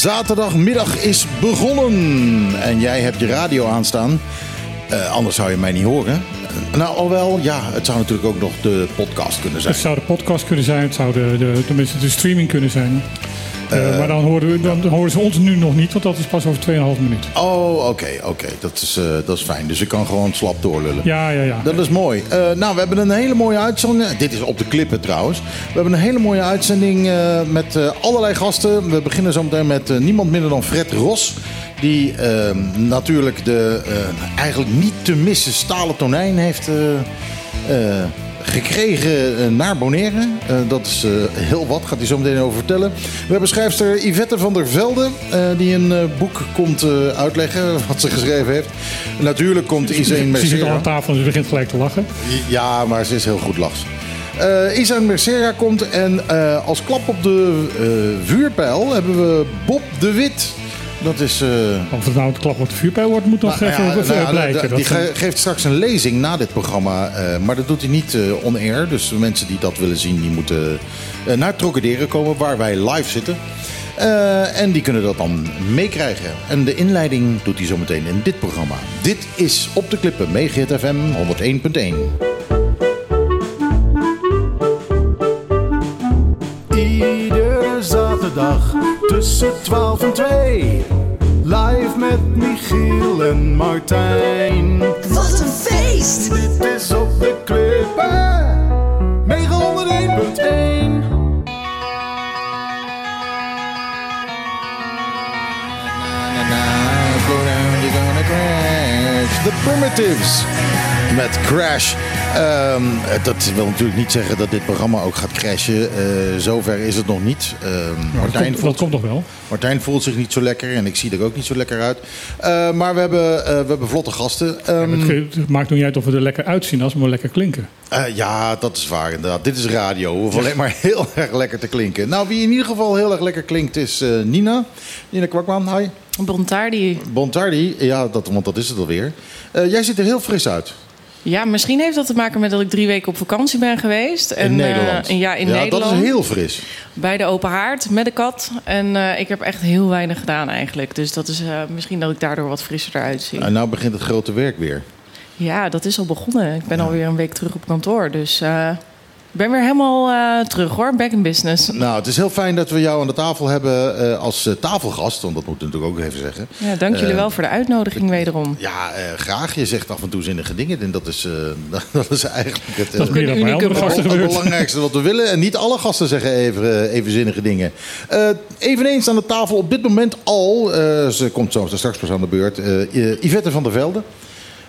zaterdagmiddag is begonnen. En jij hebt je radio aanstaan. Uh, anders zou je mij niet horen. Nou, alwel, ja, het zou natuurlijk ook nog de podcast kunnen zijn. Het zou de podcast kunnen zijn, het zou de, de, tenminste de streaming kunnen zijn. Uh, maar dan horen, we, dan horen ze ons nu nog niet, want dat is pas over 2,5 minuut. Oh, oké, oké. Dat, is, uh, dat is fijn. Dus ik kan gewoon slap doorlullen. Ja, ja, ja. Dat is mooi. Uh, nou, we hebben een hele mooie uitzending. Dit is op de klippen trouwens. We hebben een hele mooie uitzending met allerlei gasten. We beginnen zo meteen met niemand minder dan Fred Ros. Die ehm, natuurlijk de eigenlijk niet te missen stalen tonijn heeft gekregen eh, naar Bonaire. Uh, dat is uh, heel wat, gaat hij zo meteen over vertellen. We hebben schrijfster Yvette van der Velde, uh, die een boek komt uitleggen wat ze geschreven heeft. Natuurlijk komt Iseen Mercera. Ze zit al aan tafel en ze begint gelijk te lachen. Ja, maar ze is heel goed lachs. Uh, Isaan Mercera komt en als klap op de vuurpijl hebben we Bob de Wit. Dat is, uh... Of het nou het klap op de vuurpijl wordt, moet nog nou, even, ja, even nou, blijken. Die ge geeft straks een lezing na dit programma. Uh, maar dat doet hij niet uh, on-air. Dus mensen die dat willen zien, die moeten naar Trocadero komen, waar wij live zitten. en die kunnen dat dan meekrijgen. En de inleiding doet hij zometeen in dit programma. Dit is Op de Klippen, Megahit FM 101.1. Zaterdag tussen 12 en 2. Live met Michiel en Martijn. Wat een feest! Dit is op de klippen. Mega 101.1. The Primitives met Crash. Um, dat wil natuurlijk niet zeggen dat dit programma ook gaat crashen. Uh, zover is het nog niet. Uh, Martijn dat, komt, voelt, dat komt nog wel. Martijn voelt zich niet zo lekker en ik zie er ook niet zo lekker uit. Uh, maar we hebben, we hebben vlotte gasten. Um, ja, het maakt nog niet uit of we er lekker uitzien als we maar lekker klinken. ja, dat is waar inderdaad. Dit is radio. We hoeven alleen maar heel erg lekker te klinken. Nou, wie in ieder geval heel erg lekker klinkt is Nina. Nina Kwakman, hi. Bontardi. Bontardi, ja, dat, want dat is het alweer. jij ziet er heel fris uit. Ja, misschien heeft dat te maken met dat ik drie weken op vakantie ben geweest. En, in Nederland? Uh, ja, in ja, Nederland. dat is heel fris. Bij de open haard met de kat. En uh, ik heb echt heel weinig gedaan eigenlijk. Dus dat is uh, misschien dat ik daardoor wat frisser eruit zie. En nou begint het grote werk weer. Ja, dat is al begonnen. Ik ben ja. alweer een week terug op kantoor. Dus ik ben weer helemaal uh, terug hoor, back in business. Nou, het is heel fijn dat we jou aan de tafel hebben uh, als uh, tafelgast. Want dat moet ik natuurlijk ook even zeggen. Ja, dank jullie wel voor de uitnodiging wederom. Ja, graag. Je zegt af en toe zinnige dingen. En dat is, dat is eigenlijk het, dat is meer dan gasten het belangrijkste wat we willen. En niet alle gasten zeggen even, even zinnige dingen. eveneens aan de tafel op dit moment al, ze komt zo straks pas aan de beurt, Yvette van der Velde.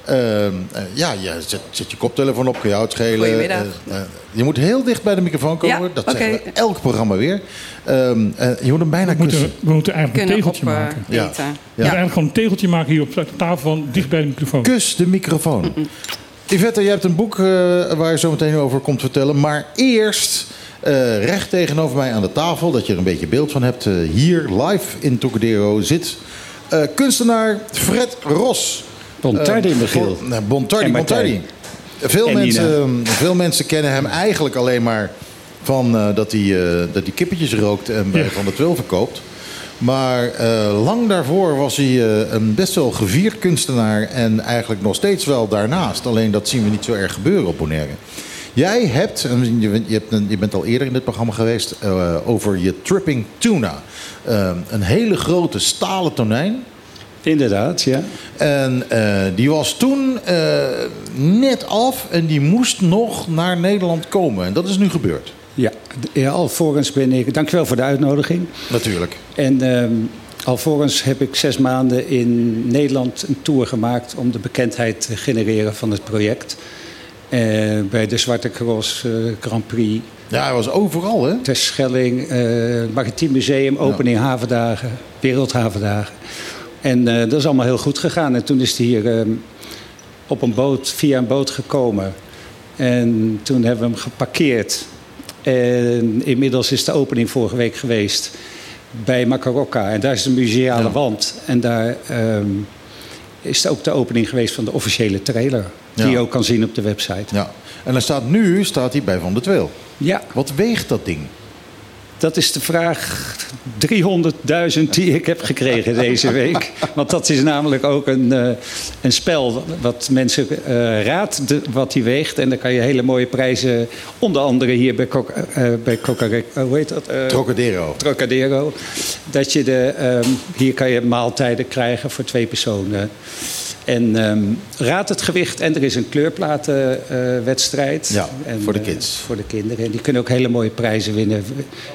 Uh, uh, ja, je zet, zet, je koptelefoon op, kun je uitschelen. Goedemiddag. Uh, je moet heel dicht bij de microfoon komen. Ja, dat okay. zeggen we elk programma weer. Ehm, je moet hem bijna we kussen. Moeten, we moeten eigenlijk Kunnen een tegeltje op, maken. Ja. Ja. We moeten eigenlijk gewoon een tegeltje maken hier op de tafel van dicht bij de microfoon. Kus de microfoon. Yvette, je hebt een boek waar je zo meteen over komt vertellen. Maar eerst... Uh, recht tegenover mij aan de tafel, dat je er een beetje beeld van hebt. Uh, hier live in Tocadero zit uh, kunstenaar Fred Ros. Bontardi, Michiel. Uh, Bontardi, Bontardi. Veel mensen, veel mensen kennen hem eigenlijk alleen maar van uh, dat, hij, uh, dat hij kippetjes rookt en bij ja. Van de Twil verkoopt. Maar uh, lang daarvoor was hij een best wel gevierd kunstenaar en eigenlijk nog steeds wel daarnaast. Alleen dat zien we niet zo erg gebeuren op Bonaire. Jij hebt, je, hebt, je bent al eerder in dit programma geweest, over je tripping tuna. een hele grote stalen tonijn. Inderdaad, ja. En uh, die was toen uh, net af en die moest nog naar Nederland komen. En dat is nu gebeurd. Ja, ja alvorens ben ik... Dankjewel voor de uitnodiging. Natuurlijk. En uh, alvorens heb ik zes maanden in Nederland een tour gemaakt... om de bekendheid te genereren van het project. Uh, bij de Zwarte Cross Grand Prix. Ja, hij was overal, hè? Terschelling, Maritiem Museum, opening ja. havendagen, wereldhavendagen. En uh, dat is allemaal heel goed gegaan. En toen is hij hier uh, op een boot, via een boot gekomen. En toen hebben we hem geparkeerd. En inmiddels is de opening vorige week geweest bij Macarocca. En daar is een museale ja. wand. En daar um, is ook de opening geweest van de officiële trailer. Die je ook kan zien op de website. Ja. En dan staat nu staat hij bij Van de Tweel. Ja. Wat weegt dat ding? Dat is de vraag 300.000 die ik heb gekregen deze week. Want dat is namelijk ook een, uh, een spel wat mensen uh, raadt de, wat die weegt. En dan kan je hele mooie prijzen, onder andere hier bij, Coca, uh, bij Coca hoe heet dat? Trocadero. Trocadero. Dat je de, um, hier kan je maaltijden krijgen voor twee personen. En um, raad het gewicht en er is een kleurplatenwedstrijd. ja, en, voor de kids. voor de kinderen. En die kunnen ook hele mooie prijzen winnen.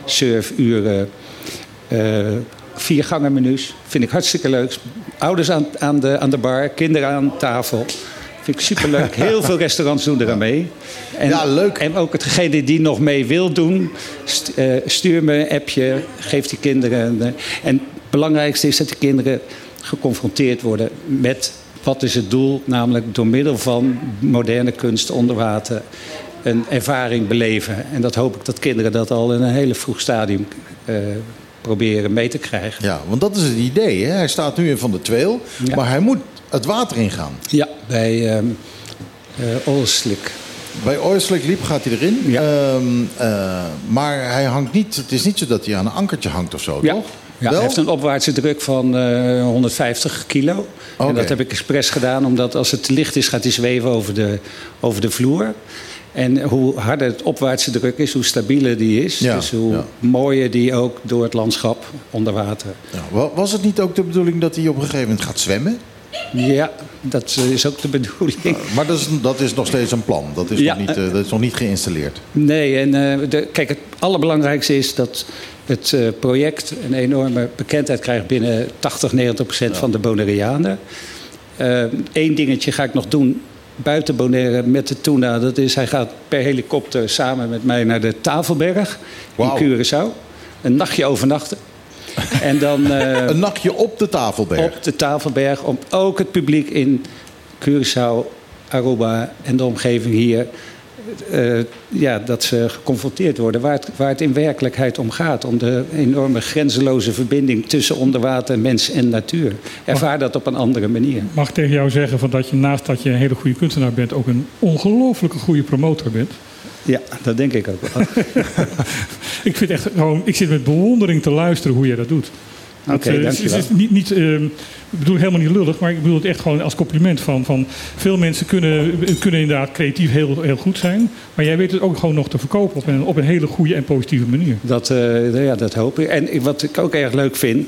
Surfuren, uh, vier gangen menus. Vind ik hartstikke leuk. Ouders aan, aan, de, aan de bar, kinderen aan tafel. Vind ik superleuk. Heel veel restaurants doen eraan mee. En, ja, leuk. En ook hetgene die nog mee wil doen, stuur me een appje, geef die kinderen. En het belangrijkste is dat de kinderen geconfronteerd worden met wat is het doel, namelijk door middel van moderne kunst onder water een ervaring beleven. En dat hoop ik dat kinderen dat al in een hele vroeg stadium uh, proberen mee te krijgen. Ja, want dat is het idee. Hè? Hij staat nu in Van de Tweel, ja. maar hij moet het water ingaan. Ja, bij um, uh, Oilslick. Bij Oilslick liep gaat hij erin. Ja. Um, uh, maar hij hangt niet, het is niet zo dat hij aan een ankertje hangt of zo, ja. toch? Ja, hij heeft een opwaartse druk van uh, 150 kilo. Okay. En dat heb ik expres gedaan, omdat als het te licht is, gaat hij zweven over de, over de vloer. En hoe harder het opwaartse druk is, hoe stabieler die is. Ja, dus hoe ja. mooier die ook door het landschap onder water. Ja, was het niet ook de bedoeling dat hij op een gegeven moment gaat zwemmen? Ja, dat is ook de bedoeling. Maar dat is, dat is nog steeds een plan. Dat is, nog, niet, uh, dat is nog niet geïnstalleerd. Nee, en uh, de, kijk, het allerbelangrijkste is dat het uh, project een enorme bekendheid krijgt binnen 80, 90 procent ja. van de Bonaireanen. Eén dingetje ga ik nog doen buiten Bonaire met de Tuna. Dat is, hij gaat per helikopter samen met mij naar de Tafelberg in Curaçao. Een nachtje overnachten. En dan, uh, Een nachtje op de Tafelberg. op de Tafelberg om ook het publiek in Curaçao, Aruba en de omgeving hier... Uh, ja, dat ze geconfronteerd worden waar het, waar het in werkelijkheid om gaat. Om de enorme grenzeloze verbinding tussen onderwater, mens en natuur. Ervaar dat op een andere manier. Mag ik tegen jou zeggen van dat je naast dat je een hele goede kunstenaar bent... ook een ongelooflijke goede promotor bent? Ja, dat denk ik ook wel. ik, vind echt gewoon, ik zit met bewondering te luisteren hoe jij dat doet. Oké, okay, uh, het, is niet, niet, uh, ik bedoel helemaal niet lullig, maar ik bedoel het echt gewoon als compliment. Van, van veel mensen kunnen, kunnen inderdaad creatief heel, heel goed zijn. Maar jij weet het ook gewoon nog te verkopen op een, op een hele goede en positieve manier. Dat, uh, ja, dat hoop ik. En wat ik ook erg leuk vind.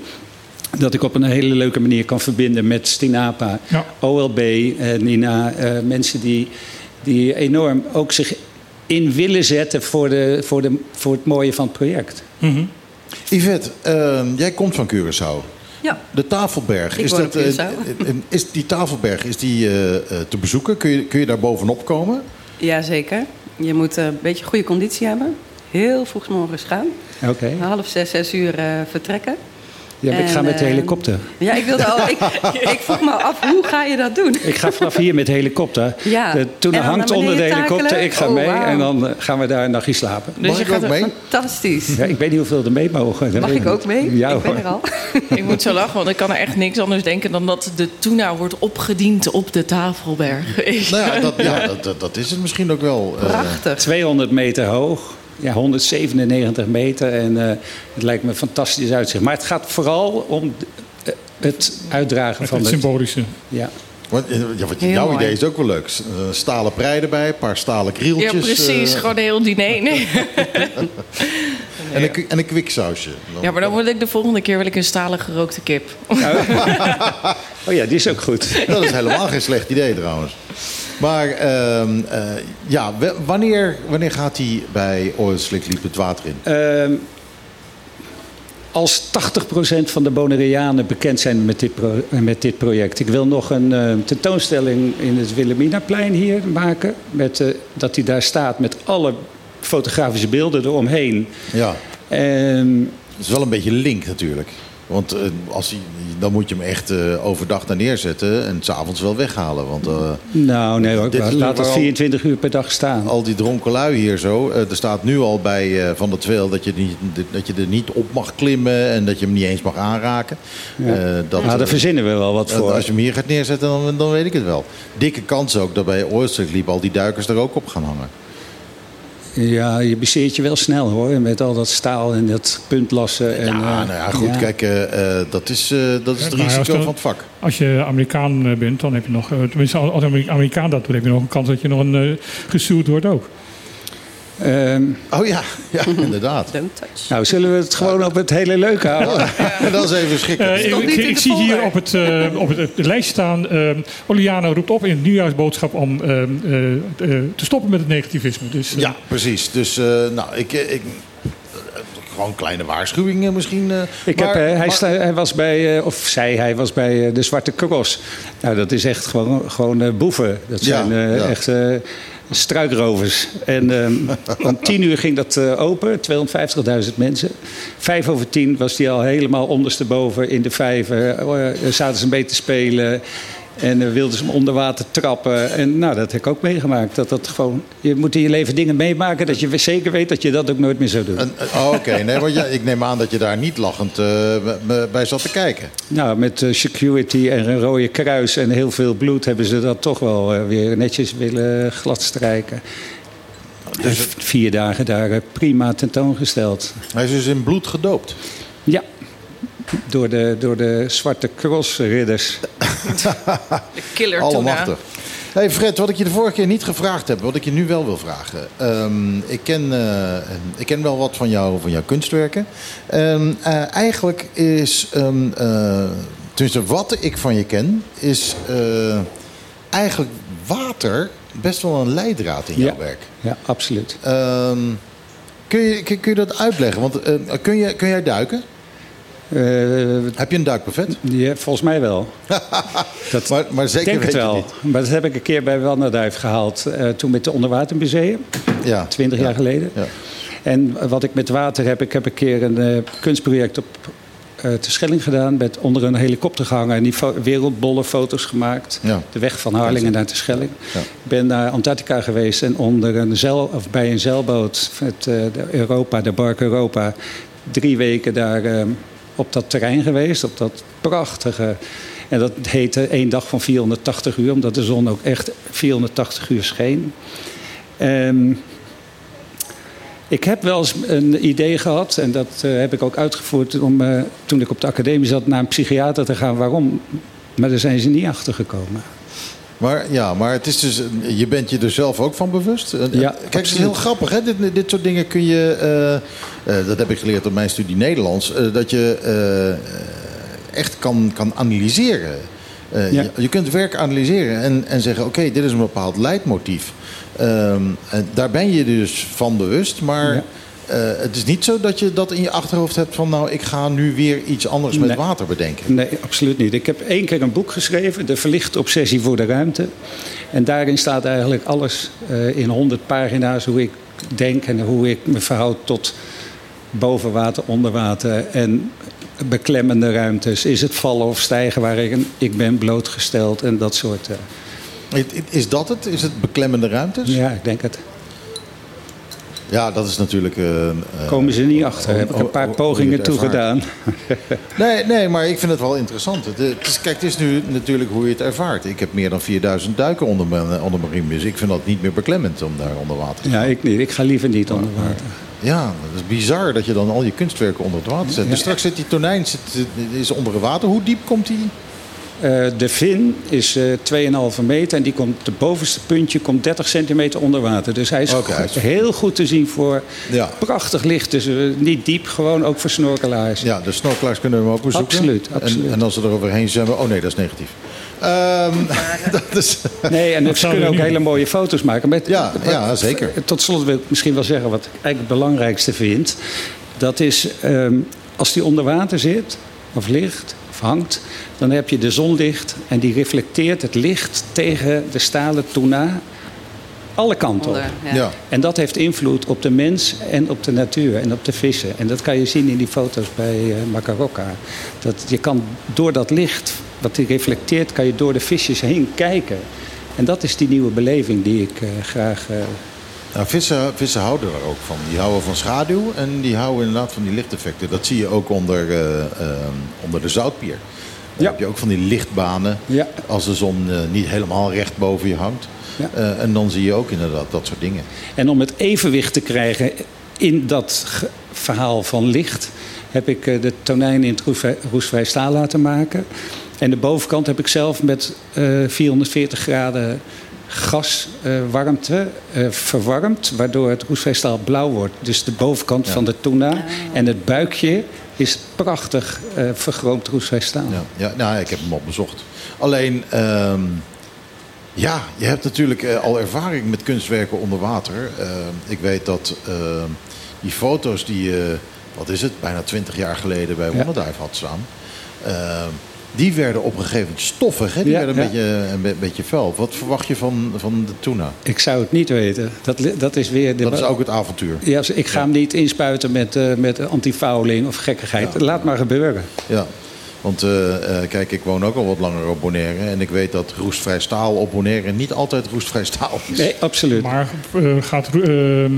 Dat ik op een hele leuke manier kan verbinden met Stinapa, ja. OLB, Nina. mensen die, die enorm ook zich in willen zetten voor, de, voor, de, voor het mooie van het project. Mm -hmm. Yvette, uh, jij komt van Curaçao. Ja. De Tafelberg, Ik is, dat, op uh, Curaçao. is die Tafelberg is die, uh, te bezoeken? Kun je, kun je daar bovenop komen? Jazeker. Je moet eh, een beetje goede conditie hebben. Heel vroeg morgens gaan. Oké. Okay. Half zes, zes uur uh, vertrekken. Ja, ik ga met de helikopter. Ja, ik wilde al. Ik, ik, vroeg me af, hoe ga je dat doen? Ik ga vanaf hier met de helikopter. Ja. De, toen en hangt onder de helikopter, takelen? ik ga oh, mee wow. en dan uh, gaan we daar een nachtje slapen. Dus Mag je ik gaat ook mee? Fantastisch. Ja, ik weet niet hoeveel er mee mogen. Dat Mag ik ook mee? Ja, ik ben er al. ik moet zo lachen, want ik kan er echt niks anders denken dan dat de tuna wordt opgediend op de Tafelberg. nou ja, dat, ja dat, is het misschien ook wel. Uh, Prachtig. 200 meter hoog. Ja, 197 meter en uh, het lijkt me een fantastisch uitzicht. Maar het gaat vooral om het uitdragen van het symbolische. Ja. Want, ja, wat, jouw mooi. idee is ook wel leuk. Stalen prei erbij, een paar stalen krieltjes. Ja, precies. Uh, gewoon een heel diner. Nee. en, een, en een kwiksausje. Ja, maar dan wil ik de volgende keer wil ik een stalen gerookte kip. oh ja, die is ook goed. Dat is helemaal geen slecht idee trouwens. Maar uh, uh, ja, wanneer, wanneer gaat hij bij Oil Slick Liep het water in? Uh, als 80% van de Bonaireanen bekend zijn met dit, pro met dit project. Ik wil nog een uh, tentoonstelling in het Wilhelminaplein hier maken. Met, uh, dat hij daar staat met alle fotografische beelden eromheen. Ja. Um, dat is wel een beetje link natuurlijk. Want uh, als hij, dan moet je hem echt uh, overdag daar neerzetten en s'avonds wel weghalen. Want, uh, nou, nee hoor. Laat het 24 uur per dag staan. Al die dronken lui hier zo. er staat nu al bij Van der Tweel dat je, niet, dat je er niet op mag klimmen en dat je hem niet eens mag aanraken. Ja. dat, nou, daar verzinnen we wel wat voor. Als je hem hier gaat neerzetten, dan, dan weet ik het wel. Dikke kans ook dat bij Oyster liep al die duikers er ook op gaan hangen. Ja, je bezeert je wel snel hoor. Met al dat staal en dat puntlassen. En, Ja, eh, nou ja, goed, ja. kijk, eh, eh, dat is, eh, dat is het risico dan- van het vak. Als je Amerikaan bent, dan heb je nog, tenminste als Amerikaan dat doet, heb je nog een kans dat je nog een uh, gesuurd wordt ook. Ehm, Oh ja, ja inderdaad. Nou, zullen we het gewoon op het hele leuke houden? dat is even schrikken. Eh, ik zie hier op het, eh, op het, het lijst staan. eh Oliano roept op in het nieuwjaarsboodschap om eh, eh, eh, te stoppen met het negativisme. Dus, eh, Ja, precies. Dus, eh, nou, ik... ik eh, gewoon kleine waarschuwingen misschien. eh, Ik maar- heb, eh, hij, maar- sta- hij was bij, eh, of zij, hij was bij eh, de Zwarte Cross. Nou, dat is echt gewoon, gewoon eh, boeven. Dat zijn eh, ja. echt eh, struikrovers. En ehm, om tien uur ging dat eh, open, 250.000 mensen. Vijf over tien was die al helemaal ondersteboven in de vijver. Eh, zaten ze een beetje te spelen. En eh, wilden ze hem onder water trappen. En nou, dat heb ik ook meegemaakt. Dat dat gewoon, je moet in je leven dingen meemaken dat je zeker weet dat je dat ook nooit meer zou doen. Een- oh, Oké, nee, want ja, ik neem aan dat je daar niet lachend eh, bij zat te kijken. Nou, met eh, security en een rode kruis en heel veel bloed hebben ze dat toch wel eh, weer netjes willen gladstrijken. Heeft vier dagen daar eh, prima tentoongesteld. Hij is dus in bloed gedoopt. Ja, door de, door de Zwarte Cross-ridders. De killer tuna. Allemachtig. Hey Fred, wat ik je de vorige keer niet gevraagd heb, wat ik je nu wel wil vragen. Ehm, ik, ken, eh, ik ken wel wat van, jou, van jouw kunstwerken. Ehm, eh, eigenlijk is, ehm, eh, tenminste wat ik van je ken, is eh, eigenlijk water best wel een leidraad in jouw Ja. werk. Ja, absoluut. Ehm, kun, je, kun, kun je dat uitleggen? Want kun, je, kun jij duiken? Eh, Heb je een duikbuffet? ja, volgens mij wel. Dat, Maar, maar ik zeker denk het je wel. niet. Maar dat heb ik een keer bij Wanderduif gehaald. eh, toen met het Onderwatermuseum. Ja. 20 Ja. jaar geleden. Ja. En wat ik met water heb, ik heb een keer een eh, kunstproject op eh de Schelling gedaan. Met onder een helikopter gehangen en die wereldbolle foto's gemaakt. Ja. De weg van Harlingen naar de Schelling. Ja. Ik ben naar Antarctica geweest en onder een zeil, of bij een zeilboot met eh, de Europa, de Bark Europa. Drie weken daar eh, op dat terrein geweest, op dat prachtige. En dat heette één dag van 480 uur, omdat de zon ook echt 480 uur scheen. Ehm, ik heb wel eens een idee gehad, en dat eh, heb ik ook uitgevoerd om eh, toen ik op de academie zat naar een psychiater te gaan. Waarom? Maar daar zijn ze niet achter gekomen. Maar ja, maar het is dus, je bent je er zelf ook van bewust. En- Ja, Kijk, het is heel grappig, hè? Dit, dit soort dingen kun je, eh, eh, dat heb ik geleerd op mijn studie Nederlands, eh, dat je eh, eh, echt kan, kan analyseren. Eh, Ja. je, je kunt werk analyseren en, en zeggen, oké, dit is een bepaald leidmotief. Ehm, en daar ben je dus van bewust, maar Ja. Eh, het is niet zo dat je dat in je achterhoofd hebt van, nou, ik ga nu weer iets anders met water bedenken. Nee, absoluut niet. Ik heb één keer een boek geschreven, De Verlichte Obsessie voor de Ruimte. En daarin staat eigenlijk alles eh, in 100 pagina's hoe ik denk en hoe ik me verhoud tot boven water, onder water en beklemmende ruimtes. Is het vallen of stijgen waar ik, ik ben blootgesteld en dat soort. eh, Is dat het? Is het beklemmende ruimtes? ja, ik denk het. Ja, dat is natuurlijk. eh, eh, Komen ze niet achter. Heb ik een paar pogingen toegedaan. Nee, nee, maar ik vind het wel interessant. Het, het is, kijk, het is nu natuurlijk hoe je het ervaart. Ik heb meer dan 4000 duiken onder mijn, onder mijn riem. Dus ik vind dat niet meer beklemmend om daar onder water te gaan. Ja, ik niet. Ik ga liever niet onder water. Ja, dat is bizar dat je dan al je kunstwerken onder het water zet. Dus straks zit die tonijn zit, is onder het water. Hoe diep komt die? Eh, de vin is eh 2,5 meter en die komt, de bovenste puntje komt 30 centimeter onder water. Dus hij is heel goed te zien voor Ja. prachtig licht. Dus eh, niet diep, gewoon ook voor snorkelaars. Ja, de snorkelaars kunnen hem ook bezoeken. Absoluut, absoluut. En, en als ze er overheen zwemmen... Oh nee, dat is negatief. Ehm, dat is... Nee, en ze kunnen ook nu hele mooie foto's maken. Met, Ja, ja, zeker. Tot slot wil ik misschien wel zeggen wat ik eigenlijk het belangrijkste vind. Dat is ehm, als die onder water zit, of ligt, hangt, dan heb je de zonlicht en die reflecteert het licht tegen de stalen tuna alle kanten op. Ja. Ja. En dat heeft invloed op de mens en op de natuur en op de vissen. En dat kan je zien in die foto's bij Macarocca. Dat je kan door dat licht, wat die reflecteert, kan je door de visjes heen kijken. En dat is die nieuwe beleving die ik eh, graag. eh, Nou, vissen, vissen houden er ook van. Die houden van schaduw en die houden inderdaad van die lichteffecten. Dat zie je ook onder, eh, eh, onder de zoutpier. Dan heb je ook van die lichtbanen. Ja. Als de zon eh, niet helemaal recht boven je hangt. Ja. En dan zie je ook inderdaad dat soort dingen. En om het evenwicht te krijgen in dat verhaal van licht, heb ik de tonijn in het roestvrij- staal laten maken. En de bovenkant heb ik zelf met eh 440 graden gaswarmte eh, verwarmd, waardoor het roestvrij staal blauw wordt. Dus de bovenkant van de tuna en het buikje is prachtig eh vergroomd roestvrij staal. Ja, ja nou, ik heb hem al bezocht. Alleen, ehm, ja, je hebt natuurlijk eh, al ervaring met kunstwerken onder water. Ehm, ik weet dat ehm, die foto's die je, wat is het, bijna twintig jaar geleden bij Wonderdive had staan. Die werden op een gegeven moment stoffig, hè? die Ja, werden een, ja. beetje, een be- beetje vuil. Wat verwacht je van, van de tuna? Ik zou het niet weten. Dat, dat is weer de Dat is ook het avontuur. Ja, ik ga hem niet inspuiten met, eh met antifouling of gekkigheid. Ja. Laat maar gebeuren. Ja, want eh, eh, kijk, ik woon ook al wat langer op Bonaire. En ik weet dat roestvrij staal op Bonaire niet altijd roestvrij staal is. Nee, absoluut. Maar eh, gaat ehm,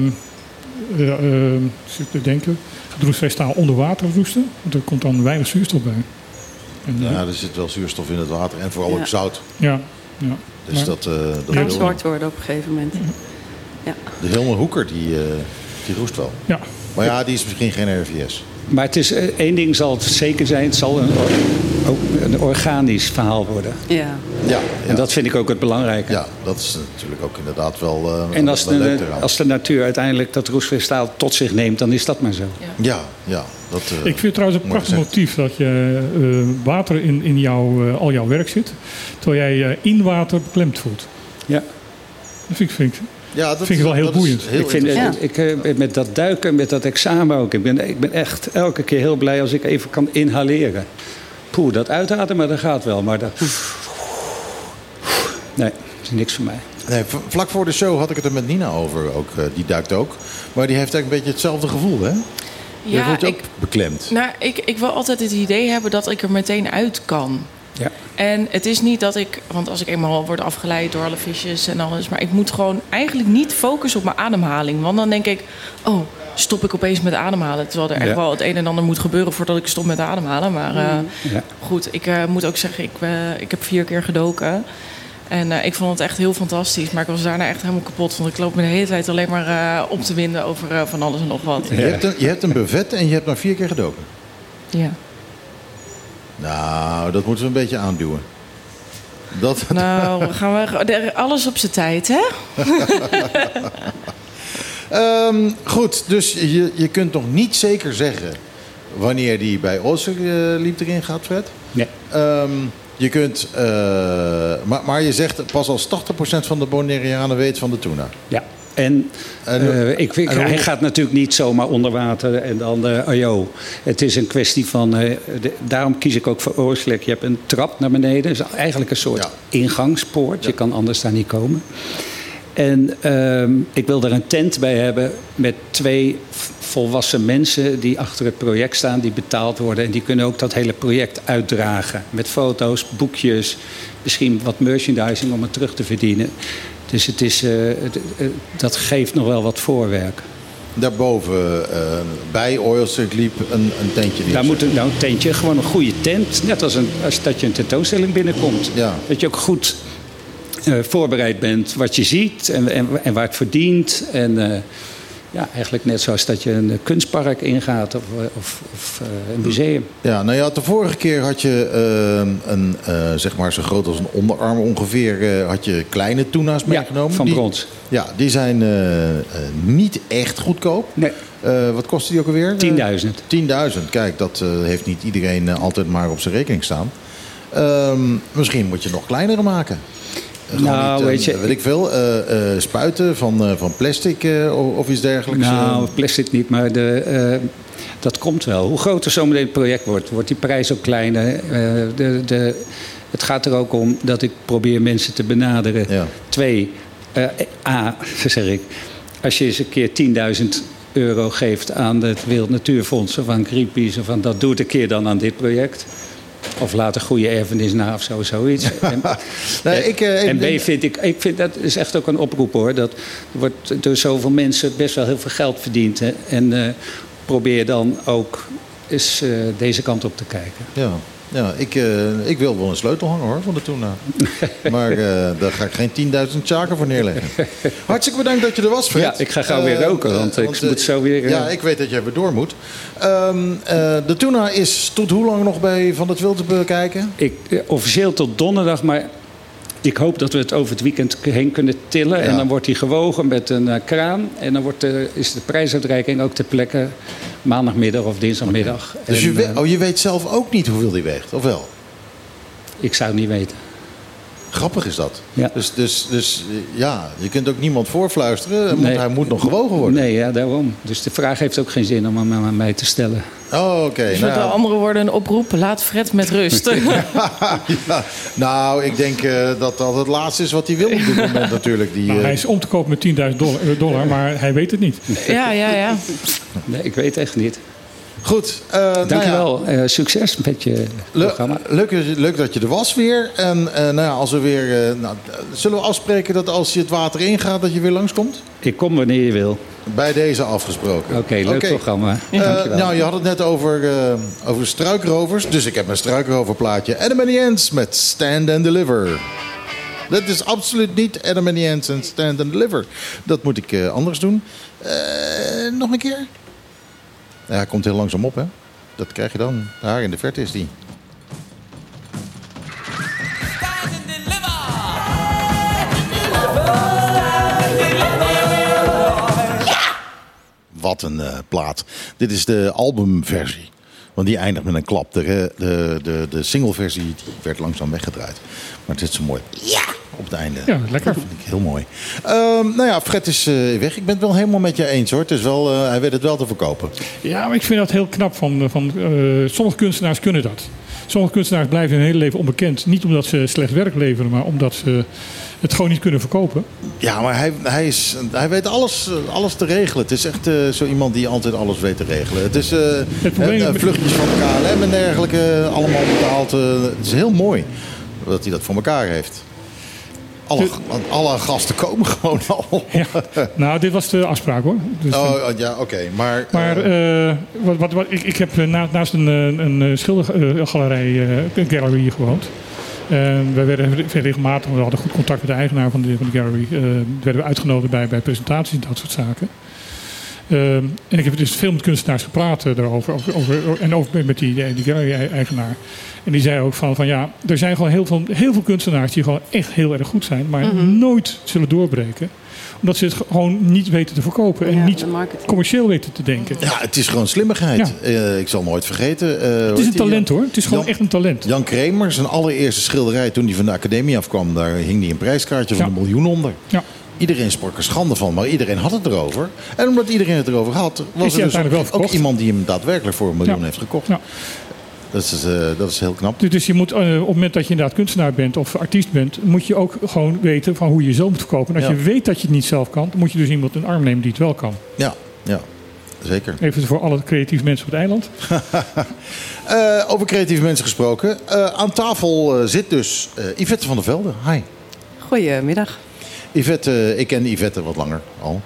eh, ehm, zit te denken, gaat roestvrij staal onder water roesten? Want er komt dan weinig zuurstof bij. Ja, er zit wel zuurstof in het water en vooral Ja. ook zout. ja, ja. Dus Maar- dat, eh dat zwart worden op een gegeven moment. Ja. De Hilme Hoeker, die, eh, die roest wel. ja. Maar ja, die is misschien geen RVS. Maar het is, eh, één ding zal het zeker zijn. Het zal een, ook een organisch verhaal worden. Ja. Ja, ja. En dat vind ik ook het belangrijke. ja, dat is natuurlijk ook inderdaad wel, eh En als wel de, als de natuur uiteindelijk dat roestvrijstaal tot zich neemt, dan is dat maar zo. Ja, ja. Dat, eh, Ik vind het trouwens een prachtig gezegd. motief dat je eh, water in, in jouw, eh, al jouw werk zit. Terwijl jij in water beklemd voelt. Ja. Dat vind ik, vind ik Ja, dat vind ik wel heel boeiend. heel ik vind ik, eh, met dat duiken, met dat examen ook. Ik ben, ik ben echt elke keer heel blij als ik even kan inhaleren. Poeh, dat uitademen, dat gaat wel. Maar dat... Nee, dat is niks voor mij. Nee, vlak voor de show had ik het er met Nina over. Ook, eh, die duikt ook. Maar die heeft eigenlijk een beetje hetzelfde gevoel, hè? Je Ja, je ook ik, beklemd. nou, ik, ik wil altijd het idee hebben dat ik er meteen uit kan. Ja. En het is niet dat ik, want als ik eenmaal word afgeleid door alle visjes en alles, maar ik moet gewoon eigenlijk niet focussen op mijn ademhaling. Want dan denk ik, oh, stop ik opeens met ademhalen. Terwijl er echt wel het een en ander moet gebeuren voordat ik stop met ademhalen. Maar eh, Ja. goed, ik eh, moet ook zeggen, ik, eh, ik heb vier keer gedoken. En eh, ik vond het echt heel fantastisch. Maar ik was daarna echt helemaal kapot. Want ik loop me de hele tijd alleen maar eh, op te winden over van alles en nog wat. Je, hebt een, je hebt een buffet en je hebt maar vier keer gedoken. Ja. Nou, dat moeten we een beetje aanduwen. Dat, Nou, gaan we alles op zijn tijd, hè? Ehm, goed, dus je, je kunt nog niet zeker zeggen wanneer die bij Ooster eh, liep erin gaat, Fred. Nee. Ehm, je kunt, eh, maar, maar je zegt pas als 80% van de Bonaireanen weet van de tuna. Ja. En, eh, ik, ik, hij gaat natuurlijk niet zomaar onder water en dan, oh joh. Het is een kwestie van, eh, de- daarom kies ik ook voor Oorslek. Je hebt een trap naar beneden, is eigenlijk een soort Ja. ingangspoort. Je kan anders daar niet komen. En ehm, ik wil er een tent bij hebben met twee volwassen mensen die achter het project staan, die betaald worden. En die kunnen ook dat hele project uitdragen. Met foto's, boekjes, misschien wat merchandising om het terug te verdienen. Dus het is, eh, het- eh, dat geeft nog wel wat voorwerk. Daarboven, eh, bij Oilstreet liep een, een tentje neer. Daar moet een, nou, een tentje, gewoon een goede tent. Net als, een, als dat je een tentoonstelling binnenkomt. Ja. Dat je ook goed voorbereid bent wat je ziet en, en, en waar het verdient. En ja, eigenlijk net zoals dat je een kunstpark ingaat of, eh, of, of eh, een museum. Ja, nou ja, de vorige keer had je eh, een, zeg maar zo groot als een onderarm ongeveer, had je kleine tuna's Ja, meegenomen. van Die- brons. Ja, die zijn niet echt goedkoop. Nee, wat kostte die ook alweer? 10.000. 10.000. Kijk, dat heeft niet iedereen altijd maar op zijn rekening staan. Ehm, misschien moet je nog kleinere maken. Nou, niet, eh, weet je, Weet ik veel. eh, eh, spuiten van, van plastic of, iets dergelijks. Nou, plastic niet, maar de, dat komt wel. Hoe groter zometeen het project wordt, wordt die prijs ook kleiner. De, de, het gaat er ook om dat ik probeer mensen te benaderen. Ja. Twee, A, zeg ik, als je eens een keer 10.000 euro geeft aan het Wereld Natuurfonds of aan Greenpeace of aan dat doe het een keer dan aan dit project. Of laat een goede erfenis na of zo, zoiets. En, Nee, ik, eh, en B vind ik, ik vind dat is echt ook een oproep hoor. Dat wordt door zoveel mensen best wel heel veel geld verdiend. Hè? En eh, probeer dan ook eens eh, deze kant op te kijken. Ja. Ja, ik, eh, ik wil wel een sleutel hangen hoor, van de Tuna. maar eh, daar ga ik geen 10.000 zaken voor neerleggen. Hartstikke bedankt dat je er was, Fred. Ja, ik ga gauw weer Eh, roken, want ik moet zo weer, Ja, ik weet dat jij weer door moet. Ehm, eh, de Tuna is tot hoe lang nog bij Van het Wild te bekijken? Ik, officieel tot donderdag, maar ik hoop dat we het over het weekend heen kunnen tillen. Ja. En dan wordt hij gewogen met een eh, kraan. En dan wordt de, is de prijsuitreiking ook ter plekke maandagmiddag of dinsdagmiddag. Dus En, je, weet, eh, oh, je weet zelf ook niet hoeveel die weegt, of wel? Ik zou het niet weten. Grappig is dat. Ja. Dus, dus, dus ja, je kunt ook niemand voorfluisteren, want Nee. hij moet nog gewogen worden. Nee, ja, daarom. Dus de vraag heeft ook geen zin om hem aan mij te stellen. Oh, oké. Dus nou met andere woorden een oproep. Laat Fred met rust. ja, nou, ik denk eh, dat dat het laatste is wat hij wil op dit moment natuurlijk. Die, Nou, eh, hij is om te kopen met 10.000 dollar, eh, dollar, maar hij weet het niet. ja, ja, ja. Nee, ik weet echt niet. Goed. eh, nou ja, Dankjewel. Eh, succes met je le- programma. leuk, leuk dat je er was weer. En eh, nou ja, als we weer, nou, zullen we afspreken dat als je het water ingaat, dat je weer langskomt? Ik kom wanneer je wil. Bij deze afgesproken. Oké, leuk programma. Dankjewel. nou, je had het net over, over struikrovers. Dus ik heb een struikroverplaatje. Adam and the Ants met Stand and Deliver. Dat is absoluut niet Adam and the Ants en Stand and Deliver. Dat moet ik anders doen. Nog een keer? Ja, hij komt heel langzaam op, hè? Dat krijg je dan. Daar in de verte is die. Wat een eh, plaat. Dit is de albumversie. Want die eindigt met een klap. De, de, de, de singleversie werd langzaam weggedraaid. Maar het is zo mooi. Ja! Op het einde. Ja, lekker. Dat vind ik heel mooi. Ehm, nou ja, Fred is eh, weg. Ik ben het wel helemaal met je eens hoor. Het is wel, eh, hij weet het wel te verkopen. Ja, maar ik vind dat heel knap van... van eh, sommige kunstenaars kunnen dat. Sommige kunstenaars blijven hun hele leven onbekend. Niet omdat ze slecht werk leveren, maar omdat ze het gewoon niet kunnen verkopen. Ja, maar hij, hij, is, hij weet alles, alles te regelen. Het is echt zo iemand die altijd alles weet te regelen. Het is probleem eh, met- vluchtjes van KLM en dergelijke. Allemaal betaald. het is heel mooi dat hij dat voor elkaar heeft. Alle, alle gasten komen gewoon al. Ja. nou, dit was de afspraak hoor. Dus, Oh, ja, oké. Maar, Maar eh, eh, wat, wat, wat, ik, ik heb eh, na, naast een, eh, een eh, schildergalerij, eh, een gallery hier gewoond. En wij werden regelmatig, we hadden goed contact met de eigenaar van de, van de gallery. eh, werden we uitgenodigd bij, bij presentaties en dat soort zaken. Ehm, en ik heb dus veel met kunstenaars gepraat eh, daarover. Over, over, en ook met- die, die gallery-eigenaar. En die zei ook van, van ja, er zijn gewoon heel veel, heel veel kunstenaars die gewoon echt heel erg goed zijn. Maar nooit zullen doorbreken. Omdat ze het gewoon niet weten te verkopen. En Ja, niet commercieel weten te denken. ja, het is gewoon slimmigheid. Ja. Eh, ik zal nooit vergeten. eh, Het is een talent hoor. Het is gewoon Jan- echt een talent. Jan Kramer, zijn allereerste schilderij toen hij van de academie afkwam, daar hing hij een prijskaartje van Ja. een miljoen onder. Ja. Iedereen sprak er schande van, maar iedereen had het erover. En omdat iedereen het erover had, was er dus ook, iemand die hem daadwerkelijk voor een miljoen Ja. heeft gekocht. Ja. Dat, is, eh, dat is heel knap. Dus je moet, eh, op het moment dat je inderdaad kunstenaar bent of artiest bent, moet je ook gewoon weten van hoe je zo moet verkopen. En als Ja. je weet dat je het niet zelf kan, dan moet je dus iemand een arm nemen die het wel kan. Ja, ja zeker. Even voor alle creatieve mensen op het eiland. Eh, over creatieve mensen gesproken. Eh, aan tafel zit dus eh, Yvette van der Velde. Hi. Goedemiddag. Yvette, eh, ik ken Yvette wat langer al.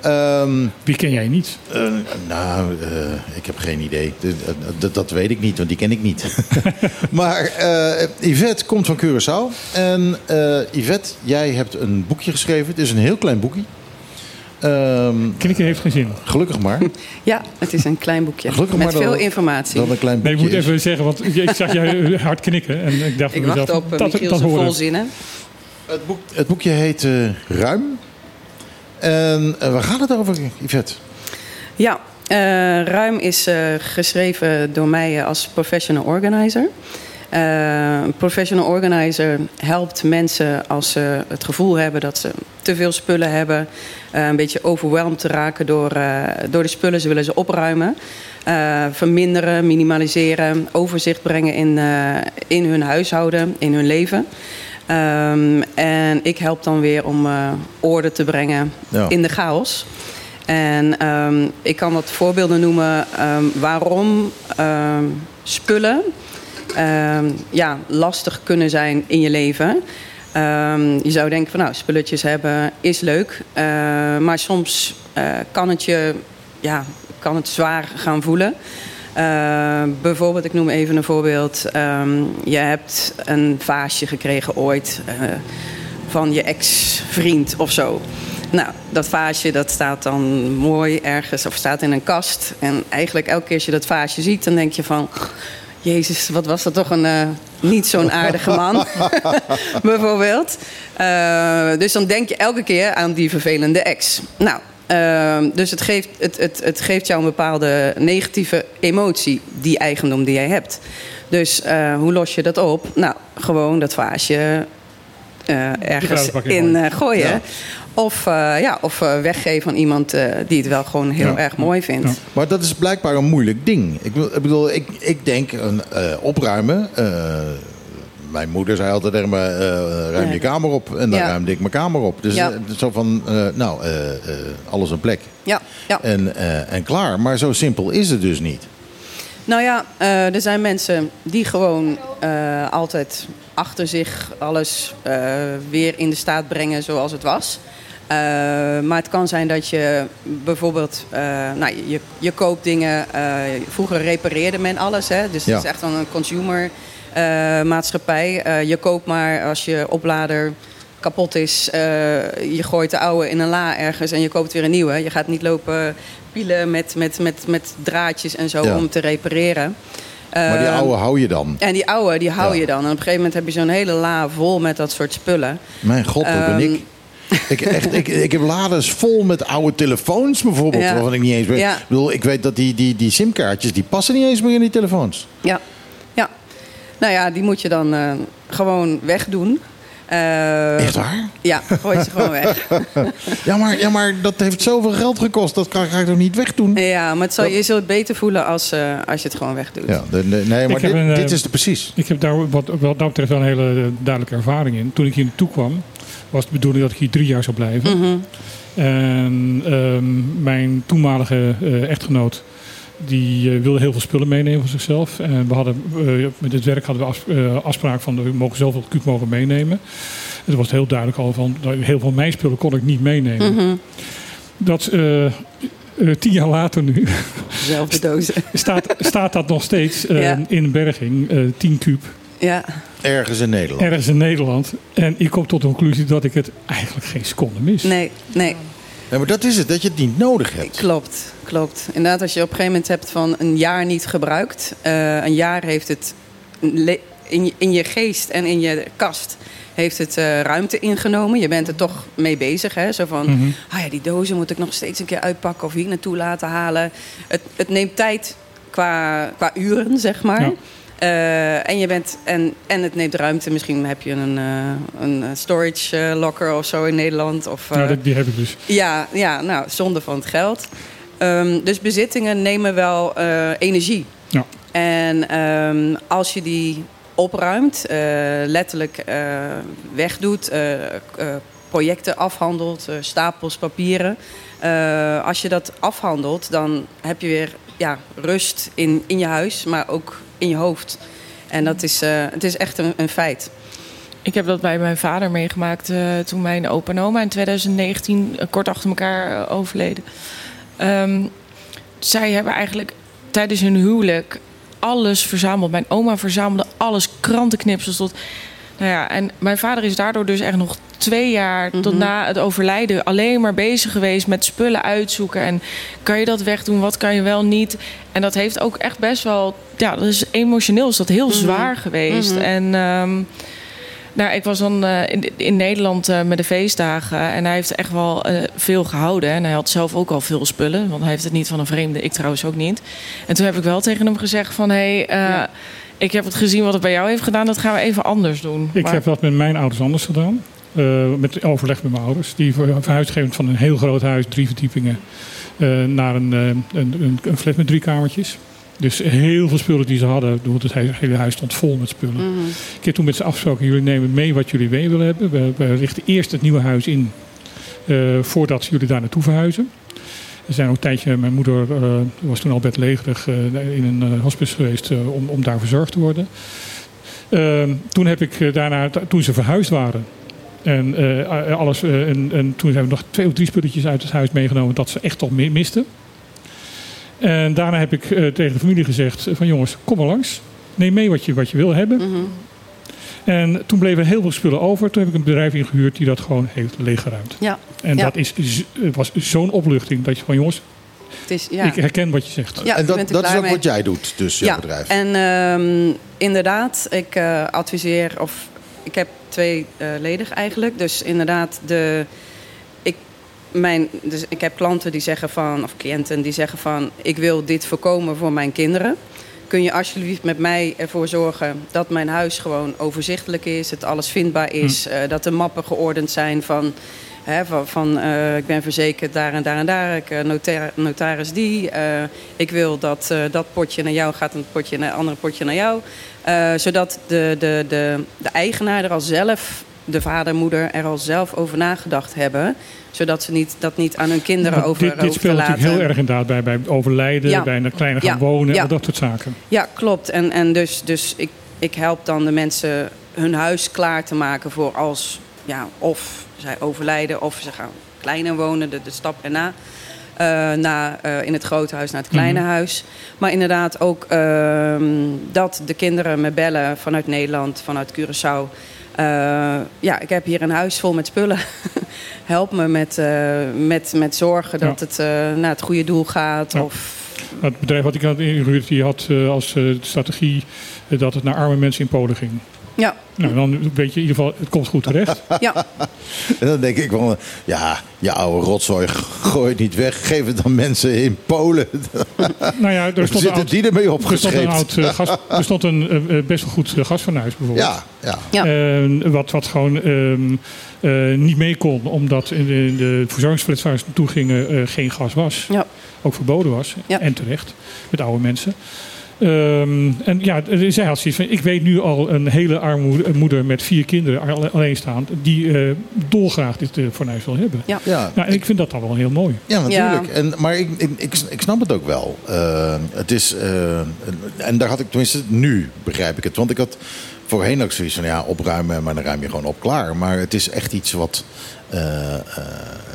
Ehm, Wie ken jij niet? Eh, nou, eh, ik heb geen idee. D- d- d- dat weet ik niet, want die ken ik niet. maar eh, Yvette komt van Curaçao. En eh, Yvette, jij hebt een boekje geschreven. Het is een heel klein boekje. Ehm, Knikken heeft geen zin. gelukkig maar. Ja, het is een klein boekje. Gelukkig met maar dat- veel informatie. Dat een klein Nee, boekje ik moet is. even zeggen, want ik zag jij hard knikken. En ik dacht Ik van mezelf, wacht op uh, dat, Michiel dat zijn horen. volzinnen. Het, boek, het boekje heet eh, Ruim. En eh, waar gaat het over, Yvette? Ja, eh, Ruim is geschreven door mij als professional organizer. Professional organizer helpt mensen als ze het gevoel hebben dat ze te veel spullen hebben. een beetje overweldigd te raken door, door de spullen. Ze willen ze opruimen. verminderen, minimaliseren, overzicht brengen in, in hun huishouden, in hun leven. Ehm, en ik help dan weer om eh, orde te brengen Ja. in de chaos. En ehm, ik kan wat voorbeelden noemen ehm, waarom spullen ja, lastig kunnen zijn in je leven. Je zou denken van nou, spulletjes hebben is leuk. eh, maar soms eh, kan, het je, ja, kan het zwaar gaan voelen. Eh, bijvoorbeeld, ik noem even een voorbeeld. Ehm, je hebt een vaasje gekregen ooit eh, van je ex-vriend of zo. Nou, dat vaasje dat staat dan mooi ergens of staat in een kast. En eigenlijk elke keer als je dat vaasje ziet, dan denk je van... Jezus, wat was dat toch een eh, niet zo'n aardige man, bijvoorbeeld. Eh, dus dan denk je elke keer aan die vervelende ex. Nou, uh, dus het geeft, het, het, het geeft jou een bepaalde negatieve emotie, die eigendom die jij hebt. Dus uh, hoe los je dat op? Nou, gewoon dat vaasje ergens in gooien. Ja. Of, ja, of weggeven aan iemand die het wel gewoon heel ja. erg mooi vindt. Ja. Maar dat is blijkbaar een moeilijk ding. Ik, ik bedoel, ik, ik denk een, opruimen. Mijn moeder zei altijd tegen me: ruim je kamer op. En dan ruimde ik mijn kamer op. Dus zo van: nou, alles een plek. Ja. Ja. En, en klaar. Maar zo simpel is het dus niet. Nou ja, er zijn mensen die gewoon altijd achter zich alles weer in de staat brengen zoals het was. Uh, maar het kan zijn dat je bijvoorbeeld, uh, nou, je, je koopt dingen. Uh, vroeger repareerde men alles, hè? dus het ja. is echt een consumer maatschappij. je koopt maar als je oplader kapot is, je gooit de oude in een la ergens en je koopt weer een nieuwe. Je gaat niet lopen pielen met, met, met, met draadjes en zo ja. om te repareren. Maar die oude hou je dan? En die oude, die hou ja. je dan. En op een gegeven moment heb je zo'n hele la vol met dat soort spullen. Mijn god, dat ben ik. ik, echt, ik, ik heb laders vol met oude telefoons bijvoorbeeld, ja. waarvan ik niet eens weet. Ik bedoel, ik weet dat die, die, die simkaartjes, die passen niet eens meer in die telefoons. Ja. Nou ja, die moet je dan uh, gewoon wegdoen. Uh, Echt waar? Ja, gooi ze gewoon weg. ja, maar, ja, maar dat heeft zoveel geld gekost. Dat ga, ga ik toch niet wegdoen? Ja, maar het zal, je zult het beter voelen als, uh, als je het gewoon wegdoet. Ja, de, de, nee, maar dit, een, dit, is het precies. Ik heb daar wat, wat dat betreft wel een hele duidelijke ervaring in. Toen ik hier naartoe kwam, was de bedoeling dat ik hier drie jaar zou blijven. Mm -hmm. En um, mijn toenmalige uh, echtgenoot die uh, wilde heel veel spullen meenemen voor zichzelf. En we hadden, uh, met dit werk hadden we afs afspraak van we mogen zoveel kuub mogen meenemen. En toen was het heel duidelijk al van heel veel van mijn spullen kon ik niet meenemen. Mm -hmm. Dat tien jaar later nu. Zelfde dozen. staat, staat dat nog steeds ja. in berging, 10 kuub. Ja. Ergens in Nederland. Ergens in Nederland. En ik kom tot de conclusie dat ik het eigenlijk geen seconde mis. Nee, nee. Ja, maar dat is het, dat je het niet nodig hebt. Klopt, klopt. Inderdaad, als je op een gegeven moment hebt van een jaar niet gebruikt. Uh, een jaar heeft het in je, in je geest en in je kast heeft het uh, ruimte ingenomen. Je bent er toch mee bezig. Hè? Zo van, Mhm. ah ja, die dozen moet ik nog steeds een keer uitpakken of hier naartoe laten halen. Het, het neemt tijd qua, qua uren, zeg maar. Ja. Uh, en, je bent, en, en het neemt ruimte. Misschien heb je een, uh, een storage locker of zo in Nederland. Of, ja, die heb ik dus. Ja, ja nou, zonde van het geld. Um, dus bezittingen nemen wel energie. Ja. En um, als je die opruimt, letterlijk wegdoet, projecten afhandelt, stapels papieren. als je dat afhandelt, dan heb je weer ja, rust in, in je huis, maar ook in je hoofd. En dat is, het is echt een, een, feit. Ik heb dat bij mijn vader meegemaakt toen mijn opa en oma in 2019 kort achter elkaar overleden. Um, zij hebben eigenlijk tijdens hun huwelijk alles verzameld. Mijn oma verzamelde alles, krantenknipsels tot. Nou ja, en mijn vader is daardoor dus echt nog twee jaar mm -hmm. tot na het overlijden alleen maar bezig geweest met spullen uitzoeken. En kan je dat wegdoen? Wat kan je wel niet? En dat heeft ook echt best wel. Ja, dat is emotioneel is dat heel mm -hmm. zwaar geweest. Mhm. Mm -hmm. En. Um, nou, ik was dan uh, in, in, Nederland uh, met de feestdagen en hij heeft echt wel uh, veel gehouden. En hij had zelf ook al veel spullen, want hij heeft het niet van een vreemde, ik trouwens ook niet. En toen heb ik wel tegen hem gezegd van, hé, hey, ja. ik heb het gezien wat het bij jou heeft gedaan, dat gaan we even anders doen. Ik maar... heb dat met mijn ouders anders gedaan. Met overleg met mijn ouders. Die verhuisgevend van een heel groot huis, drie verdiepingen, naar een, een, een, een flat met drie kamertjes. Dus heel veel spullen die ze hadden. Het hele huis stond vol met spullen. Mm -hmm. Ik heb toen met ze afgesproken, jullie nemen mee wat jullie mee willen hebben. We, we richten eerst het nieuwe huis in uh, voordat jullie daar naartoe verhuizen. Er zijn ook een tijdje, mijn moeder uh, was toen al bedlegerig uh, in een hospice geweest om, om daar verzorgd te worden. Ehm, toen heb ik daarna, toen ze verhuisd waren, en, alles, en, en toen hebben we nog twee of drie spulletjes uit het huis meegenomen dat ze echt toch misten. En daarna heb ik eh, tegen de familie gezegd van jongens, kom maar langs. Neem mee wat je, wat je wil hebben. Mhm. En toen bleven heel veel spullen over. Toen heb ik een bedrijf ingehuurd die dat gewoon heeft leeggeruimd. Ja, En Ja. dat is, was zo'n opluchting dat je van jongens, het is, ja. ik herken wat je zegt. Ja, en dat, dat is ook mee. wat jij doet, dus jouw ja. bedrijf. En ehm, inderdaad, ik eh, adviseer, of ik heb twee eh ledig eigenlijk. Dus inderdaad, de, ik, mijn, dus ik heb klanten die zeggen van, of cliënten die zeggen van, ik wil dit voorkomen voor mijn kinderen. Kun je alsjeblieft met mij ervoor zorgen dat mijn huis gewoon overzichtelijk is, dat alles vindbaar is, eh, dat de mappen geordend zijn van, van, van eh, ik ben verzekerd daar en daar en daar, ik eh, notar- notaris die, eh, ik wil dat dat potje naar jou gaat en het potje naar, andere potje naar jou, zodat de, de, de, de eigenaar er al zelf, de vader, moeder, er al zelf over nagedacht hebben, zodat ze niet, dat niet aan hun kinderen over dit, dit speelt natuurlijk heel erg inderdaad bij, bij overlijden, Ja. bij een kleine gaan Ja. wonen, Ja. al dat soort zaken. Ja, klopt. En, en dus, dus ik, ik help dan de mensen hun huis klaar te maken voor als, ja, of zij overlijden of ze gaan kleiner wonen, de, de stap erna. eh na, eh, in het grote huis naar het kleine Mhm. huis. Maar inderdaad ook ehm, dat de kinderen me bellen vanuit Nederland, vanuit Curaçao. Eh, ja, ik heb hier een huis vol met spullen. Help me met, met, met zorgen dat Ja. het naar het goede doel gaat. Ja. Of, Het bedrijf wat ik had ingehuurd, die had als strategie dat het naar arme mensen in Polen ging. Ja, Nou, dan weet je in ieder geval, het komt goed terecht. ja, En dan denk ik van, ja, je oude rotzooi, gooi het niet weg. Geef het dan mensen in Polen. nou ja, er stond een Zitten oud, die ermee er stond een, oud eh, gas, er stond een eh, eh, best wel goed gasfornuis bijvoorbeeld. Ja, ja. Ja. Eh, wat, wat gewoon ehm, eh, niet mee kon, omdat in de, in de waar ze naartoe gingen eh, geen gas was. ja. Ook verboden was. Ja. En terecht, met oude mensen. Ehm, en ja, zij had zoiets van, ik weet nu al een hele arme moeder met vier kinderen alle- alleenstaand, die eh, dolgraag dit fornuis wil hebben. Ja. ja. Nou, en ik vind dat dan wel heel mooi. Ja, natuurlijk. En, maar ik, ik, ik, ik snap het ook wel. Eh, het is, eh, en daar had ik tenminste, nu begrijp ik het. Want ik had voorheen ook zoiets van, ja, opruimen, maar dan ruim je gewoon op klaar. Maar het is echt iets wat eh, eh,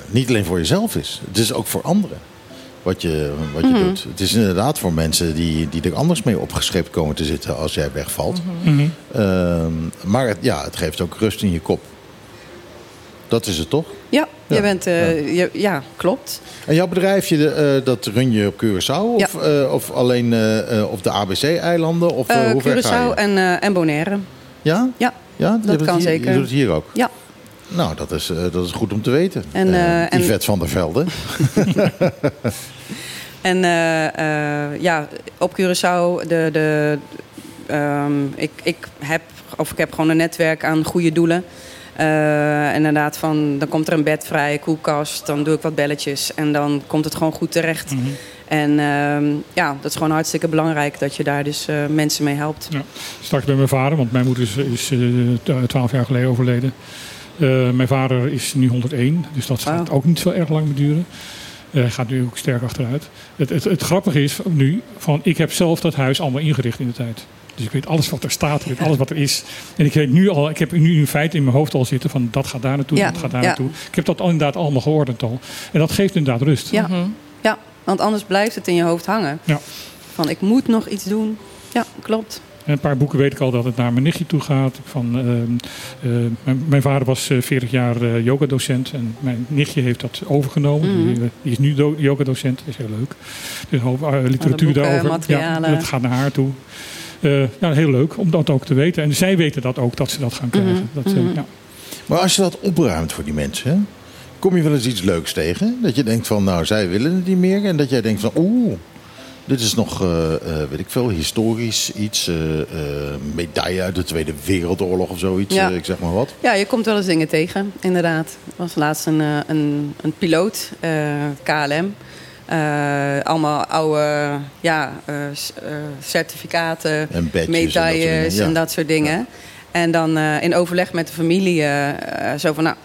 niet alleen voor jezelf is. Het is ook voor anderen. Wat je, wat je Mhm. doet. Het is inderdaad voor mensen die, die er anders mee opgescheept komen te zitten als jij wegvalt. Mhm. Ehm, maar het, ja, het geeft ook rust in je kop. Dat is het toch? Ja, Ja. Je bent, eh, je- ja, klopt. En jouw bedrijfje, eh, dat run je op Curaçao? Of, eh, of alleen eh, eh, op de ABC-eilanden? Of hoe ver ga Curaçao je? en, eh, en Bonaire. Ja? Ja, ja? Dat kan hier- zeker. Je doet het hier ook? Ja. Nou, dat is, eh, dat is goed om te weten. En, en- Yvette van der Velde. En eh, eh, ja, op Curaçao, de, de, ehm, ik, ik, heb, of ik heb gewoon een netwerk aan goede doelen. Eh, inderdaad, van, dan komt er een bed vrij, koelkast, dan doe ik wat belletjes en dan komt het gewoon goed terecht. Mhm. En ehm, ja, dat is gewoon hartstikke belangrijk dat je daar dus eh, mensen mee helpt. Ja. Straks bij mijn vader, want mijn moeder is, is twaalf jaar geleden overleden. Eh, mijn vader is nu 101, dus dat gaat Wauw. ook niet zo erg lang meer duren. Eh, Hij gaat nu ook sterk achteruit. Het, het, het grappige is nu, van, ik heb zelf dat huis allemaal ingericht in de tijd. Dus ik weet alles wat er staat, ik weet alles wat er is. En ik weet nu al, ik heb nu in feite in mijn hoofd al zitten van dat gaat daar naartoe, Ja, dat gaat daar ja. naartoe. Ik heb dat al inderdaad allemaal geordend al. En dat geeft inderdaad rust. Ja, ja, want anders blijft het in je hoofd hangen. Ja. Van ik moet nog iets doen. Ja, klopt. En een paar boeken weet ik al dat het naar mijn nichtje toe gaat. Van, ehm, eh, mijn, mijn vader was eh, 40 jaar eh yogadocent en mijn nichtje heeft dat overgenomen. Mhm. Die, eh, die is nu do- yogadocent, dat is heel leuk. Dus een hoop eh, literatuur boeken, daarover. materialen. Ja, dat gaat naar haar toe. Eh, nou, heel leuk om dat ook te weten. En zij weten dat ook, dat ze dat gaan krijgen. Mhm, Dat, eh, mhm. ja. Maar als je dat opruimt voor die mensen, hè, kom je wel eens iets leuks tegen? Dat je denkt van, nou, zij willen het niet meer. En dat jij denkt van, oeh, dit is nog, eh, eh, weet ik veel, historisch iets. eh, medaille uit de Tweede Wereldoorlog of zoiets. Ja. ik zeg maar wat. Ja, je komt wel eens dingen tegen, inderdaad. Er was laatst een, een, een piloot, KLM. Allemaal oude ja, certificaten, En badges en dat soort medailles dingen, en dat soort dingen. En dan in overleg met de familie zo van, nou,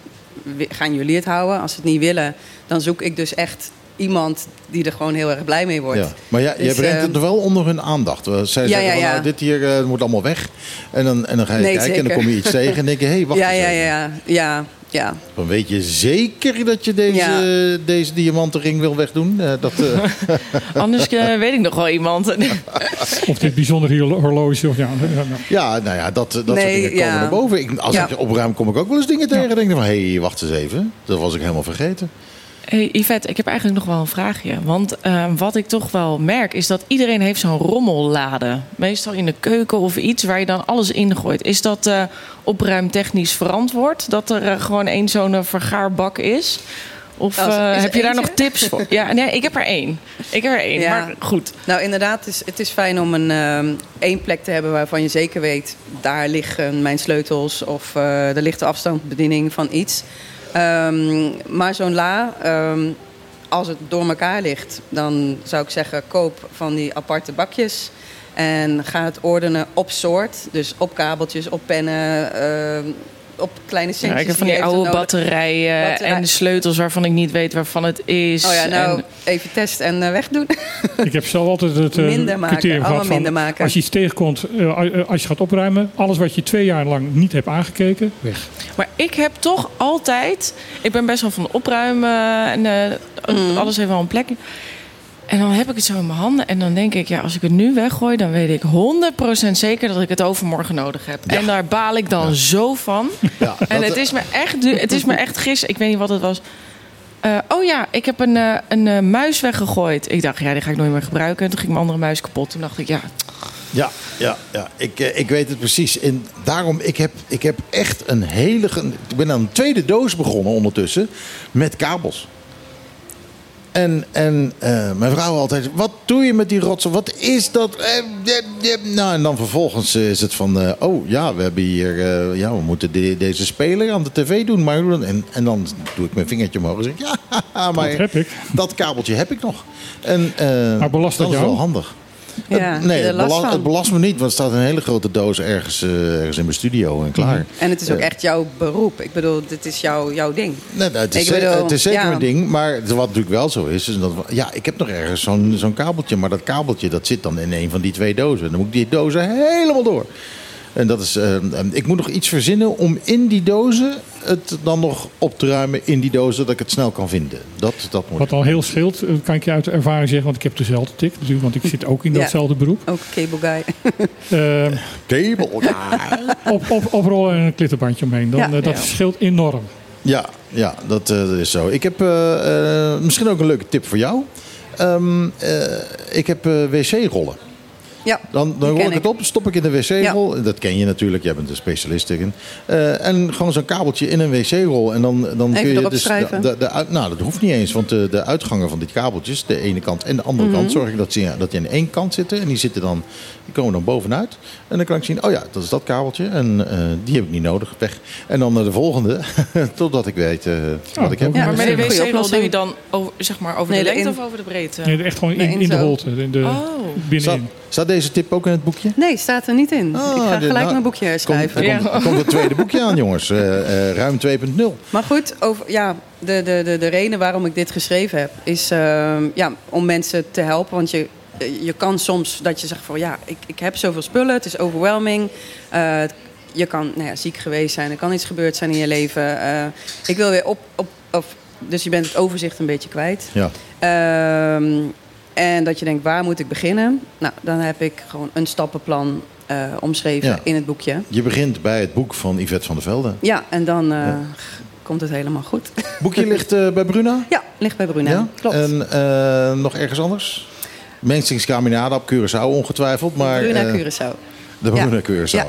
gaan jullie het houden? Als ze het niet willen, dan zoek ik dus echt iemand die er gewoon heel erg blij mee wordt. Ja. Maar ja, jij Dus, brengt eh, het wel onder hun aandacht. Zij Ja, zeggen ja, nou, dit hier eh, moet allemaal weg. En dan, en dan ga je Nee, kijken en dan kom je iets tegen en denk je, hé, hey, wacht ja, eens ja, even. ja, ja. Ja, Dan weet je zeker dat je deze, Ja. deze diamantenring wil wegdoen. Eh, dat, eh, Anders eh, weet ik nog wel iemand. Of dit bijzonder horloge. Of, ja, ja, nou ja, dat, dat soort dingen komen naar boven. Ik, als Ja. ik opruim, kom ik ook wel eens dingen tegen. Denk ik van, hé, hey, wacht eens even. Dat was ik helemaal vergeten. Hey Yvette, ik heb eigenlijk nog wel een vraagje. Want eh, wat ik toch wel merk is dat iedereen heeft zo'n rommellade. Meestal in de keuken of iets waar je dan alles in gooit. Is dat eh, opruimtechnisch verantwoord? Dat er eh, gewoon één zo'n eh, vergaarbak is? Of is heb je daar nog tips voor? Ja, nee, ik heb er één. Ik heb er één, Ja. maar goed. Nou, inderdaad, het is, het is fijn om een ehm, één plek te hebben waarvan je zeker weet... daar liggen mijn sleutels of er ligt de afstandsbediening van iets. Ehm, maar zo'n la, ehm, als het door elkaar ligt... dan zou ik zeggen, koop van die aparte bakjes... En ga het ordenen op soort. Dus op kabeltjes, op pennen, ehm, op kleine Ja, centjes. ik heb van die oude batterijen Batterij- en de sleutels waarvan ik niet weet waarvan het is. Oh ja, nou, En- even testen en eh, wegdoen. Ik heb zelf altijd het eh, Minder maken, gehad van... minder maken. Als je iets tegenkomt, eh, als je gaat opruimen... alles wat je twee jaar lang niet hebt aangekeken, weg. Maar ik heb toch altijd. Ik ben best wel van opruimen en eh, Mm. alles heeft wel een plekje. En dan heb ik het zo in mijn handen. En dan denk ik, ja, als ik het nu weggooi, dan weet ik 100% zeker dat ik het overmorgen nodig heb. En daar baal ik dan zo van. Ja, En het is me echt, het is me echt gisteren, ik weet niet wat het was. Eh, oh ja, ik heb een, eh, een eh, muis weggegooid. Ik dacht, ja, die ga ik nooit meer gebruiken. En toen ging mijn andere muis kapot. Toen dacht ik, ja, Ja, ja, ja. Ik, eh, ik weet het precies. En daarom, ik heb, ik heb echt een hele... Ik ben aan een tweede doos begonnen ondertussen met kabels. En, en eh, mijn vrouw altijd, wat doe je met die rotsen? Wat is dat? Eh, eh, eh. Nou, en dan vervolgens is het van, oh ja, we hebben hier, ja, we moeten de- deze speler aan de tv doen. Maar, en, en dan doe ik mijn vingertje omhoog en zeg ja, maar Dat heb ik. dat kabeltje heb ik nog. En, Maar belast dat dat is jou? wel handig. Ja, Het- nee, het, last bela- van? het belast me niet, want er staat een hele grote doos ergens, eh, ergens in mijn studio en klaar. En het is ook Ja. echt jouw beroep. Ik bedoel, dit is jouw, jouw ding. Nee, nou, het, is, bedoel, het is zeker ja. een ding, maar wat natuurlijk wel zo is, is dat, ja, ik heb nog ergens zo'n zo'n kabeltje, maar dat kabeltje dat zit dan in een van die twee dozen. Dan moet ik die dozen helemaal door. En dat is, eh, ik moet nog iets verzinnen om in die dozen het dan nog op te ruimen in die dozen, dat ik het snel kan vinden. Dat, dat moet. Wat al heel scheelt, eh, kan ik je uit ervaring zeggen, want ik heb dezelfde tik natuurlijk, want ik zit ook in Ja. datzelfde beroep. Ook cable guy. Eh, Kabel. Ja, op, op, oprollen en een klittenbandje omheen. Dan, Ja. eh, dat Ja. scheelt enorm. ja, ja dat, eh, dat is zo. Ik heb misschien ook een leuke tip voor jou. Ehm, eh, ik heb eh, wc-rollen. Ja, Dan, dan rol ik het op, stop ik in de wc-rol. Dat ken je natuurlijk, jij bent een specialist erin. Eh, en gewoon zo'n kabeltje in een wc-rol. En dan, dan Even kun je dus. De, nou, dat hoeft niet eens, want de, de uitgangen van die kabeltjes, de ene kant en de andere Mhm. kant, zorg ik dat, ze, dat die aan één kant zitten. En die zitten dan, die komen dan bovenuit. En dan kan ik zien, oh ja, dat is dat kabeltje. En eh, die heb ik niet nodig, weg. En dan naar de volgende, totdat ik weet eh, wat ik heb. Ja, maar met de wc-rol doe je dan over, zeg maar, over Nee, de lengte in- of over de breedte? Nee, echt gewoon in, in in de holte, in de, Oh. Binnenin. Staat deze tip ook in het boekje? Nee, staat er niet in. Ah, ik ga gelijk nou, mijn boekje Komt, schrijven. er, komt, komt het tweede boekje aan, jongens. Eh, eh, ruim 2.0. Maar goed, over, ja, de, de, de, de reden waarom ik dit geschreven heb... is ehm, ja, om mensen te helpen. Want je, je kan soms dat je zegt van... ja, ik, ik heb zoveel spullen, het is overwhelming. Eh, je kan nou ja, ziek geweest zijn, er kan iets gebeurd zijn in je leven. Ik wil weer op... op of, dus je bent het overzicht een beetje kwijt. Ja. Ehm, en dat je denkt, waar moet ik beginnen? Nou, dan heb ik gewoon een stappenplan eh, omschreven Ja. in het boekje. Je begint bij het boek van Yvette van der Velde. Ja, en dan eh, Ja. komt het helemaal goed. boekje ligt eh, bij Bruna? Ja, ligt bij Bruna. Klopt. En nog ergens anders? Mensings Caminada op Curaçao ongetwijfeld. Maar, Bruna Curaçao. De Ja. Bruna Curaçao. Ja.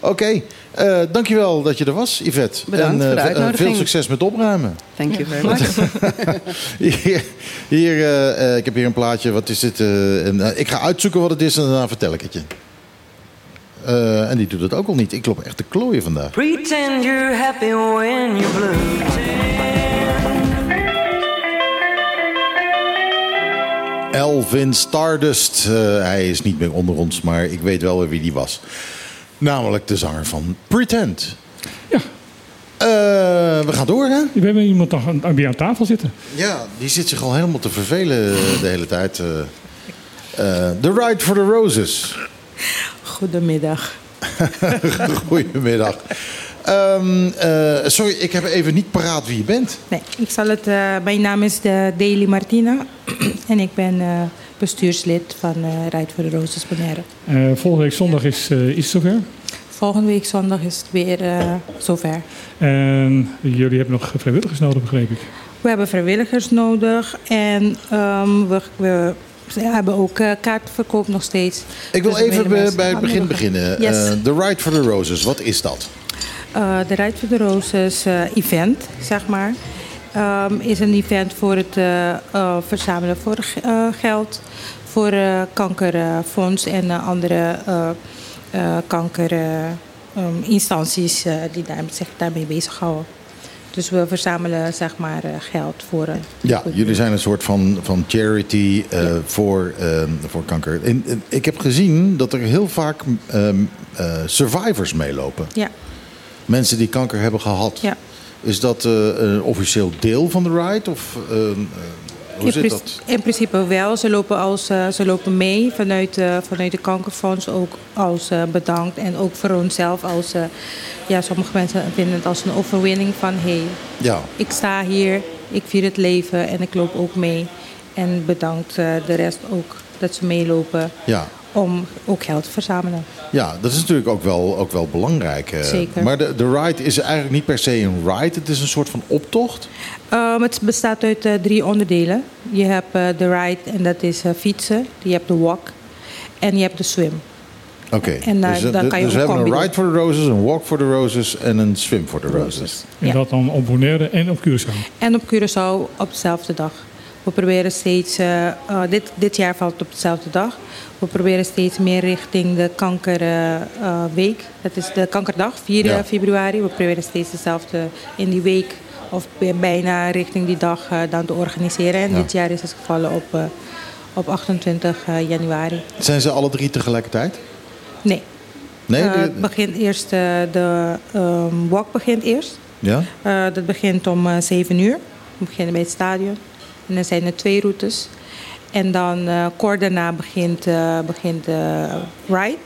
Oké, eh, dankjewel dat je er was, Yvette. Bedankt en, voor de eh, uitnodiging. veel succes met opruimen. Thank you very much. Hier, hier eh, eh, ik heb hier een plaatje. Wat is dit? eh, en, ik ga uitzoeken wat het is en daarna vertel ik het je. Eh, en die doet het ook al niet. Ik loop echt te klooien vandaag. Pretend you're happy when you're blue. Elvin Stardust. Eh, hij is niet meer onder ons, maar ik weet wel weer wie die was. Namelijk de zanger van Pretend. Ja. Eh, we gaan door, hè? We hebben iemand aan, bij aan tafel zitten. Ja, die zit zich al helemaal te vervelen de hele tijd. eh. Eh, The Ride for the Roses. Goedemiddag. Goedemiddag. Ehm, eh, sorry, ik heb even niet paraat wie je bent. Nee, ik zal het. eh, mijn naam is Daily Martina en ik ben eh, bestuurslid van Rijd voor de Roses Bonaire. Eh, volgende week zondag is, eh, is het zover. Volgende week zondag is het weer eh, zover. En jullie hebben nog vrijwilligers nodig, begreep ik. We hebben vrijwilligers nodig en ehm, we, we hebben ook eh, kaartverkoop nog steeds. Ik wil Dus even bij, het begin beginnen. Yes. Eh, The Ride for the Roses, wat is dat? Eh, de Rijd voor de Roses eh, event, zeg maar, ehm, is een event voor het eh, eh, verzamelen voor eh, geld voor kankerfonds en andere kankerinstanties eh, die daar, zich daarmee bezighouden. Dus we verzamelen zeg maar geld voor. Ja, jullie zijn een soort van, van charity voor, ehm, voor kanker. In- ik heb gezien dat er heel vaak ehm, survivors meelopen. Ja, Mensen die kanker hebben gehad. ja. Is dat eh, een officieel deel van de ride? Of ehm, eh, hoe in, zit dat? in principe wel. Ze lopen, als, eh, ze lopen mee vanuit, eh, vanuit de kankerfonds ook als eh, bedankt. En ook voor onszelf als... eh, ja, sommige mensen vinden het als een overwinning van... hé, hey, Ja, ik sta hier, ik vier het leven en ik loop ook mee. En bedankt eh, de rest ook dat ze meelopen ja. Om ook geld te verzamelen. Ja, dat is natuurlijk ook wel, ook wel belangrijk. eh. Zeker. Maar de, de ride is eigenlijk niet per se een ride. Het is een soort van optocht. Um, het bestaat uit eh, drie onderdelen. Je hebt eh, de ride en dat is eh, fietsen. Je hebt de walk en je hebt de swim. Oké, En daar- dus, dan kan je dus we hebben een ride for the roses, een walk for the roses en een swim for the roses. En Ja. dat dan op Bonaire en op Curaçao. En op Curaçao op dezelfde dag. We proberen steeds, eh, eh, dit, dit jaar valt het op dezelfde dag. We proberen steeds meer richting de kankerweek. dat is de kankerdag, 4 Ja. februari. We proberen steeds dezelfde in die week of bijna richting die dag eh, dan te organiseren. En Ja. dit jaar is het gevallen op, eh, op 28 eh, januari. Zijn ze alle drie tegelijkertijd? Nee, Nee? Eh, de- begint eerst, eh, de ehm, walk begint eerst. ja? Eh, dat begint om eh 7 uur. We beginnen bij het stadion. En dan zijn er twee routes. En dan eh, kort daarna begint, eh, begint de ride.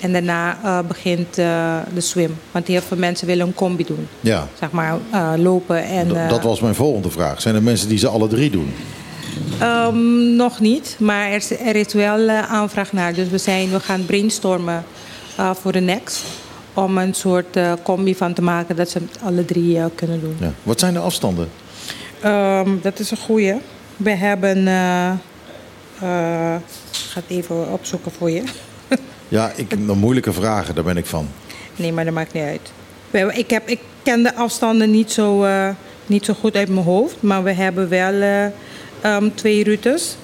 En daarna eh, begint eh, de swim. Want heel veel mensen willen een combi doen. Ja. Zeg maar eh, lopen en... D- eh, dat was mijn volgende vraag. Zijn er mensen die ze alle drie doen? Ehm, nog niet, maar er is, er is wel eh, aanvraag naar. Dus we, zijn, we gaan brainstormen eh, voor de next. Om een soort eh, combi van te maken dat ze het alle drie eh, kunnen doen. Ja. Wat zijn de afstanden? Ehm, dat is een goeie. We hebben... eh, eh, ik ga het even opzoeken voor je. Ja, ik, moeilijke vragen, daar ben ik van. Nee, maar dat maakt niet uit. We hebben, ik, heb, ik ken de afstanden niet zo, eh, niet zo goed uit mijn hoofd. Maar we hebben wel eh, ehm, twee routes.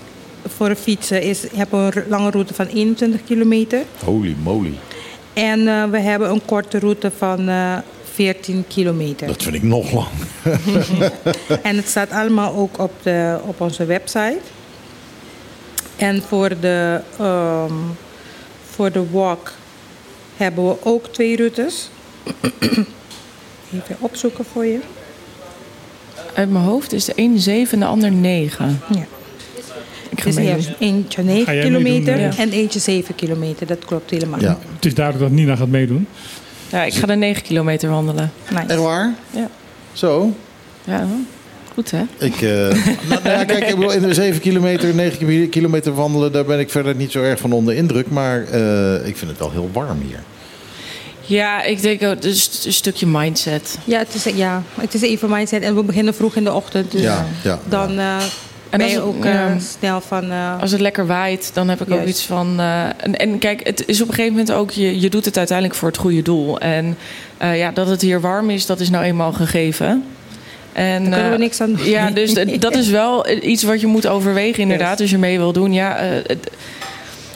Voor fietsen is, hebben we een lange route van 21 kilometer. Holy moly. En eh, we hebben een korte route van eh 14 kilometer. Dat vind ik nog lang. En het staat allemaal ook op, de, op onze website. En voor de, ehm, voor de walk hebben we ook twee routes. Even opzoeken voor je. Uit mijn hoofd is de een 7 en de ander 9. Ja. Ik ga Dus je hebt eentje Ga 9 jij kilometer ja? en eentje 7 kilometer. Dat klopt helemaal. Ja. Het is duidelijk dat Nina gaat meedoen. Ja, ik ga de 9 kilometer wandelen. Nice. Echt waar? Ja. Zo? Ja, goed hè? Ik, eh, nou, nou ja, kijk, ik bedoel, in de 7 kilometer, 9 kilometer wandelen, daar ben ik verder niet zo erg van onder indruk. Maar eh, ik vind het wel heel warm hier. Ja, ik denk ook, het is een stukje mindset. Ja, het is, ja, het is even mindset. En we beginnen vroeg in de ochtend. Dus Ja, ja. dan eh, En ben als je het- ook ja. eh, snel van... eh, Als het lekker waait, dan heb ik ook iets van. eh, en, en kijk, het is op een gegeven moment ook, je, je doet het uiteindelijk voor het goede doel. En eh, ja, dat het hier warm is, dat is nou eenmaal gegeven. En, Daar kunnen we niks aan doen. Ja, dus dat is wel iets wat je moet overwegen, inderdaad, als je mee wil doen. Ja, eh, het-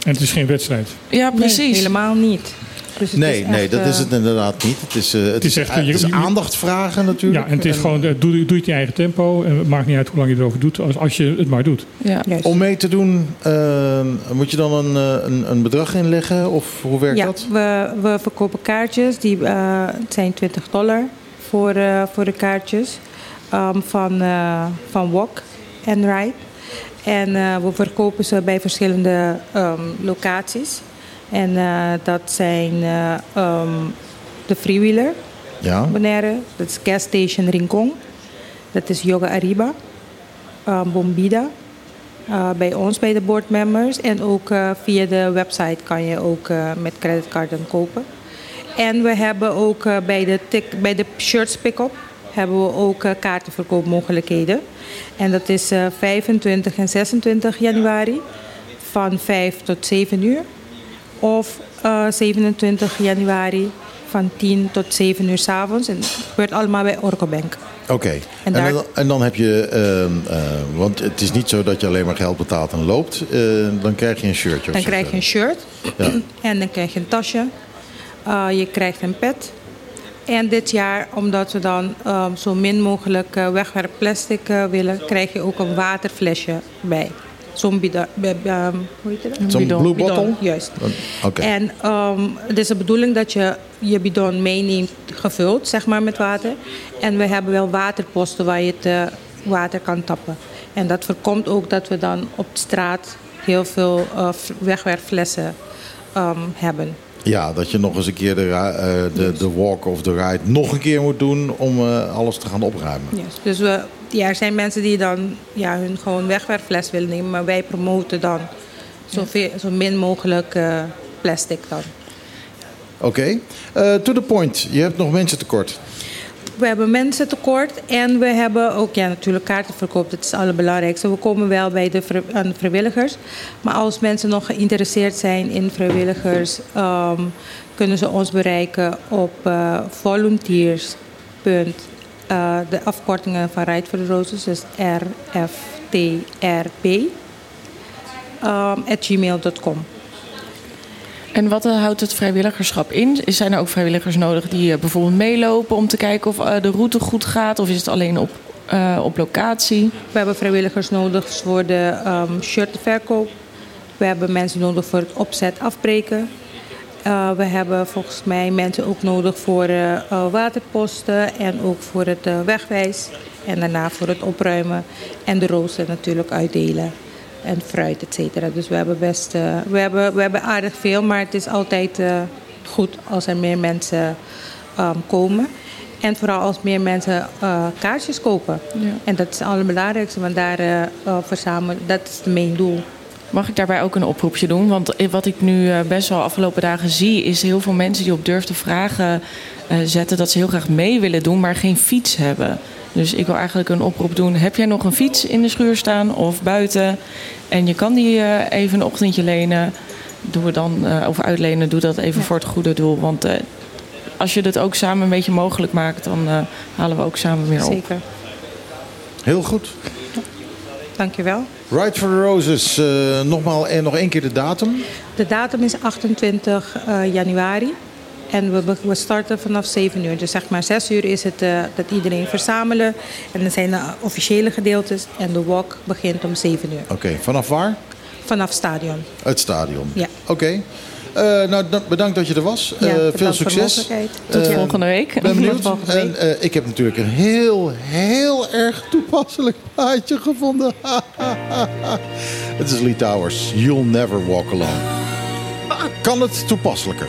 En het is geen wedstrijd. ja Nee, precies. helemaal niet. Dus het Nee, is nee, echt, dat eh, is het inderdaad niet. Het is, eh, het is is, echt- het je- is aandacht vragen natuurlijk. Ja, en het is gewoon, eh, doe, doe het in je eigen tempo. En het maakt niet uit hoe lang je erover doet, als, als je het maar doet. Ja. Juist. Om mee te doen, eh, moet je dan een, eh, een, een bedrag inleggen? Of hoe werkt ja, dat? we, we verkopen kaartjes. Die eh, het zijn 20 dollar voor, eh, voor de kaartjes. ehm, van, eh, van Walk en Ride. En eh, we verkopen ze bij verschillende ehm, locaties. En eh, dat zijn eh, ehm, de Freewheeler. Ja. Bonaire. Dat is Gas Station Rincon. Dat is Yoga Ariba. uh, Bombida. Bij ons, bij de board members. En ook via de website kan je ook met creditcarden kopen. En we hebben ook bij, de bij de shirts pick-up hebben we ook kaartenverkoopmogelijkheden. En dat is uh, 25 en 26 januari van 5 tot 7 uur. Of uh, 27 januari van 10 tot 7 uur s avonds. En het gebeurt allemaal bij Orcobank. Oké. Okay. En, daar- en, dan- en dan heb je, uh, uh, want het is niet zo dat je alleen maar geld betaalt en loopt. Uh, dan krijg je een shirtje. of Dan krijg je een shirt Ja. en dan krijg je een tasje. Je krijgt een pet. En dit jaar, omdat we dan um, zo min mogelijk uh, wegwerpplastic uh, willen, krijg je ook een waterflesje bij. Zo'n bij, um, hoe heet dat? Zo'n Bidon, blue bidon, bottle? Juist. Oké. En um, het is de bedoeling dat je je bidon meeneemt gevuld, zeg maar, met water. En we hebben wel waterposten waar je het uh, water kan tappen. En dat voorkomt ook dat we dan op de straat heel veel uh, wegwerpflessen um, hebben. Ja, dat je nog eens een keer de, eh, de, de walk of the ride nog een keer moet doen om eh, alles te gaan opruimen. Yes. Dus we, ja, er zijn mensen die dan ja, hun gewoon wegwerpfles willen nemen, maar wij promoten dan zoveel, zo min mogelijk uh, plastic dan. Oké, Eh, to the point. Je hebt nog mensen tekort. We hebben mensen tekort en we hebben ook ja, natuurlijk kaartenverkoop. Dat is het allerbelangrijkste. We komen wel bij de aan de vrijwilligers. Maar als mensen nog geïnteresseerd zijn in vrijwilligers, um, kunnen ze ons bereiken op uh, volunteers. Uh, de afkortingen van Right for the Roses, dus RFTRP, um, at gmail.com. En wat uh, houdt het vrijwilligerschap in? Zijn er ook vrijwilligers nodig die uh, bijvoorbeeld meelopen om te kijken of de route goed gaat? Of is het alleen op, op locatie? We hebben vrijwilligers nodig voor de um, shirtverkoop. We hebben mensen nodig voor het opzet afbreken. Uh, we hebben volgens mij mensen ook nodig voor uh, uh, waterposten en ook voor het uh, wegwijs. En daarna voor het opruimen en de rooster natuurlijk uitdelen. En fruit, et cetera. Dus we hebben best we hebben, we hebben aardig veel, maar het is altijd goed als er meer mensen um, komen. En vooral als meer mensen kaartjes kopen. Ja. En dat is het allerbelangrijkste, want daar verzamelen, dat is het main doel. Mag ik daarbij ook een oproepje doen? Want wat ik nu uh, best wel afgelopen dagen zie, is heel veel mensen die op durf te vragen uh, zetten dat ze heel graag mee willen doen, maar geen fiets hebben. Dus ik wil eigenlijk een oproep doen. Heb jij nog een fiets in de schuur staan of buiten? En je kan die uh, even een ochtendje lenen. Doe we dan, of uitlenen, doe dat even ja. voor het goede doel. Want als je dat ook samen een beetje mogelijk maakt, dan halen we ook samen meer op. Zeker. Heel goed. Dankjewel. Right for the Roses, uh, nogmaals en nog één keer de datum. De datum is 28 uh, januari. En we, we starten vanaf 7 uur. Dus zeg maar 6 uur is het uh, dat iedereen verzamelen. En dan zijn de officiële gedeeltes. En de walk begint om 7 uur. Oké, okay. vanaf waar? Vanaf stadion. Het stadion. Ja. Oké. Okay. Uh, nou, bedankt dat je er was. Ja, uh, veel succes. Tot uh, volgende week. Ben benieuwd. en, uh, ik heb natuurlijk een heel, heel erg toepasselijk plaatje gevonden. Het is Lee Towers. You'll never walk alone. Kan het toepasselijker?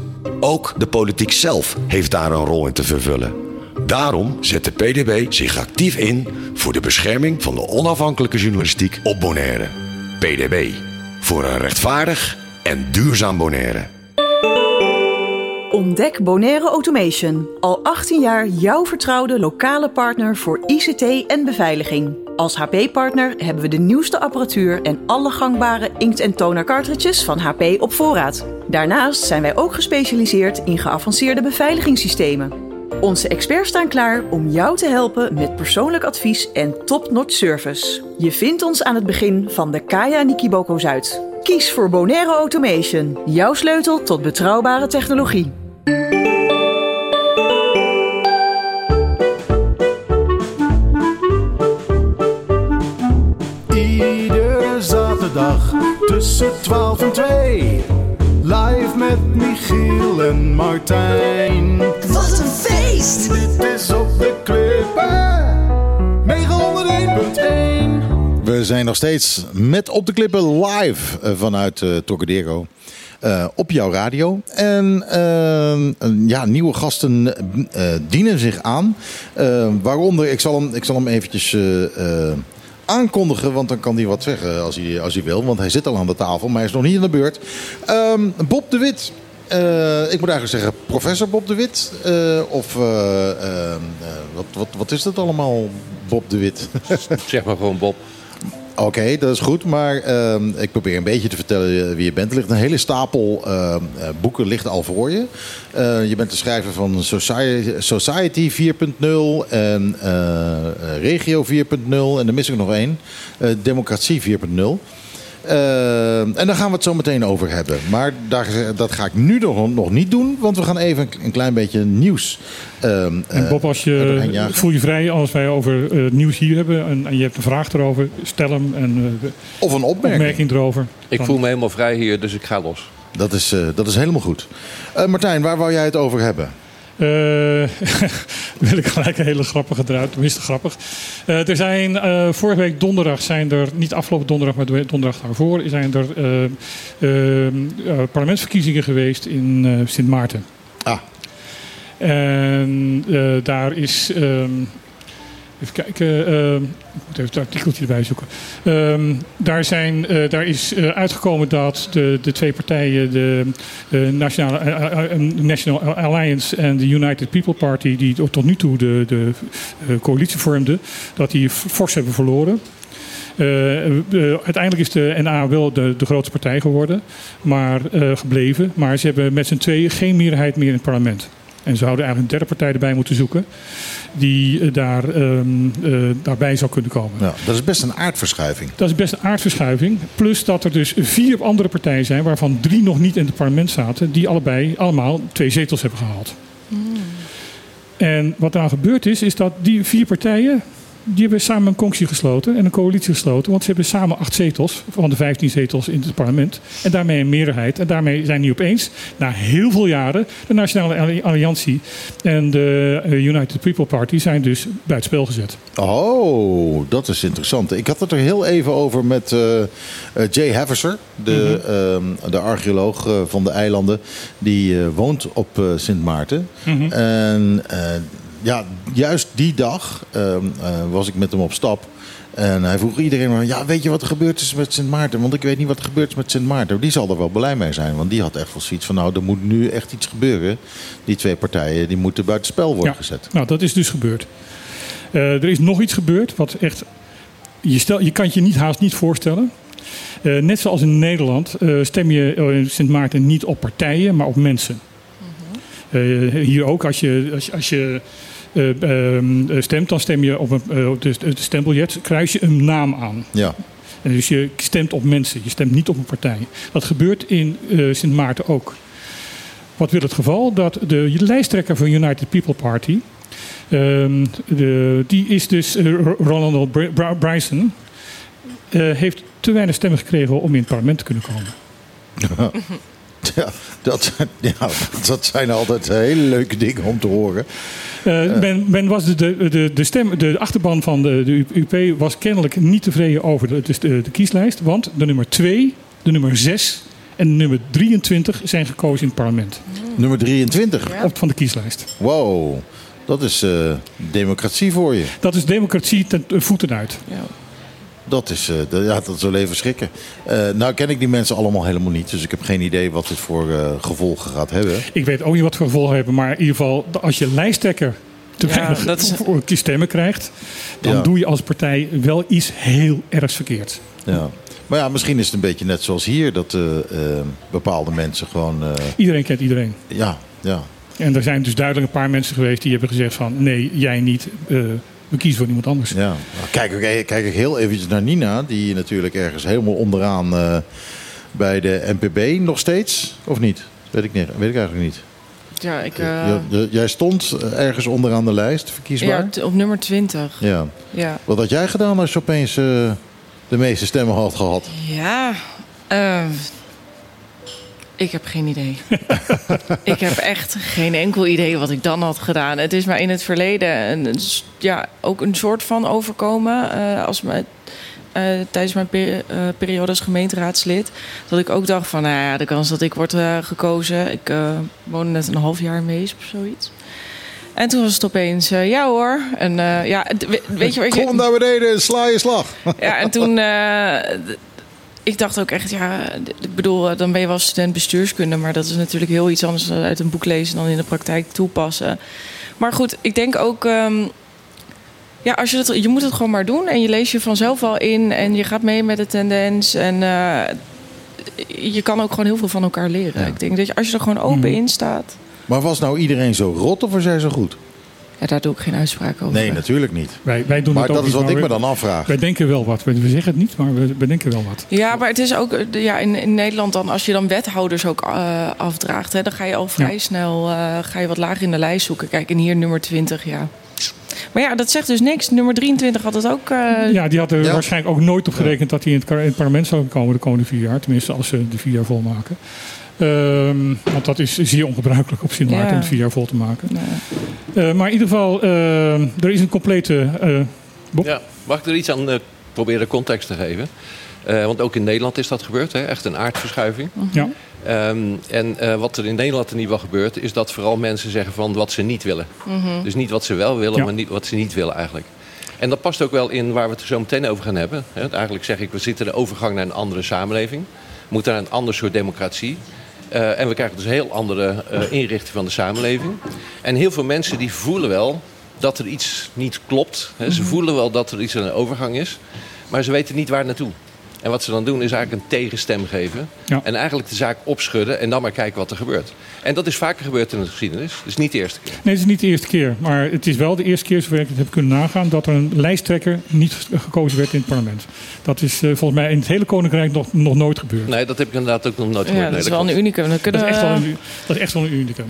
Ook de politiek zelf heeft daar een rol in te vervullen. Daarom zet de PDB zich actief in voor de bescherming van de onafhankelijke journalistiek op Bonaire. PDB. Voor een rechtvaardig en duurzaam Bonaire. Ontdek Bonaire Automation. Al 18 jaar jouw vertrouwde lokale partner voor ICT en beveiliging. Als HP-partner hebben we de nieuwste apparatuur en alle gangbare inkt- en toner cartridges van HP op voorraad. Daarnaast zijn wij ook gespecialiseerd in geavanceerde beveiligingssystemen. Onze experts staan klaar om jou te helpen met persoonlijk advies en top-notch service. Je vindt ons aan het begin van de Kaya Nikiboko Zuid. Kies voor Bonaire Automation, jouw sleutel tot betrouwbare technologie. Zaterdag tussen 12 en 2. Live met Michiel en Martijn. Wat een feest! Dit is op de klippen. 901.1. We zijn nog steeds met Op de Klippen live eh, vanuit uh, Trocadero. Uh, op jouw radio. En uh, ja, nieuwe gasten uh, dienen zich aan. waaronder, ik zal hem, ik zal hem eventjes aankondigen, want dan kan hij wat zeggen als hij, als hij wil. Want hij zit al aan de tafel, maar hij is nog niet in de beurt. Um, Bob de Wit. ik moet eigenlijk zeggen professor Bob de Wit. of wat, wat, wat is dat allemaal, Bob de Wit? zeg maar gewoon Bob. Oké, dat is goed. Maar uh, ik probeer een beetje te vertellen wie je bent. Er ligt een hele stapel uh, boeken ligt al voor je. Uh, je bent de schrijver van Society, Society 4.0 en Regio 4.0. En er mis ik nog één. Democratie 4.0. Uh, en daar gaan we het zo meteen over hebben. Maar daar, dat ga ik nu nog, nog niet doen, want we gaan even een, een klein beetje nieuws. Uh, en Bob, als je, voel je vrij als wij over uh, nieuws hier hebben en, en, je hebt een vraag erover, stel hem. En, of een opmerking. opmerking erover. Ik dan... voel me helemaal vrij hier, dus ik ga los. Dat is, dat is helemaal goed. Martijn, waar wou jij het over hebben? Uh, wil ik gelijk een hele grappige eruit, tenminste grappig. Uh, er zijn uh, vorige week donderdag zijn er, niet afgelopen donderdag, maar donderdag daarvoor, zijn er parlementsverkiezingen geweest in Sint Maarten. Ah. En daar is. Um, Even kijken, uh, ik moet even het artikeltje erbij zoeken. Uh, daar, zijn, uh, daar is uh, uitgekomen dat de, de twee partijen, de, Nationale, National Alliance en de United People Party, die tot nu toe de, de coalitie vormden, dat die fors hebben verloren. uiteindelijk is de NA wel de, de grootste partij geworden, maar gebleven. Maar ze hebben met z'n tweeën geen meerderheid meer in het parlement. En ze zouden eigenlijk een derde partij erbij moeten zoeken die daar, um, uh, daarbij zou kunnen komen. Ja, dat is best een aardverschuiving. Dat is best een aardverschuiving. Plus dat er dus vier andere partijen zijn, waarvan drie nog niet in het parlement zaten, die allebei allemaal twee zetels hebben gehaald. Mm. En wat daar gebeurd is, is dat die vier partijen die hebben samen een conctie gesloten en een coalitie gesloten. Want ze hebben samen acht zetels van de vijftien zetels in het parlement. En daarmee een meerderheid. En daarmee zijn nu opeens, na heel veel jaren, de Nationale Alliantie en de eh, United People Party zijn dus buitenspel gezet. Oh, dat is interessant. Ik had het er heel even over met uh, Jay Haverser, de, -hmm. uh, de archeoloog van de eilanden. Die woont op Sint Maarten. -hmm. En ja, juist die dag uh, uh, was ik met hem op stap. En hij vroeg iedereen, ja, weet je wat er gebeurd is met Sint Maarten? Want ik weet niet wat er gebeurd is met Sint Maarten. Die zal er wel blij mee zijn, want die had echt wel zoiets van... nou, er moet nu echt iets gebeuren. Die twee partijen die moeten buitenspel worden ja, gezet. Nou, dat is dus gebeurd. Uh, er is nog iets gebeurd wat echt... Je, stel, je kan het je niet, haast niet voorstellen. Uh, net zoals in Nederland uh, stem je in Sint Maarten niet op partijen, maar op mensen. Uh, hier ook, als je, als, als je stemt, dan stem je op, een, uh, op de, de stembiljet, kruis je een naam aan. Ja. En dus je stemt op mensen, je stemt niet op een partij. Dat gebeurt in Sint Maarten ook. Wat wil het geval? Dat de lijsttrekker van United People Party, ehm, de, die is dus Ronald Bryson, heeft te weinig stemmen gekregen om in het parlement te kunnen komen. Ja, dat, ja, dat zijn altijd hele leuke dingen om te horen. Uh, men, men, was de, de, de, stem, de achterban van de, de UP was kennelijk niet tevreden over de, de, de kieslijst. Want de nummer 2, de nummer 6 en nummer 23 zijn gekozen in het parlement. Nummer 23? Op van de kieslijst. Wow, dat is eh, democratie voor je. Dat is democratie ten eh, voeten uit. Ja. Dat is, eh, dat- ja, dat is wel even schrikken. Eh, nou ken ik die mensen allemaal helemaal niet. Dus ik heb geen idee wat dit voor eh, gevolgen gaat hebben. Ik weet ook niet wat voor gevolgen hebben, maar in ieder geval, als je lijsttrekker te Ja, weinig dat is- voor stemmen krijgt, dan Ja. doe je als partij wel iets heel ergs verkeerd. Ja. Maar ja, misschien is het een beetje net zoals hier. Dat bepaalde mensen gewoon... eh, Iedereen kent iedereen. ja, ja. En er zijn dus duidelijk een paar mensen geweest die hebben gezegd van nee, jij niet, eh, we kiezen voor iemand anders. Ja. Nou, Kijk, ook- kijk ik heel eventjes naar Nina, die natuurlijk ergens helemaal onderaan eh, bij de NPB nog steeds, of niet? Weet ik niet, weet ik eigenlijk niet. Ja, ik, eh, jij stond ergens onderaan de lijst, verkiesbaar. ja, op nummer 20. Ja. Ja. Wat had jij gedaan als je opeens eh, de meeste stemmen had gehad? Ja, eh, ik heb geen idee. ik heb echt geen enkel idee wat ik dan had gedaan. Het is maar in het verleden een, s- ja, ook een soort van overkomen. eh, als me, eh, tijdens mijn peri- eh, periode als gemeenteraadslid. Dat ik ook dacht van, nou ja, de kans dat ik word gekozen. Ik woonde net een half jaar in Weesp of zoiets. En toen was het opeens, ja hoor. En eh, ja, weet je wat je... Kom naar beneden en sla je slag. Ja, en toen. Ik dacht ook echt, ja, ik bedoel, dan ben je wel student bestuurskunde, maar dat is natuurlijk heel iets anders dan uit een boek lezen dan in de praktijk toepassen. Maar goed, ik denk ook, ehm, ja, als je het, je moet het gewoon maar doen en je leest je vanzelf wel in en je gaat mee met de tendens en eh, je kan ook gewoon heel veel van elkaar leren. Ik denk dat je, als je er gewoon open Mhm. in staat, Maar was nou iedereen zo rot of was jij zo goed? Ja, daar doe ik geen uitspraak over. Nee, natuurlijk niet. Wij, wij doen Maar het ook dat is wat ik we- me dan afvraag. Wij denken wel wat. We we zeggen het niet, maar we, we denken wel wat. Ja, maar het is ook eh, ja, in, in Nederland dan, als je dan wethouders ook eh, afdraagt, hè, dan ga je al vrij Ja. snel eh, ga je wat lager in de lijst zoeken. Kijk, en hier nummer 20, ja. Maar ja, dat zegt dus niks. Nummer 23 had het ook. eh, Ja, die hadden er Ja. waarschijnlijk ook nooit op gerekend dat hij in het, kar- in het parlement zou komen de komende vier jaar. Tenminste, als ze de vier jaar volmaken. Ehm, want dat is zeer ongebruikelijk op Sint Maarten Ja. om het vier jaar vol te maken. Eh, maar in ieder geval, eh, er is een complete. eh, Bob? Ja, mag ik er iets aan eh, proberen context te geven? Eh, want ook in Nederland is dat gebeurd, hè? echt een aardverschuiving. Ja. Ehm, en eh, wat er in Nederland in ieder geval gebeurt, is dat vooral mensen zeggen van wat ze niet willen. mhm. Dus niet wat ze wel willen, Ja. maar niet wat ze niet willen eigenlijk. En dat past ook wel in waar we het er zo meteen over gaan hebben. Hè, Eigenlijk zeg ik, we zitten de overgang naar een andere samenleving. We moeten naar een ander soort democratie. Eh, en we krijgen dus een heel andere eh, inrichting van de samenleving. En heel veel mensen die voelen wel dat er iets niet klopt. Hè. Ze voelen wel dat er iets aan de overgang is. Maar ze weten niet waar naartoe. En wat ze dan doen is eigenlijk een tegenstem geven. Ja. En eigenlijk de zaak opschudden en dan maar kijken wat er gebeurt. En dat is vaker gebeurd in de geschiedenis. Dus niet de eerste keer. Nee, het is niet de eerste keer. Maar het is wel de eerste keer, zover ik het heb kunnen nagaan, dat er een lijsttrekker niet gekozen werd in het parlement. Dat is eh, volgens mij in het hele Koninkrijk nog, nog nooit gebeurd. Nee, dat heb ik inderdaad ook nog nooit ja, gehoord. dat Nee, is wel een unicum. Dat kunnen is, we, echt wel een, dat is echt wel een unicum.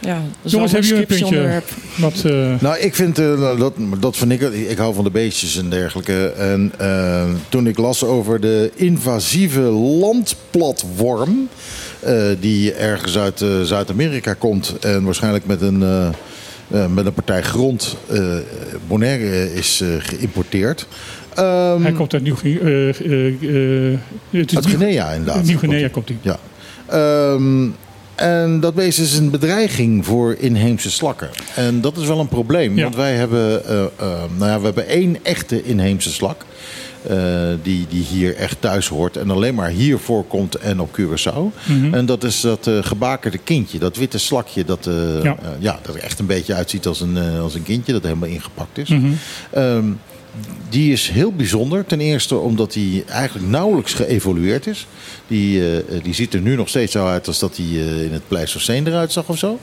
Ja, dat is Jongens, hebben jullie een puntje? Wat, eh, Nou, ik vind, eh, dat, dat vind ik, ik hou van de beestjes en dergelijke. En eh, toen ik las over de invasieve landplatworm, eh, die ergens uit eh, Zuid-Amerika komt en waarschijnlijk met een, eh, eh, met een partij grond eh Bonaire is eh, geïmporteerd. Ehm, hij komt uit Nieuw-Guinea. eh, eh, eh, inderdaad. Nieuw-Guinea komt hij. Ja. Ehm, en dat beest is een bedreiging voor inheemse slakken. En dat is wel een probleem. Ja. Want wij hebben, eh, eh, nou ja, we hebben één echte inheemse slak. eh, die, die hier echt thuis hoort. En alleen maar hier voorkomt en op Curaçao. Mhm. En dat is dat gebakerde kindje. Dat witte slakje. Dat, Ja. ja. dat er echt een beetje uitziet als een, als een kindje. Dat helemaal ingepakt is. Ehm, die is heel bijzonder. Ten eerste omdat hij eigenlijk nauwelijks geëvolueerd is. Die, eh, die ziet er nu nog steeds zo uit als dat hij eh, in het Pleistocene eruit zag of zo.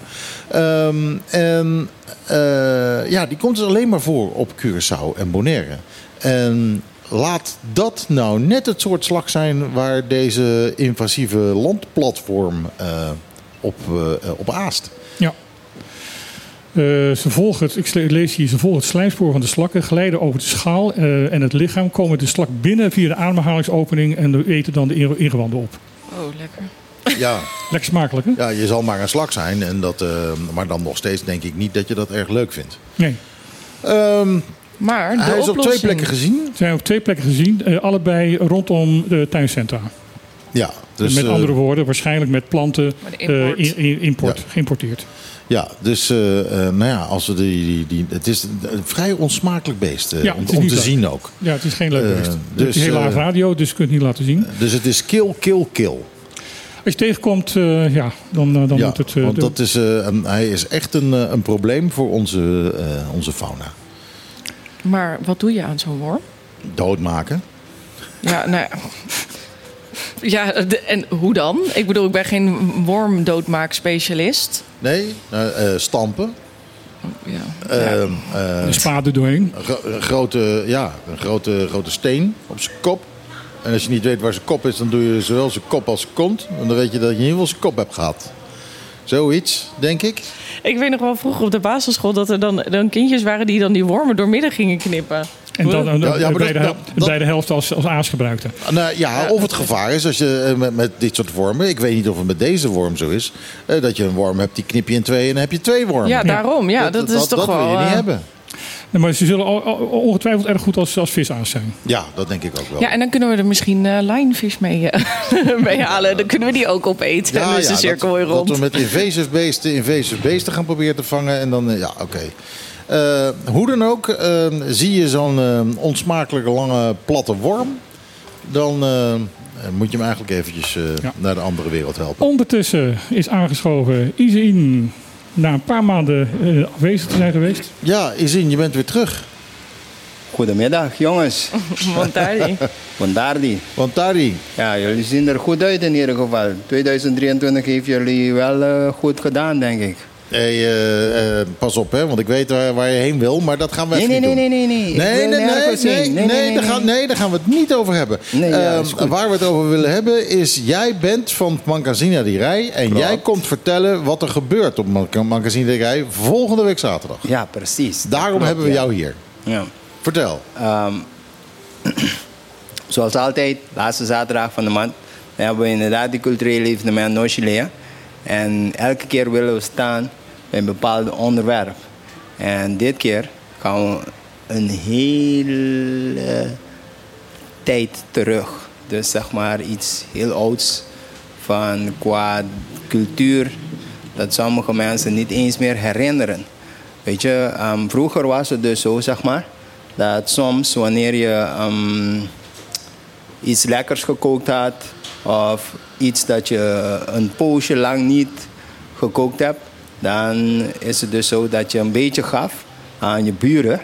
Ehm, en eh, ja, die komt dus alleen maar voor op Curaçao en Bonaire. En laat dat nou net het soort slag zijn waar deze invasieve landplatform op, op aast. Eh, ze volgen het, ik lees hier, ze volgen het slijmspoor van de slakken, glijden over de schaal eh, en het lichaam, komen de slak binnen via de ademhalingsopening en eten dan de inge- ingewanden op. Oh, lekker. Ja, Lekker smakelijk, hè? ja, je zal maar een slak zijn. En dat, eh, maar dan nog steeds denk ik niet dat je dat erg leuk vindt. Nee. Ehm, Maar de hij is op twee plekken gezien. Ze zijn op twee plekken gezien, eh, allebei rondom de tuincentra. Ja, Dus, met andere woorden, waarschijnlijk met planten eh, import. in- in- import, Ja. geïmporteerd. Ja, dus eh, eh, nou ja, als we die, die, die, het is een vrij onsmakelijk beest eh, Ja, om, het om te leuk. zien ook. Ja, het is geen leuk beest. Het dus, is heel laag radio, dus je kunt het niet laten zien. Dus het is kill, kill, kill. Als je tegenkomt, eh, ja, dan, dan ja, moet het... want dat is, eh, een- hij is echt een, een probleem voor onze, eh, onze fauna. Maar wat doe je aan zo'n worm? Doodmaken. Ja, nou ja. Ja, de- en hoe dan? Ik bedoel, ik ben geen wormdoodmaakspecialist. Nee, eh, eh, stampen. Ja. Ehm, eh, een spade doorheen. Een grote, ja, een grote, grote steen op zijn kop. En als je niet weet waar zijn kop is, dan doe je zowel zijn kop als zijn kont. En dan weet je dat je in ieder geval zijn kop hebt gehad. Zoiets, denk ik. Ik weet nog wel vroeger op de basisschool dat er dan, dan kindjes waren die dan die wormen doormidden gingen knippen. En dan, dan, Ja, ja, bij, de, dat- hel- bij de helft als, als aas gebruikte. Nou, ja, of het gevaar is als je eh, met, met dit soort wormen, ik weet niet of het met deze worm zo is, eh, dat je een worm hebt, die knip je in twee en dan heb je twee wormen. Ja, daarom. Ja, dat, is toch dat wel... wil je niet eh, hebben. Nee, maar ze zullen ongetwijfeld erg goed als, als visaas zijn. Ja, dat denk ik ook wel. Ja, en dan kunnen we er misschien eh linefish mee, mee halen. Dan kunnen we die ook opeten. en dan is de cirkel dat, weer rond. Dat we met invasive beesten invasive beesten gaan proberen te vangen. En dan, ja, oké. Hoe dan ook, eh, zie je zo'n eh, onsmakelijke lange platte worm... dan eh, moet je hem eigenlijk eventjes eh, Ja. naar de andere wereld helpen. Ondertussen is aangeschoven Izin na een paar maanden eh, afwezig te zijn geweest. Ja, Izin, je bent weer terug. Goedemiddag jongens. Montari. Bondardi. Want Tari, Ja, jullie zien er goed uit in ieder geval. 2023 heeft jullie wel eh, goed gedaan, denk ik. Hey, eh, eh, pas op hè, want ik weet waar, waar je heen wil, maar dat gaan we Nee, nee, niet nee, doen. nee, nee, nee. Nee, nee, nee, nee, nee, daar gaan- nee. nee, daar gaan we het niet over hebben. Nee, ja, Ehm, waar we het over willen hebben is, jij bent van Magazine die Rij en Klopt. jij komt vertellen wat er gebeurt op Magazine die Rij volgende week zaterdag. Ja, precies. Daarom Klopt, hebben we ja. jou hier. Ja. Vertel. Ehm, zoals altijd, laatste zaterdag van de maand, hebben we inderdaad die culturele evenement Nochilea. En elke keer willen we staan bij een bepaald onderwerp. En dit keer gaan we een hele tijd terug. Dus zeg maar iets heel ouds van qua cultuur dat sommige mensen niet eens meer herinneren. Weet je, ehm, vroeger was het dus zo, zeg maar, dat soms wanneer je ehm, iets lekkers gekookt had of iets dat je een poosje lang niet gekookt hebt, dan is het dus zo dat je een beetje gaf aan je buren.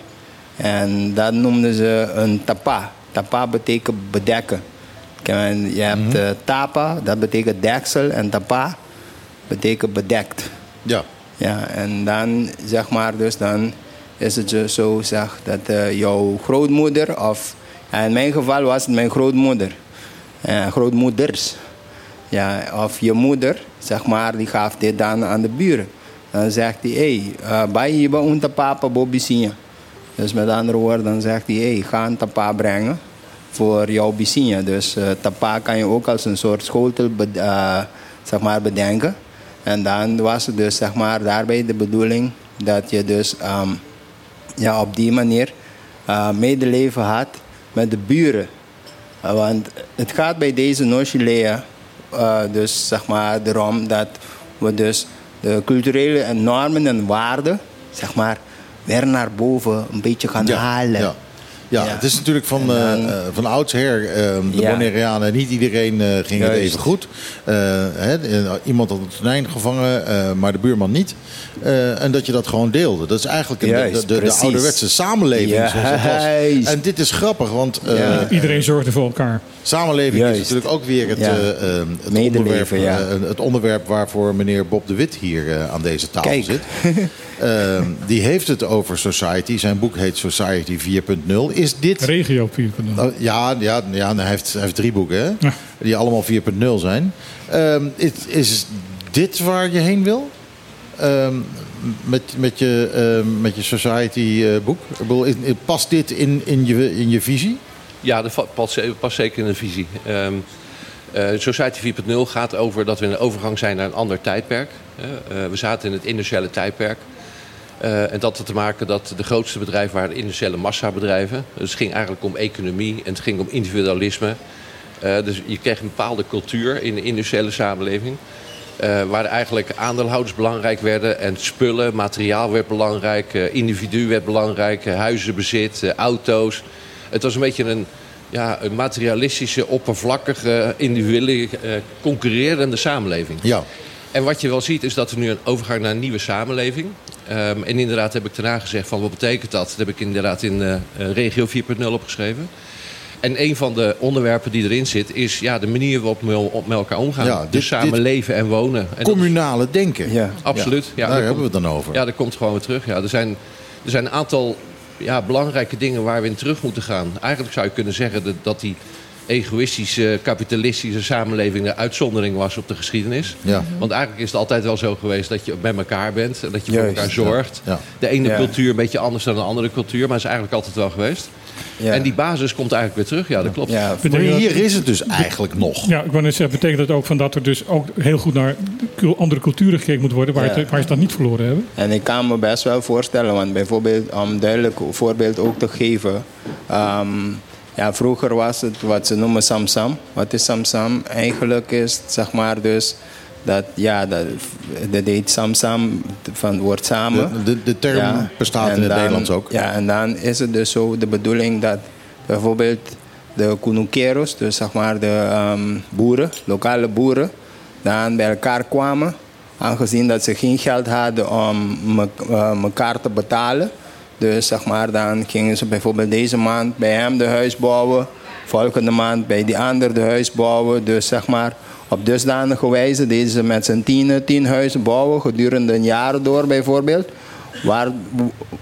En dat noemden ze een tapa. Tapa betekent bedekken. Je hebt eh, tapa, dat betekent deksel, en tapa betekent bedekt. Ja. Ja, en dan zeg maar, dus dan is het dus zo zeg, dat eh, jouw grootmoeder, of in mijn geval was het mijn grootmoeder, eh, grootmoeders. Ja, of je moeder, zeg maar, die gaf dit dan aan de buren. Dan zegt hij, hé, hey, bij je bij papa Bobby zien. Dus met andere woorden, dan zegt hij, hé, hey, ga een tapa brengen voor jouw bisinja. Dus eh, tapa kan je ook als een soort schotel eh, zeg maar, bedenken. En dan was het dus zeg maar, daarbij de bedoeling dat je dus ehm, ja, op die manier eh, medeleven had met de buren. Uh, want het gaat bij deze Nochilea uh, dus zeg maar erom dat we dus de culturele normen en waarden zeg maar weer naar boven een beetje gaan halen. Ja. Ja, het is natuurlijk van, dan- eh, eh, van oudsher, eh, de Ja. Bonaireanen, niet iedereen eh, ging het even goed. Eh, hè, eh, iemand had een tonijn gevangen, eh, maar de buurman niet. Eh, en dat je dat gewoon deelde. Dat is eigenlijk een, Juist, de, de, de ouderwetse samenleving zoals het was. En dit is grappig, want eh, Ja. Iedereen zorgde voor elkaar. samenleving is natuurlijk ook weer het, Ja. eh, eh, het, onderwerp, ja. eh, het onderwerp waarvoor meneer Bob de Wit hier eh, aan deze tafel Kijk. zit. Ehm, die heeft het over Society. Zijn boek heet Society 4.0. Is dit Regio 4.0. Oh, ja, ja, ja hij, heeft, hij heeft drie boeken, hè? Ja. Die allemaal 4.0 zijn. Ehm, is, is dit waar je heen wil? Ehm, met, met, je, ehm, met je Society-boek? past dit in, in, je, in je visie? Ja, dat past, past zeker in de visie. Ehm, eh, Society 4.0 gaat over dat we in een overgang zijn naar een ander tijdperk. hè. Eh, we zaten in het industriële tijdperk. Eh, en dat had te maken dat de grootste bedrijven waren industriële massabedrijven. Dus het ging eigenlijk om economie en het ging om individualisme. Eh, dus je kreeg een bepaalde cultuur in de industriële samenleving. eh, waar eigenlijk aandeelhouders belangrijk werden en spullen, materiaal werd belangrijk, individu werd belangrijk, eh, huizenbezit, auto's. Het was een beetje een, ja, een materialistische, oppervlakkige, individuele, concurrerende samenleving. Ja. En wat je wel ziet is dat er nu een overgang naar een nieuwe samenleving. Ehm, en inderdaad heb ik daarna gezegd van wat betekent dat? Dat heb ik inderdaad in eh, eh, regio 4.0 opgeschreven. En een van de onderwerpen die erin zit is ja, de manier waarop we op met elkaar omgaan. Ja, dus samen dit- leven en wonen. En dat- Communale denken. Ja. absoluut. Ja, Daar dat hebben we het dan over. Ja, dat komt gewoon weer terug. Ja, er, zijn, er zijn een aantal ja, belangrijke dingen waar we in terug moeten gaan. Eigenlijk zou je kunnen zeggen dat, dat die egoïstische, kapitalistische samenleving de uitzondering was op de geschiedenis. Ja. Want eigenlijk is het altijd wel zo geweest dat je bij elkaar bent en dat je voor Juist, elkaar zorgt. ja. De ene Ja. cultuur een beetje anders dan de andere cultuur, maar is eigenlijk altijd wel geweest. Ja. En die basis komt eigenlijk weer terug. Ja, dat klopt. Ja, Maar hier is het dus eigenlijk nog. Ja, ik wou net zeggen, betekent dat ook van dat er dus ook heel goed naar andere culturen gekeken moet worden, waar, Ja. het, waar ze dat niet verloren hebben? En ik kan me best wel voorstellen, want bijvoorbeeld om duidelijk voorbeeld ook te geven. ehm, ja, vroeger was het wat ze noemen samsam. Wat is samsam? Eigenlijk is het zeg maar dus dat, ja, dat, dat heet samsam van het woord samen. De, de, de term Ja, bestaat in het dan- Nederlands ook. Ja, en dan is het dus zo de bedoeling dat bijvoorbeeld de kunukeros, dus zeg maar de ehm, boeren, lokale boeren, dan bij elkaar kwamen. Aangezien dat ze geen geld hadden om me- eh, elkaar te betalen. Dus zeg maar, dan gingen ze bijvoorbeeld deze maand bij hem de huis bouwen. Volgende maand bij die ander de huis bouwen. Dus zeg maar, op dusdanige wijze deden ze met z'n tienen tien huizen bouwen gedurende een jaar door bijvoorbeeld. Waar,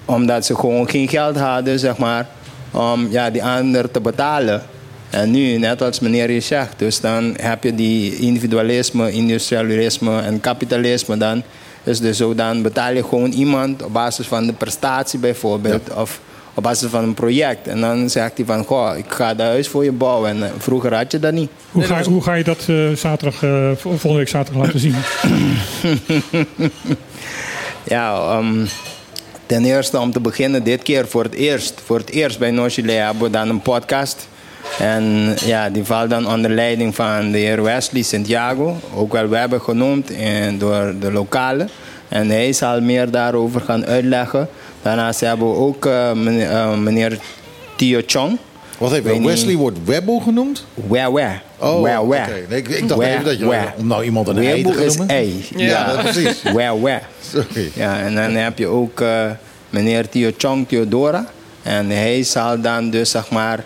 omdat ze gewoon geen geld hadden, zeg maar, om ja, die ander te betalen. En nu, net als meneer je zegt, dus dan heb je die individualisme, industrialisme en kapitalisme. Dan is dus zo, dan betaal je gewoon iemand op basis van de prestatie bijvoorbeeld. Of op basis van een project. En dan zegt hij van, goh, ik ga dat huis voor je bouwen. En eh, vroeger had je dat niet. Hoe, ga, hoe ga je dat eh, zaterdag, eh, vol- volgende week zaterdag laten zien? Ja, ehm, ten eerste om te beginnen, dit keer voor het eerst, voor het eerst bij Nochile hebben we dan een podcast. En ja, die valt dan onder leiding van de heer Wesley Santiago, ook wel Webber genoemd en door de lokale. En hij zal meer daarover gaan uitleggen. Daarnaast hebben we ook eh, meneer, eh, meneer Tio Chong. Wat even, niet- Wesley wordt Webbo genoemd? Wewe. Oh, Wewe. oké. Nee, ik- ik dacht even dat je- om nou iemand een ei te is noemen. ei. Ja, precies. Wewe. Sorry. Ja, en dan heb je ook eh, meneer Theo Chong Theodora. En hij zal dan dus zeg maar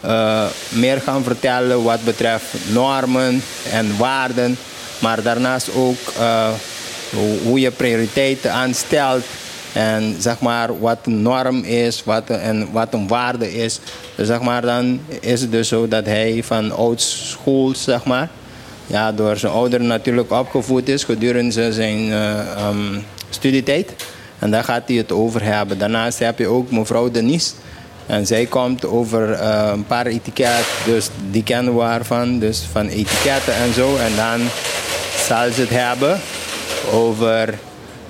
eh, meer gaan vertellen wat betreft normen en waarden. Maar daarnaast ook eh, hoe, je prioriteiten aanstelt. En zeg maar wat een norm is wat, en wat een waarde is. Dus zeg maar dan is het dus zo dat hij van oud school zeg maar ja, door zijn ouderen natuurlijk opgevoed is gedurende zijn eh, ehm, studietijd. En daar gaat hij het over hebben. Daarnaast heb je ook mevrouw Denise. En zij komt over eh, een paar etiketten, dus die kennen waarvan, dus van etiketten en zo. En dan zal ze het hebben over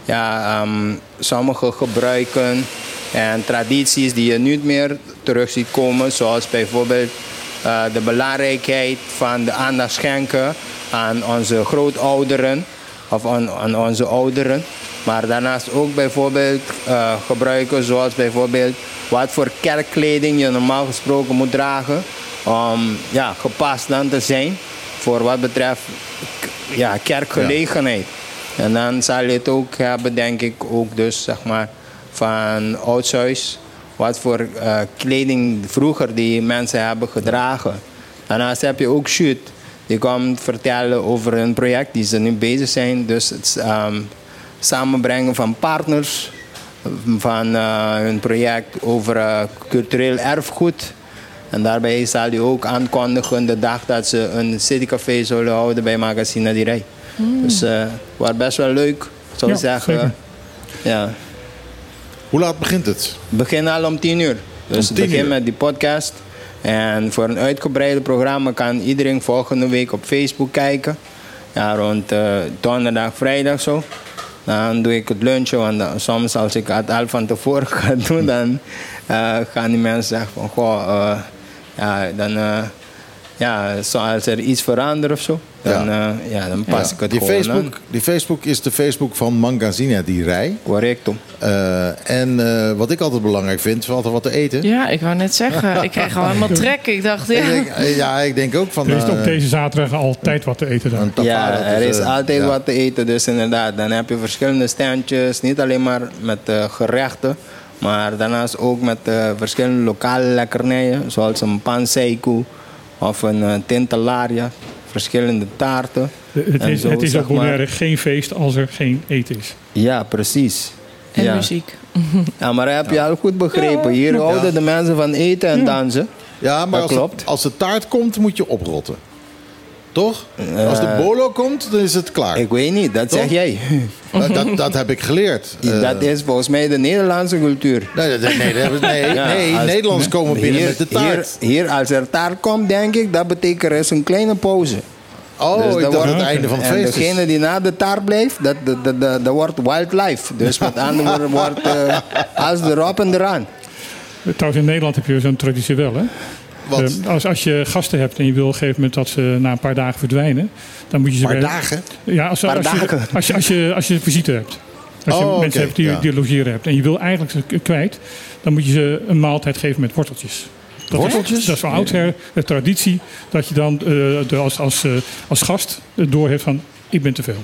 ja, ehm, sommige gebruiken en tradities die je niet meer terug ziet komen. Zoals bijvoorbeeld eh, de belangrijkheid van de aandacht schenken aan onze grootouderen of aan, aan onze ouderen. Maar daarnaast ook bijvoorbeeld eh, gebruiken zoals bijvoorbeeld wat voor kerkkleding je normaal gesproken moet dragen. Om ja, gepast dan te zijn voor wat betreft ja, kerkgelegenheid. En dan zal je het ook hebben, denk ik, ook dus zeg maar van oudshuis. Wat voor eh, kleding vroeger die mensen hebben gedragen. Daarnaast heb je ook Shoot. Die komt vertellen over een project die ze nu bezig zijn. Dus het ehm, samenbrengen van partners. Van eh, een project over eh, cultureel erfgoed. En daarbij zal hij ook aankondigen de dag dat ze een citycafé zullen houden bij Magazine Direi. Dus eh was best wel leuk, zou ik Ja, zeggen. zeker. Ja. Hoe laat begint het? Het begint al om tien uur. Dus het 10 begint met die podcast. En voor een uitgebreide programma kan iedereen volgende week op Facebook kijken. Ja, rond eh, donderdag, vrijdag zo. Dan doe ik het lunchen, want dan- soms als ik het al van tevoren ga doen, dan eh, gaan die mensen zeggen van, goh, ja, dan, eh, ja, zoals er iets verandert of zo, dan, Ja. ja. ja, dan pas Ja, ik het die gewoon Facebook, aan. die Facebook is de Facebook van Mangazina die rij. Correcto. Eh, en eh, wat ik altijd belangrijk vind, is altijd wat te eten. Ja, ik wou net zeggen. Ik kreeg al helemaal trek. Ik dacht, ja. Ik denk, eh, ja, ik denk ook van... Er is op eh, deze zaterdag altijd wat te eten dan. Ja, dat er is eh, altijd ja. wat te eten, dus inderdaad. Dan heb je verschillende standjes, niet alleen maar met eh, gerechten, maar daarnaast ook met eh, verschillende lokale lekkernijen, zoals een panseiku of een uh, tintelaria, verschillende taarten. Het En is, zo, het is Bonaire maar. geen feest als er geen eten is. Ja, precies. En ja. muziek. Ja, maar heb je al goed begrepen. Hier houden de mensen van eten en dansen. Ja, maar Dat als, klopt. Het, als de taart komt, moet je oprotten. Toch? Eh, als de bolo komt, dan is het klaar. Ik weet niet, dat Toch? zeg jij. Eh, dat, dat heb ik geleerd. Eh, dat is volgens mij de Nederlandse cultuur. Nee, dat- nee, dat nee, Ja, nee als- Nederlands komen binnen hier, met de taart. Hier, hier, als er taart komt, denk ik, dat betekent er is een kleine pauze. oh, Dus dacht wordt- het einde van het en feest. is. degene die na de taart blijft, dat, dat, dat, dat, dat wordt wildlife. Dus met andere woorden wordt eh, als erop en eraan. Trouwens, in Nederland heb je zo'n traditie wel, hè? Wat? Eh, als, als je gasten hebt en je wil op een gegeven moment dat ze na een paar dagen verdwijnen, dan moet je ze Een paar bij- dagen? Ja, als, Paar als, je, als, je, als, je, als je visite hebt. Als je Oh, mensen hebt die, ja. die logeren hebt en je wil eigenlijk ze kwijt, dan moet je ze een maaltijd geven met worteltjes. Dat Worteltjes? Is, dat is van oudsher de traditie dat je dan eh, de, als, als, eh, als gast het door heeft van ik ben te veel.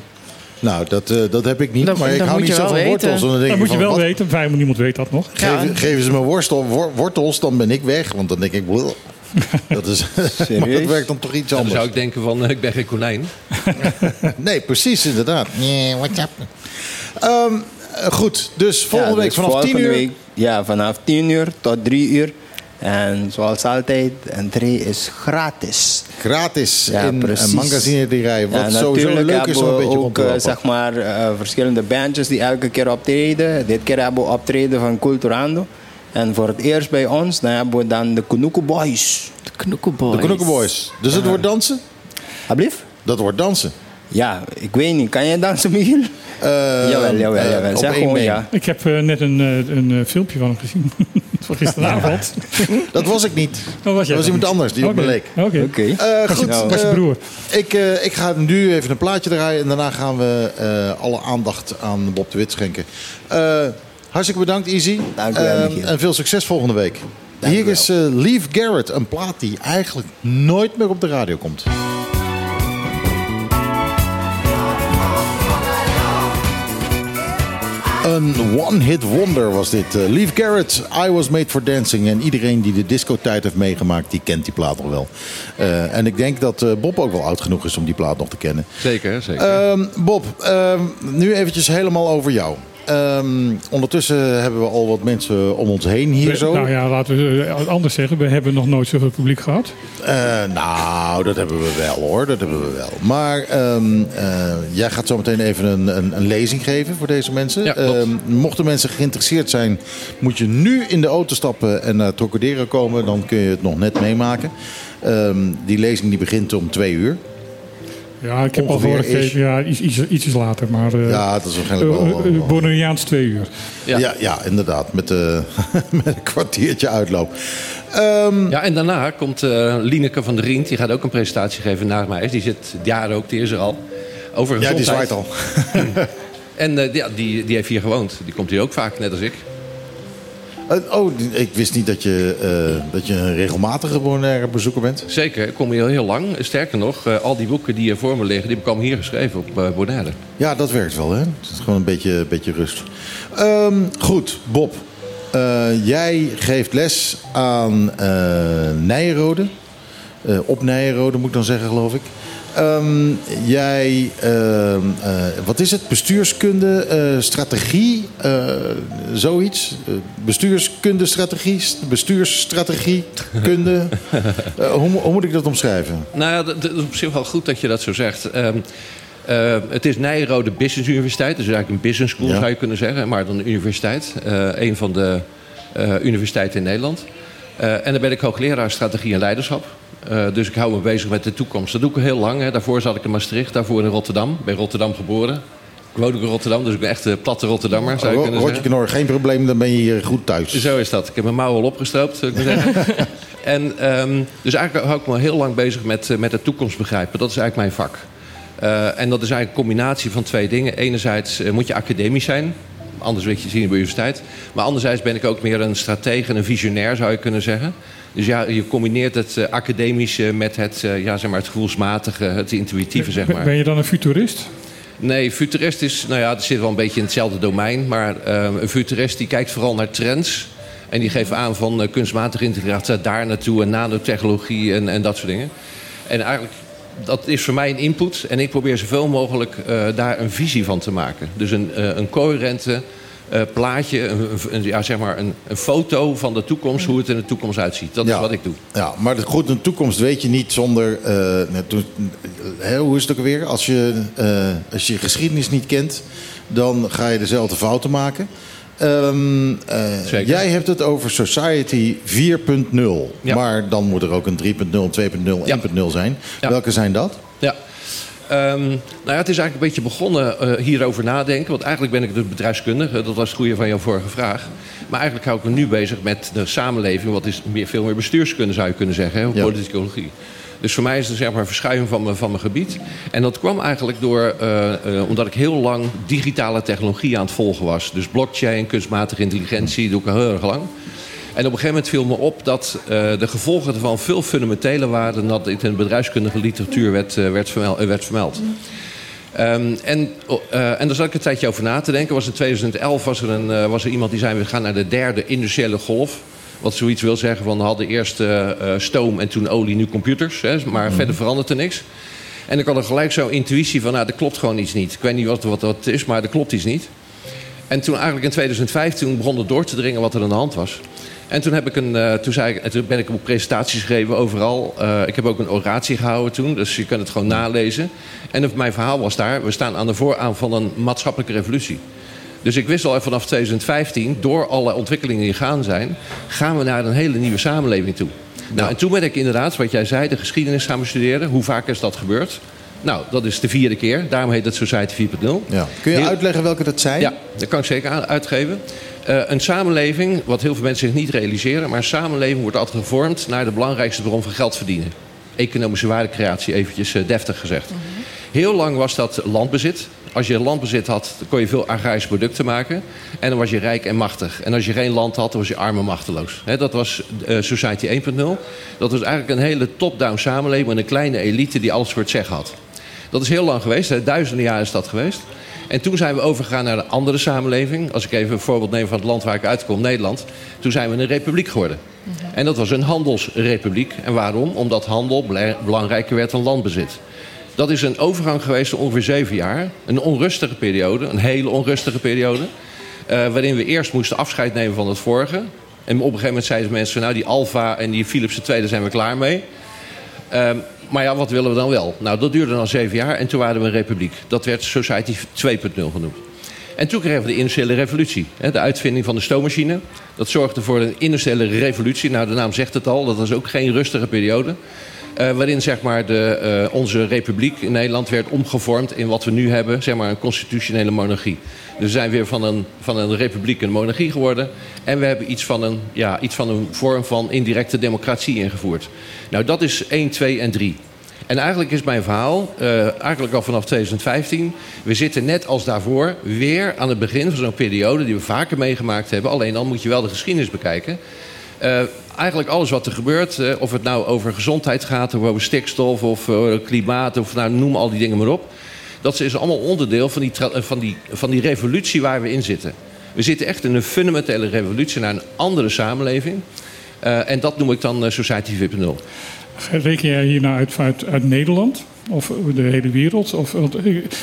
Nou, dat, eh, dat heb ik niet. Dat- maar ik hou niet zo van wortels. Dan denk Dat moet je van, wel wat- weten, vijf niemand weet dat nog. Geven, geven ze me worstel, wor- wortels, dan ben ik weg. Want dan denk ik, "Bleh." dat is, maar dat werkt dan toch iets Dan anders. zou ik denken van, eh, ik ben geen konijn. Nee, precies, inderdaad. Nee, what's up? Ehm, eh, goed, dus volgende Ja, week dus vanaf 10 volgende uur. week, ja, vanaf 10 uur tot 3 uur. En zoals altijd, entree is gratis. Gratis Ja, in precies. een magazinerij. Wat Ja, sowieso natuurlijk leuk is om een hebben we beetje ook te eh, zeg maar, eh, verschillende bandjes die elke keer optreden. Dit keer hebben we optreden van Culturando. En voor het eerst bij ons, dan hebben we dan de Kunuku Boys. De Knoekenboys. De Knokken Boys. Dus het wordt dansen? Alblieft? Dat wordt dansen. Ja, ik weet niet. Kan jij dansen, Michiel? Eh, jawel, jawel, eh, jawel. Zeg gewoon ja. Ik heb eh, net een, een filmpje van hem gezien. van gisteravond. Dat was ik niet. Was dat was dat iemand anders die op me Oké, leek. Oké. Oké. Eh, Was je- goed, was je broer. ik, eh, ik ga nu even een plaatje draaien en daarna gaan we eh, alle aandacht aan Bob de Wit schenken. Eh, hartstikke bedankt, Easy. Dank u wel, Eh, Michiel. en veel succes volgende week. Dank Hier is eh Leave Garrett, een plaat die eigenlijk nooit meer op de radio komt. Een one-hit wonder was dit. Uh, Leave Garrett, I Was Made for Dancing. En iedereen die de discotijd heeft meegemaakt, die kent die plaat nog wel. Uh, en ik denk dat uh, Bob ook wel oud genoeg is om die plaat nog te kennen. Zeker, zeker. Um, Bob, um, nu eventjes helemaal over jou. Um, ondertussen hebben we al wat mensen om ons heen hier We, zo. Nou ja, laten we het anders zeggen. We hebben nog nooit zoveel publiek gehad. Uh, nou, dat hebben we wel hoor. Dat hebben we wel. Maar um, uh, jij gaat zo meteen even een, een, een, lezing geven voor deze mensen. Ja, um, mochten mensen geïnteresseerd zijn, moet je nu in de auto stappen en naar Trocadero komen. Dan kun je het nog net meemaken. Um, die lezing die begint om twee uur. Ja, ik heb al voorgegeven. Ja, iets, iets, ietsjes later. Maar, uh, ja, dat is waarschijnlijk wel... Uh, Bonaireaans twee uur. Ja, ja, ja inderdaad. Met, uh, met een kwartiertje uitloop. Um, ja, en daarna komt uh, Lineke van der Rient. Die gaat ook een presentatie geven na mij. Die zit jaren ook, die is er al. Over ja, die zwaait al. en uh, ja, die, die heeft hier gewoond. Die komt hier ook vaak, net als ik. Uh, oh, ik wist niet dat je, uh, dat je een regelmatige Bonaire bezoeker bent. Zeker, ik kom hier heel lang. Sterker nog, uh, al die boeken die hier voor me liggen, die komen hier geschreven op uh, Bonaire. Ja, dat werkt wel, hè? Het is gewoon een beetje, beetje rust. Um, goed, Bob. Jij geeft les aan Nijenrode. op Nijenrode moet ik dan zeggen, geloof ik. Um, jij, uh, uh, wat is het? Bestuurskunde, uh, strategie, zoiets. bestuurskunde, strategie, bestuursstrategie, kunde. hoe, hoe, moet ik dat omschrijven? Nou ja, het is op zich wel goed dat je dat zo zegt. Um, het is Nijrode Business Universiteit. Dus eigenlijk een business school ja. zou je kunnen zeggen. Maar dan een universiteit. een van de universiteiten in Nederland. En dan ben ik hoogleraar strategie en leiderschap. Uh, dus ik hou me bezig met de toekomst. Dat doe ik heel lang. Hè. Daarvoor zat ik in Maastricht, daarvoor in Rotterdam. Ik ben Rotterdam geboren. Ik woon ook in Rotterdam, dus ik ben echt een platte Rotterdammer. Zou Rotje Knor, geen probleem, dan ben je hier goed thuis. Zo is dat. Ik heb mijn mouwen al opgestroopt, zou ik maar zeggen. En ehm, dus eigenlijk hou ik me heel lang bezig met, eh, met het toekomst begrijpen. Dat is eigenlijk mijn vak. Uh, en dat is eigenlijk een combinatie van twee dingen. Enerzijds moet je academisch zijn. Anders weet je zien op de universiteit. Maar anderzijds ben ik ook meer een stratege en een visionair, zou je kunnen zeggen. Dus ja, je combineert het uh, academische met het, ja, zeg maar het gevoelsmatige, het intuïtieve, zeg maar. Ben je dan een futurist? Nee, futurist is, nou ja, dat zit wel een beetje in hetzelfde domein. Maar een futurist die kijkt vooral naar trends. En die geven aan van uh, kunstmatige integratie daar naartoe en nanotechnologie en, en dat soort dingen. En eigenlijk, dat is voor mij een input. En ik probeer zoveel mogelijk uh, daar een visie van te maken. Dus een, uh, een coherente plaatje, een, een, ja, zeg maar een, een, foto van de toekomst, hoe het in de toekomst uitziet. Dat ja, is wat ik doe. Ja, maar goed, een toekomst weet je niet zonder. hoe is het ook alweer? Als je, als je geschiedenis niet kent, dan ga je dezelfde fouten maken. Um, uh, jij hebt het over Society 4.0. Ja. Maar dan moet er ook een 3.0, 2.0, ja. 1.0 zijn. Ja. Welke zijn dat? Ja. Um, nou ja, het is eigenlijk een beetje begonnen uh, hierover nadenken. Want eigenlijk ben ik dus bedrijfskundige. Dat was het goede van jouw vorige vraag. Maar eigenlijk hou ik me nu bezig met de samenleving. Wat is meer, veel meer bestuurskunde zou je kunnen zeggen. Hè? Politicologie. Dus voor mij is het zeg maar een verschuiving van mijn, van gebied. En dat kwam eigenlijk door, uh, uh, omdat ik heel lang digitale technologie aan het volgen was. Dus blockchain, kunstmatige intelligentie, doe ik al heel erg lang. En op een gegeven moment viel me op dat uh, de gevolgen ervan veel fundamenteler waren dan dat in de bedrijfskundige literatuur werd, werd, vermeld. Um, en, uh, en daar zat ik een tijdje over na te denken. Was in 2011 was er, een, was er iemand die zei: we gaan naar de derde industriële golf. Wat zoiets wil zeggen van we hadden eerst uh, stoom en toen olie, nu computers. Hè, maar mm. verder verandert er niks. En ik had er gelijk zo'n intuïtie van, nou, er klopt gewoon iets niet. Ik weet niet wat, wat dat is, maar er klopt iets niet. En toen eigenlijk in 2015 begon het door te dringen wat er aan de hand was. En toen, heb ik een, uh, toen, zei ik, toen ben ik op presentaties gegeven overal. Uh, ik heb ook een oratie gehouden toen, dus je kunt het gewoon nalezen. En mijn verhaal was daar, we staan aan de vooraan van een maatschappelijke revolutie. Dus ik wist al vanaf 2015, door alle ontwikkelingen die gaan zijn, gaan we naar een hele nieuwe samenleving toe. Nou, en toen ben ik inderdaad, wat jij zei, de geschiedenis gaan bestuderen. Hoe vaak is dat gebeurd? Nou, dat is de vierde keer. Daarom heet het Society 4.0. Ja. Kun je uitleggen welke dat zijn? Ja, dat kan ik zeker uitgeven. Uh, een samenleving, wat heel veel mensen zich niet realiseren... maar een samenleving wordt altijd gevormd naar de belangrijkste bron van geld verdienen. Economische waardecreatie, eventjes uh, deftig gezegd. Mm -hmm. Heel lang was dat landbezit. Als je landbezit had, kon je veel agrarische producten maken. En dan was je rijk en machtig. En als je geen land had, dan was je arm en machteloos. He, dat was uh, Society 1.0. Dat was eigenlijk een hele top-down samenleving... met een kleine elite die alles voor het zeggen had. Dat is heel lang geweest. Hè. Duizenden jaar is dat geweest. En toen zijn we overgegaan naar een andere samenleving. Als ik even een voorbeeld neem van het land waar ik uitkom, Nederland. Toen zijn we een republiek geworden. -hmm. En dat was een handelsrepubliek. En waarom? Omdat handel belangrijker werd dan landbezit. Dat is een overgang geweest van ongeveer zeven jaar. Een onrustige periode, een hele onrustige periode. Uh, waarin we eerst moesten afscheid nemen van het vorige. En op een gegeven moment zeiden mensen... nou, die Alfa en die Philips II, zijn we klaar mee. Uh, maar ja, wat willen we dan wel? Nou, dat duurde dan zeven jaar en toen waren we een republiek. Dat werd Society 2.0 genoemd. En toen kregen we de industriële revolutie. De uitvinding van de stoommachine. Dat zorgde voor een industriële revolutie. Nou, de naam zegt het al, dat was ook geen rustige periode. Uh, waarin zeg maar, de, uh, onze republiek in Nederland werd omgevormd in wat we nu hebben, zeg maar een constitutionele monarchie. Dus we zijn weer van een, van een republiek een monarchie geworden. En we hebben iets van, een, ja, iets van een vorm van indirecte democratie ingevoerd. Nou, dat is 1, 2 en 3. En eigenlijk is mijn verhaal, uh, eigenlijk al vanaf 2015... we zitten net als daarvoor weer aan het begin van zo'n periode... die we vaker meegemaakt hebben. Alleen dan moet je wel de geschiedenis bekijken. Eigenlijk alles wat er gebeurt, uh, of het nou over gezondheid gaat... of over stikstof of uh, klimaat, of nou, noem al die dingen maar op... dat is allemaal onderdeel van die, van, die, van die revolutie waar we in zitten. We zitten echt in een fundamentele revolutie naar een andere samenleving. en dat noem ik dan Society 4.0. Reken jij hier nou uit, uit, uit Nederland? Of de hele wereld? Of, want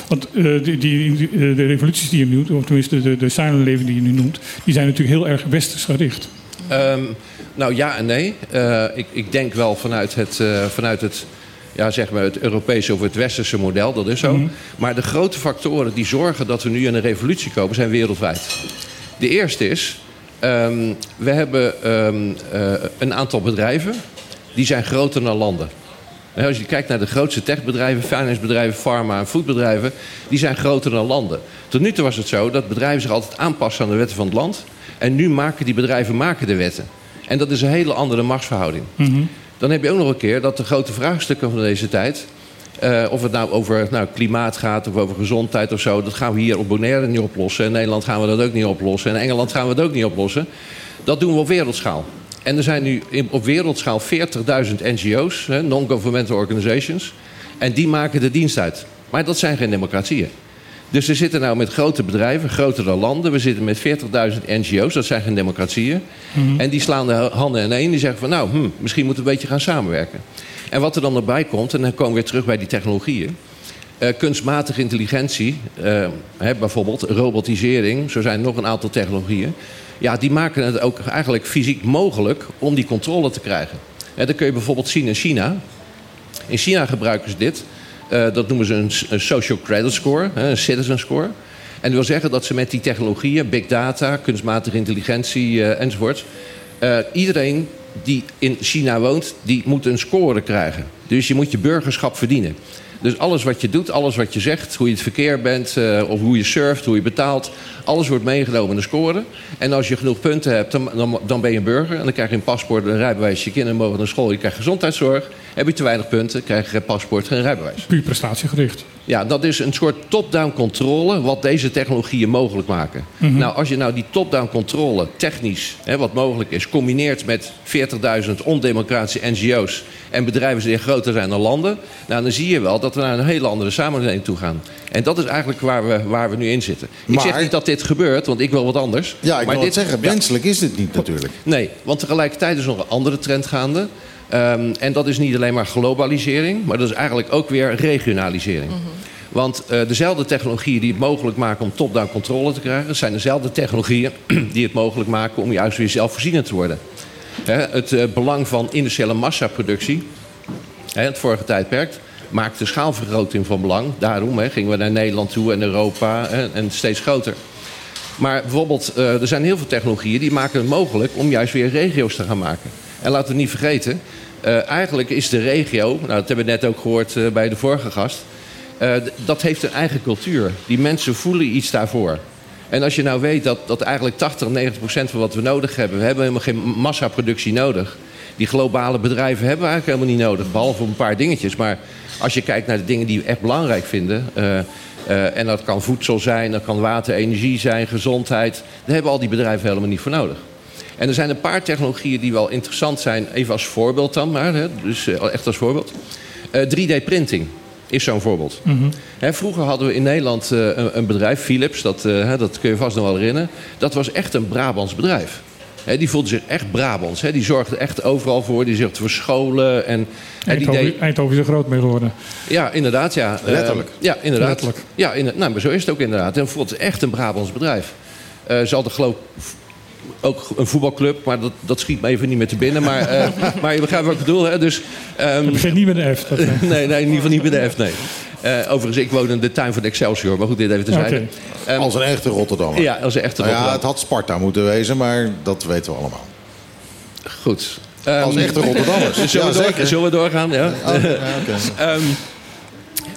want uh, die, die, de revoluties die je noemt, of tenminste de, de samenleving die je nu noemt, die zijn natuurlijk heel erg westers gericht. Um, nou ja en nee. Uh, ik, ik, denk wel vanuit het, uh, vanuit het, ja, zeg maar het Europese of het Westerse model, dat is zo. Mm -hmm. Maar de grote factoren die zorgen dat we nu in een revolutie komen, zijn wereldwijd. De eerste is, um, we hebben um, uh, een aantal bedrijven die zijn groter dan landen. Als je kijkt naar de grootste techbedrijven, financebedrijven, pharma en foodbedrijven, die zijn groter dan landen. Tot nu toe was het zo dat bedrijven zich altijd aanpassen aan de wetten van het land. En nu maken die bedrijven maken de wetten. En dat is een hele andere machtsverhouding. Mhm. Dan heb je ook nog een keer dat de grote vraagstukken van deze tijd... eh, of het nou over nou, klimaat gaat of over gezondheid of zo... dat gaan we hier op Bonaire niet oplossen. In Nederland gaan we dat ook niet oplossen. In Engeland gaan we het ook niet oplossen. Dat doen we op wereldschaal. En er zijn nu op wereldschaal 40.000 NGO's, non-governmental organizations... en die maken de dienst uit. Maar dat zijn geen democratieën. Dus we zitten nou met grote bedrijven, grotere landen. We zitten met 40.000 NGO's, dat zijn geen democratieën. En die slaan de handen ineen. Die zeggen van nou, hm, misschien moeten we een beetje gaan samenwerken. En wat er dan erbij komt, en dan komen we weer terug bij die technologieën. Eh, kunstmatige intelligentie, eh, hè, bijvoorbeeld robotisering, zo zijn er nog een aantal technologieën. Ja, die maken het ook eigenlijk fysiek mogelijk om die controle te krijgen. Dat kun je bijvoorbeeld zien in China. In China gebruiken ze dit. Eh, dat noemen ze een, social credit score, een citizen score. En dat wil zeggen dat ze met die technologieën, big data, kunstmatige intelligentie eh, enzovoort... eh, iedereen die in China woont, die moet een score krijgen. Dus je moet je burgerschap verdienen. Dus alles wat je doet, alles wat je zegt, hoe je het verkeer bent, of hoe je surft, hoe je betaalt, alles wordt meegenomen in de score. En als je genoeg punten hebt, dan, dan, dan ben je een burger. En dan krijg je een paspoort, een rijbewijs, je kinderen mogen naar school, je krijgt gezondheidszorg. Heb je te weinig punten, krijg je geen paspoort, geen rijbewijs. Puur prestatiegericht. Ja, dat is een soort top-down controle wat deze technologieën mogelijk maken. Mhm. Nou, als je nou die top-down controle technisch, hè, wat mogelijk is, combineert met 40.000 ondemocratische NGO's en bedrijven die groter zijn dan landen, nou, dan zie je wel dat we naar een hele andere samenleving toe gaan. En dat is eigenlijk waar we, waar we nu in zitten. Ik zeg niet dat dit gebeurt, want ik wil wat anders. Ja, ik maar wil dit- zeggen, ja. wenselijk is dit niet natuurlijk. Nee, want tegelijkertijd is nog een andere trend gaande. Ehm, en dat is niet alleen maar globalisering, maar dat is eigenlijk ook weer regionalisering. Want eh, dezelfde technologieën die het mogelijk maken om top-down controle te krijgen, zijn dezelfde technologieën die het mogelijk maken om juist weer zelfvoorzienend te worden. Het eh, belang van industriële massaproductie, het vorige tijdperk, maakt de schaalvergroting van belang. Daarom gingen we naar Nederland toe en Europa en steeds groter. Maar bijvoorbeeld, eh, er zijn heel veel technologieën die maken het mogelijk om juist weer regio's te gaan maken. En laten we niet vergeten, eh, eigenlijk is de regio, nou, dat hebben we net ook gehoord eh, bij de vorige gast, eh, dat heeft een eigen cultuur. Die mensen voelen iets daarvoor. En als je nou weet dat, dat eigenlijk 80, 90 procent van wat we nodig hebben, we hebben helemaal geen massaproductie nodig. Die globale bedrijven hebben we eigenlijk helemaal niet nodig, behalve een paar dingetjes. Maar als je kijkt naar de dingen die we echt belangrijk vinden, en dat kan voedsel zijn, dat kan water, energie zijn, gezondheid, daar hebben al die bedrijven helemaal niet voor nodig. En er zijn een paar technologieën die wel interessant zijn, even als voorbeeld dan maar, hè, dus eh, echt als voorbeeld. Eh, 3D-printing is zo'n voorbeeld. Mhm. Hè, vroeger hadden we in Nederland eh, een, een bedrijf, Philips, dat, eh, hè, dat kun je vast nog wel herinneren. Dat was echt een Brabants bedrijf. Hè, die voelde zich echt Brabants. Hè. Die zorgde echt overal voor. Die zorgde voor scholen. En, die Eindhoven, deed, Eindhoven is er groot mee geworden. ja, inderdaad. Ja. Eh, Letterlijk. ja, inderdaad. Letterlijk. Ja, in, nou, maar zo is het ook inderdaad. En voelt echt een Brabants bedrijf. Eh ze hadden geloof ik ook een voetbalclub, maar dat, dat schiet me even niet meer te binnen. Maar, eh, maar je begrijpt wat ik bedoel. Hè? Dus, ehm, Het begint niet met een F. Dat, nee, nee, in ieder geval niet bij de F, nee. Eh, overigens, ik woon in de tuin van de Excelsior. Maar goed, dit even te Oké. zeggen. Als een echte Rotterdammer. Ja, als een echte Nou ja, Rotterdam. het had Sparta moeten wezen, maar dat weten we allemaal. Goed. Als Ehm, echte Rotterdammers. Zullen, Ja, we zeker. zullen we doorgaan? Ja. Oh. Ehm,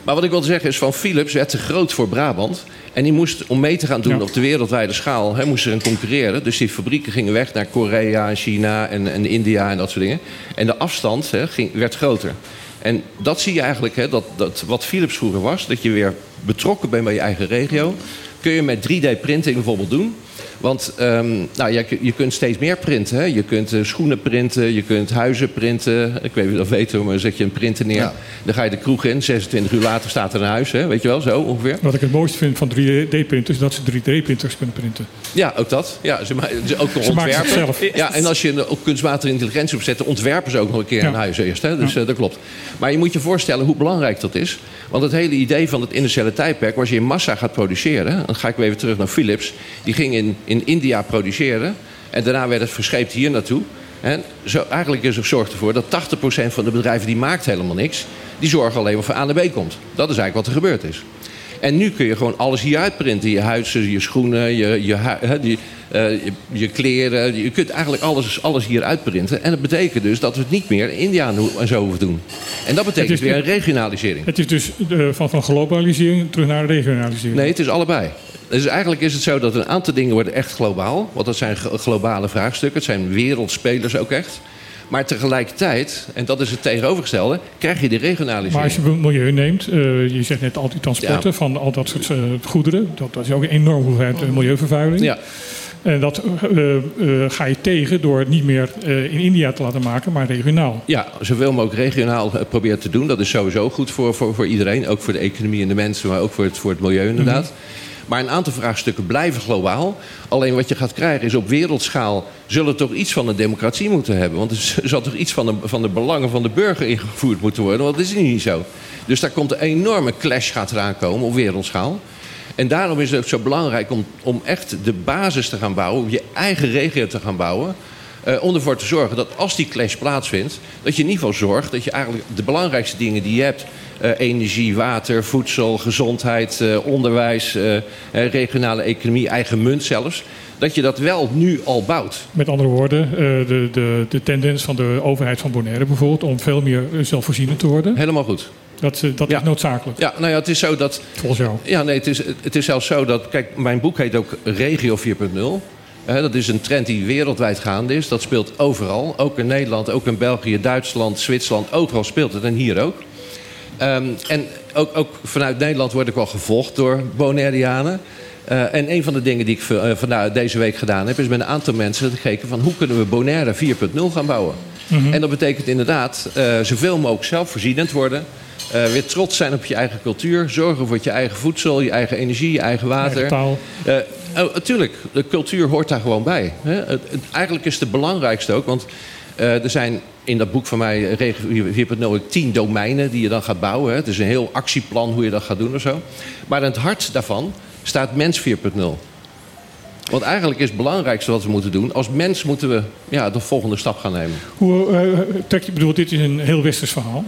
maar wat ik wilde zeggen is, van Philips werd te groot voor Brabant. En die moest, om mee te gaan doen Ja. op de wereldwijde schaal, hè, moest er een concurreren. Dus die fabrieken gingen weg naar Korea en China en, en India en dat soort dingen. En de afstand hè, ging, werd groter. En dat zie je eigenlijk, hè, dat, dat wat Philips vroeger was, dat je weer betrokken bent bij je eigen regio. Kun je met 3D-printing bijvoorbeeld doen. Want ehm, nou, je, je kunt steeds meer printen. Hè? Je kunt eh, schoenen printen, je kunt huizen printen. Ik weet niet of je dat weet, maar dan zet je een printer neer. Ja. Dan ga je de kroeg in, 26 uur later staat er een huis. Hè? Weet je wel, zo ongeveer. Wat ik het mooiste vind van 3D-printers is dat ze 3D-printers kunnen printen. Ja, ook dat. Ja, ze, ma- ze ook nog Ze maken het ontwerpen. zelf. Ja, en als je ook kunstmatige intelligentie op zet, dan ontwerpen ze ook nog een keer Ja. een huis eerst. Hè? Dus eh, dat klopt. Maar je moet je voorstellen hoe belangrijk dat is. Want het hele idee van het industriële tijdperk, als je in massa gaat produceren, dan ga ik weer even terug naar Philips. Die ging in, in India produceren. En daarna werd het verscheept hier naartoe. En zo, eigenlijk is er zorgt ervoor dat 80% van de bedrijven die maakt helemaal niks. Die zorgen alleen maar voor A naar B komt. Dat is eigenlijk wat er gebeurd is. En nu kun je gewoon alles hier uitprinten. Je huizen, je schoenen, je, je, eh, je, je kleren. Je kunt eigenlijk alles, alles hier uitprinten. En dat betekent dus dat we het niet meer in India en zo hoeven doen. En dat betekent weer een regionalisering. Het is dus van, van globalisering terug naar regionalisering. Nee, het is allebei. Dus eigenlijk is het zo dat een aantal dingen worden echt globaal. Want dat zijn globale vraagstukken. Het zijn wereldspelers ook echt. Maar tegelijkertijd, en dat is het tegenovergestelde, krijg je de regionalisering. Maar als je milieu neemt, uh, je zegt net al die transporten van al dat soort uh, goederen. Dat, dat, is ook een enorme hoeveelheid uh, milieuvervuiling. Ja. En dat ga je tegen door het niet meer in India te laten maken, maar regionaal. Ja, zoveel mogelijk regionaal proberen te doen. Dat is sowieso goed voor, voor, voor iedereen. Ook voor de economie en de mensen, maar ook voor het, voor het milieu inderdaad. Mm -hmm. Maar een aantal vraagstukken blijven globaal. Alleen wat je gaat krijgen is op wereldschaal zullen toch iets van een democratie moeten hebben. Want er zal toch iets van de, van de belangen van de burger ingevoerd moeten worden. Want dat is niet zo. Dus daar komt een enorme clash gaat eraan komen op wereldschaal. En daarom is het ook zo belangrijk om, om echt de basis te gaan bouwen, om je eigen regio te gaan bouwen. Uh, om ervoor te zorgen dat als die clash plaatsvindt, dat je in ieder geval zorgt dat je eigenlijk de belangrijkste dingen die je hebt, energie, water, voedsel, gezondheid, uh, onderwijs, regionale economie, eigen munt zelfs, dat je dat wel nu al bouwt. Met andere woorden, de, de, de tendens van de overheid van Bonaire bijvoorbeeld om veel meer zelfvoorzienend te worden. Helemaal goed. Dat, dat ja. is noodzakelijk. Ja, nou ja, het is zo dat. Volgens jou. Ja, nee, het is, het is zelfs zo dat. Kijk, mijn boek heet ook Regio 4.0. Uh, dat is een trend die wereldwijd gaande is. Dat speelt overal. Ook in Nederland, ook in België, Duitsland, Zwitserland. Overal speelt het en hier ook. Um, en ook, ook, vanuit Nederland word ik wel gevolgd door Bonaireanen. Uh, en een van de dingen die ik uh, vandaag deze week gedaan heb... is met een aantal mensen gekeken van... hoe kunnen we Bonaire 4.0 gaan bouwen. Mm -hmm. En dat betekent inderdaad uh, zoveel mogelijk zelfvoorzienend worden... Uh, weer trots zijn op je eigen cultuur. Zorgen voor je eigen voedsel, je eigen energie, je eigen water. Eigen taal. Uh, oh, natuurlijk, de cultuur hoort daar gewoon bij. Hè? Eigenlijk is het belangrijkste ook. Want er zijn in dat boek van mij, Regio 4.0, tien domeinen die je dan gaat bouwen. Het is een heel actieplan hoe je dat gaat doen of zo. Maar in het hart daarvan staat Mens 4.0. Want eigenlijk is het belangrijkste wat we moeten doen. Als mens moeten we ja, de volgende stap gaan nemen. Hoe, uh, trek je, bedoel, dit is een heel westers verhaal.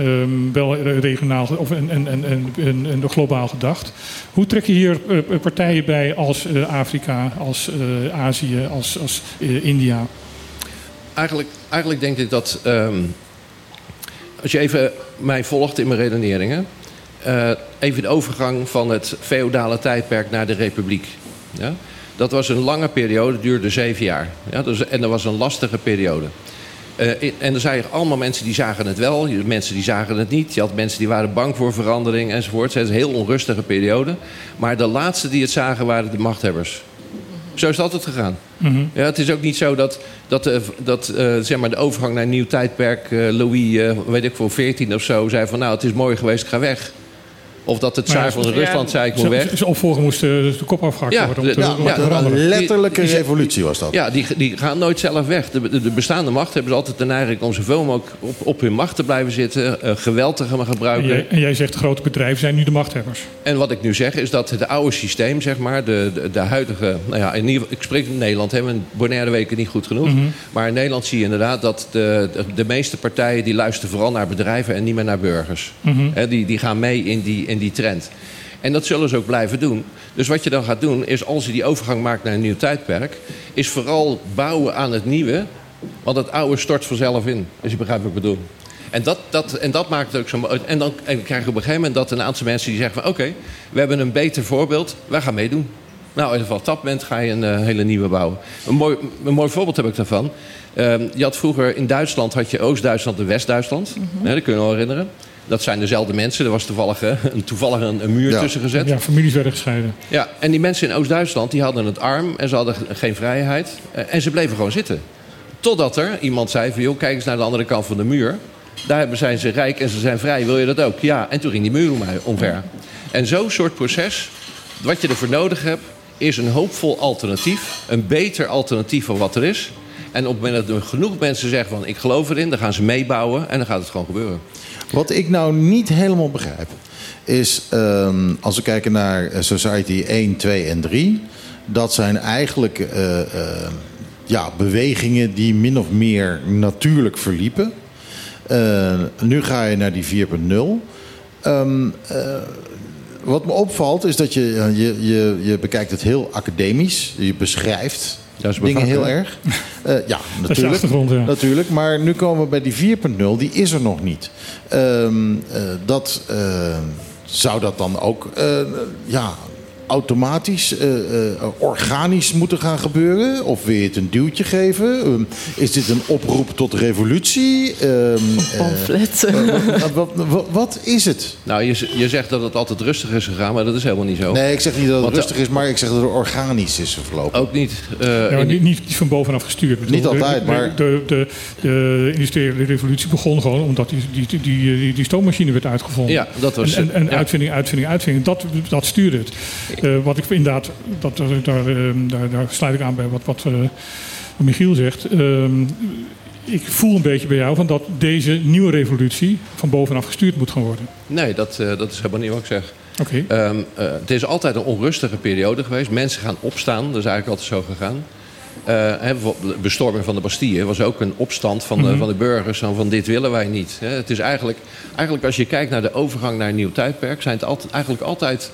Um, wel regionaal of en, en, en, en, globaal gedacht. Hoe trek je hier partijen bij als Afrika, als Azië, als, als India? Eigenlijk, eigenlijk denk ik dat. Um, als je even mij volgt in mijn redeneringen. even de overgang van het feodale tijdperk naar de republiek. Ja? Dat was een lange periode, duurde zeven jaar. Ja? Dus, en dat was een lastige periode. Uh, en er zijn allemaal mensen die zagen het wel, mensen die zagen het niet. Je had mensen die waren bang voor verandering enzovoort. Het is een heel onrustige periode. Maar de laatste die het zagen waren de machthebbers. Zo is het altijd gegaan. Mm -hmm. ja, het is ook niet zo dat, dat, uh, dat uh, zeg maar de overgang naar een nieuw tijdperk... Louis, weet ik voor 14 of zo, zei van... nou, het is mooi geweest, ik ga weg. Of dat het tsaar van Rusland zei, ik moet weg. Zijn opvolger moest de, de kop afgehakt ja, worden. Om te, ja. Een letterlijke revolutie was dat. Ja, die, die gaan nooit zelf weg. De, de, de bestaande macht hebben ze altijd de neiging om zoveel mogelijk op, op hun macht te blijven zitten. Uh, geweld te gaan gebruiken. En jij, en jij zegt grote bedrijven zijn nu de machthebbers. En wat ik nu zeg is dat het oude systeem, zeg maar, de, de, de huidige... Nou ja, in ieder, ik spreek in Nederland, hebben we Bonaire weken niet goed genoeg. Mm -hmm. Maar in Nederland zie je inderdaad dat de, de, de, meeste partijen... die luisteren vooral naar bedrijven en niet meer naar burgers. Mm -hmm. He, die, die gaan mee in die, in die trend. En dat zullen ze ook blijven doen. Dus wat je dan gaat doen, is als je die overgang maakt naar een nieuw tijdperk, is vooral bouwen aan het nieuwe. Want het oude stort vanzelf in. Als je begrijpt wat ik bedoel. En dat, dat, en dat maakt het ook zo. En dan en krijg je op een gegeven moment dat een aantal mensen die zeggen van oké, okay, we hebben een beter voorbeeld, wij gaan meedoen. Nou, in ieder geval, dat moment ga je een uh, hele nieuwe bouwen. Een mooi, een mooi voorbeeld heb ik daarvan. Uh, je had vroeger in Duitsland had je Oost-Duitsland en West-Duitsland. Mm -hmm. dat kun je wel herinneren. Dat zijn dezelfde mensen. Er was toevallig, een, toevallig een, een muur ja. tussen gezet. Ja, families werden gescheiden. Ja, en die mensen in Oost-Duitsland die hadden het arm en ze hadden geen vrijheid. En ze bleven gewoon zitten. Totdat er iemand zei van, joh, kijk eens naar de andere kant van de muur. Daar zijn ze rijk en ze zijn vrij. Wil je dat ook? Ja, en toen ging die muur omver. En zo'n soort proces, wat je ervoor nodig hebt... is een hoopvol alternatief. Een beter alternatief van wat er is. En op het moment dat er genoeg mensen zeggen van... ik geloof erin, dan gaan ze meebouwen en dan gaat het gewoon gebeuren. Wat ik nou niet helemaal begrijp, is um, als we kijken naar Society 1, 2 en 3, dat zijn eigenlijk uh, uh, ja, bewegingen die min of meer natuurlijk verliepen. Uh, nu ga je naar die 4.0. Um, wat me opvalt is dat je, je, je, je bekijkt het heel academisch. Je beschrijft dingen heel erg. Uh, ja, natuurlijk, ja. natuurlijk. Maar nu komen we bij die 4.0, die is er nog niet. Um, uh, dat, uh, zou dat dan ook ja, automatisch, uh, uh, organisch moeten gaan gebeuren? Of wil je het een duwtje geven? Um, is dit een oproep tot revolutie? Um, Pamflet. Wat, wat, wat, is het? Nou, je, je zegt dat het altijd rustig is gegaan, maar dat is helemaal niet zo. Nee, ik zeg niet dat het Want, rustig is, maar ik zeg dat het organisch is verlopen. Ook niet. Ja, niet, niet, van bovenaf gestuurd. Bedoel, niet altijd, de, maar... De, de, de, industriële revolutie begon gewoon omdat die, die, die, die, die stoommachine werd uitgevonden. Ja, dat was... En, en, ja. uitvinding, uitvinding, uitvinding. Dat, dat stuurde het. Uh, wat ik inderdaad, dat, daar, daar, daar, sluit ik aan bij wat, wat uh, Michiel zegt. Uh, ik voel een beetje bij jou van dat deze nieuwe revolutie van bovenaf gestuurd moet gaan worden. Nee, dat, uh, dat is helemaal niet wat ik zeg. Okay. Um, het is altijd een onrustige periode geweest. Mensen gaan opstaan, dat is eigenlijk altijd zo gegaan. de bestorming van de Bastille was ook een opstand van de, mm -hmm. van de burgers. Van dit willen wij niet. Het is eigenlijk, eigenlijk als je kijkt naar de overgang naar een nieuw tijdperk... zijn het altijd, eigenlijk altijd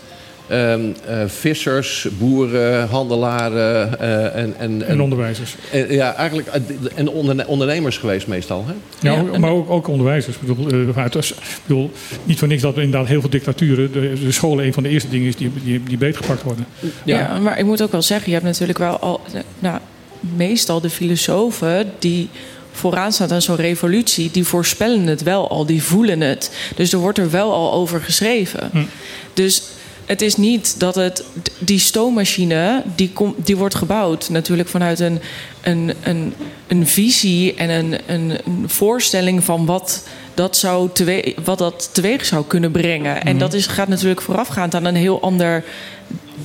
Um, uh, vissers, boeren, handelaren uh, en, en, en, onderwijzers. En, ja, eigenlijk en onderne ondernemers geweest meestal. Hè? Ja, ja maar ook, ook onderwijzers. Ik bedoel, uh, uit, bedoel, niet voor niks dat inderdaad heel veel dictaturen... de, de scholen een van de eerste dingen is die, die, die beetgepakt worden. Ja. ja, maar ik moet ook wel zeggen, je hebt natuurlijk wel al... Nou, meestal de filosofen die vooraan staat aan zo'n revolutie, die voorspellen het wel al, die voelen het. Dus er wordt er wel al over geschreven. Hm. Dus het is niet dat het. Die stoommachine, die, kom, die wordt gebouwd natuurlijk vanuit een, een, een, een visie en een, een, een voorstelling van wat dat, zou teweeg, wat dat teweeg zou kunnen brengen. En dat is, gaat natuurlijk voorafgaand aan een heel ander.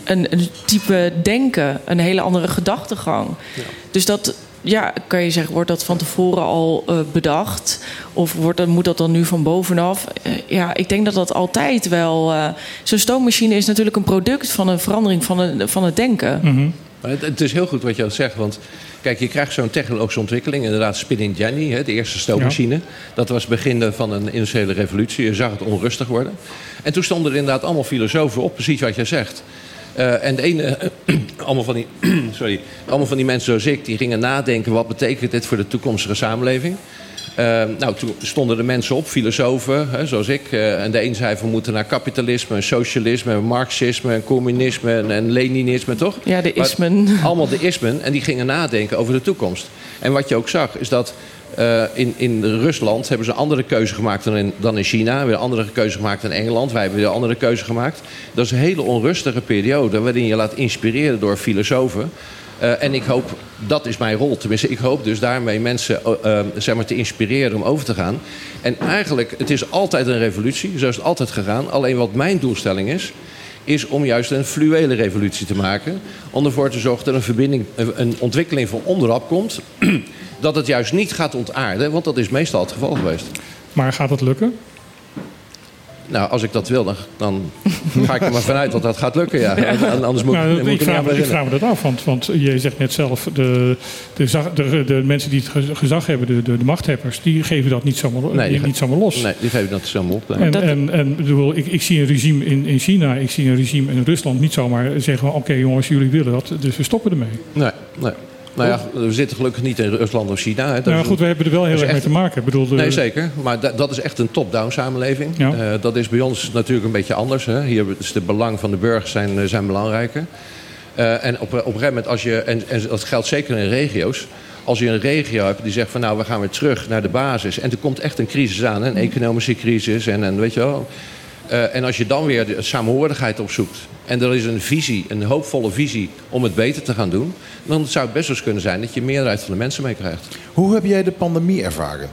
Een, een type denken, een hele andere gedachtegang. Ja. Dus dat, ja, kan je zeggen, wordt dat van tevoren al uh, bedacht? Of wordt dat, moet dat dan nu van bovenaf? Uh, ja, ik denk dat dat altijd wel. Uh, Zo'n stoommachine is natuurlijk een product van een verandering van, een, van het denken. Mm -hmm. maar het, het, is heel goed wat je zegt, want kijk, je krijgt zo'n technologische ontwikkeling. Inderdaad, Spinning Jenny, hè, de eerste stoommachine. Ja. Dat was het begin van een industriële revolutie. Je zag het onrustig worden. En toen stonden er inderdaad allemaal filosofen op, precies wat jij zegt. Uh, en de ene, allemaal, van die, sorry, allemaal van die mensen zoals ik, die gingen nadenken: wat betekent dit voor de toekomstige samenleving? Uh, nou, toen stonden de mensen op, filosofen, hè, zoals ik. en de een zei: we moeten naar kapitalisme, en socialisme, en marxisme, en communisme en, en leninisme, toch? Ja, de ismen. Maar, allemaal de ismen. En die gingen nadenken over de toekomst. En wat je ook zag, is dat uh, in, in Rusland hebben ze een andere keuze gemaakt dan in, dan in China. Hebben een andere keuze gemaakt dan in Engeland. Wij hebben weer een andere keuze gemaakt. Dat is een hele onrustige periode waarin je laat inspireren door filosofen. Uh, en ik hoop, dat is mijn rol. Tenminste, ik hoop dus daarmee mensen uh, zeg maar te inspireren om over te gaan. En eigenlijk, het is altijd een revolutie. Zo is het altijd gegaan. Alleen wat mijn doelstelling is, is om juist een fluwele revolutie te maken. Om ervoor te zorgen dat een, verbinding, een ontwikkeling van onderop komt. dat het juist niet gaat ontaarden, want dat is meestal het geval geweest. Maar gaat dat lukken? Nou, als ik dat wil, dan, dan ga ik er maar vanuit dat dat gaat lukken. Ja. Anders moet, nou, moet ik, vraag, ik vraag me dat af, want, want je zegt net zelf... de, de, de, de mensen die het gezag hebben, de, de, de machthebbers... die geven dat niet zomaar, nee, die, niet zomaar los. Nee, die geven dat zomaar op. En, en, en bedoel, ik, ik zie een regime in, in China, ik zie een regime in Rusland... niet zomaar zeggen, oké okay, jongens, jullie willen dat, dus we stoppen ermee. Nee, nee. Nou ja, we zitten gelukkig niet in Rusland of China. Hè. Nou ja, goed, we hebben er wel heel erg mee te maken. Ik bedoel, de... Nee, zeker. Maar da dat is echt een top-down samenleving. Ja. Uh, dat is bij ons natuurlijk een beetje anders. Hè. Hier is de belang van de burgers zijn, zijn belangrijker. Uh, en op, op een gegeven moment, als je, en, en dat geldt zeker in regio's... als je een regio hebt die zegt van nou, we gaan weer terug naar de basis... en er komt echt een crisis aan, een economische crisis en, en weet je wel... Uh, en als je dan weer de opzoekt... en er is een visie, een hoopvolle visie om het beter te gaan doen... dan zou het best wel eens kunnen zijn dat je meerderheid van de mensen meekrijgt. Hoe heb jij de pandemie ervaren?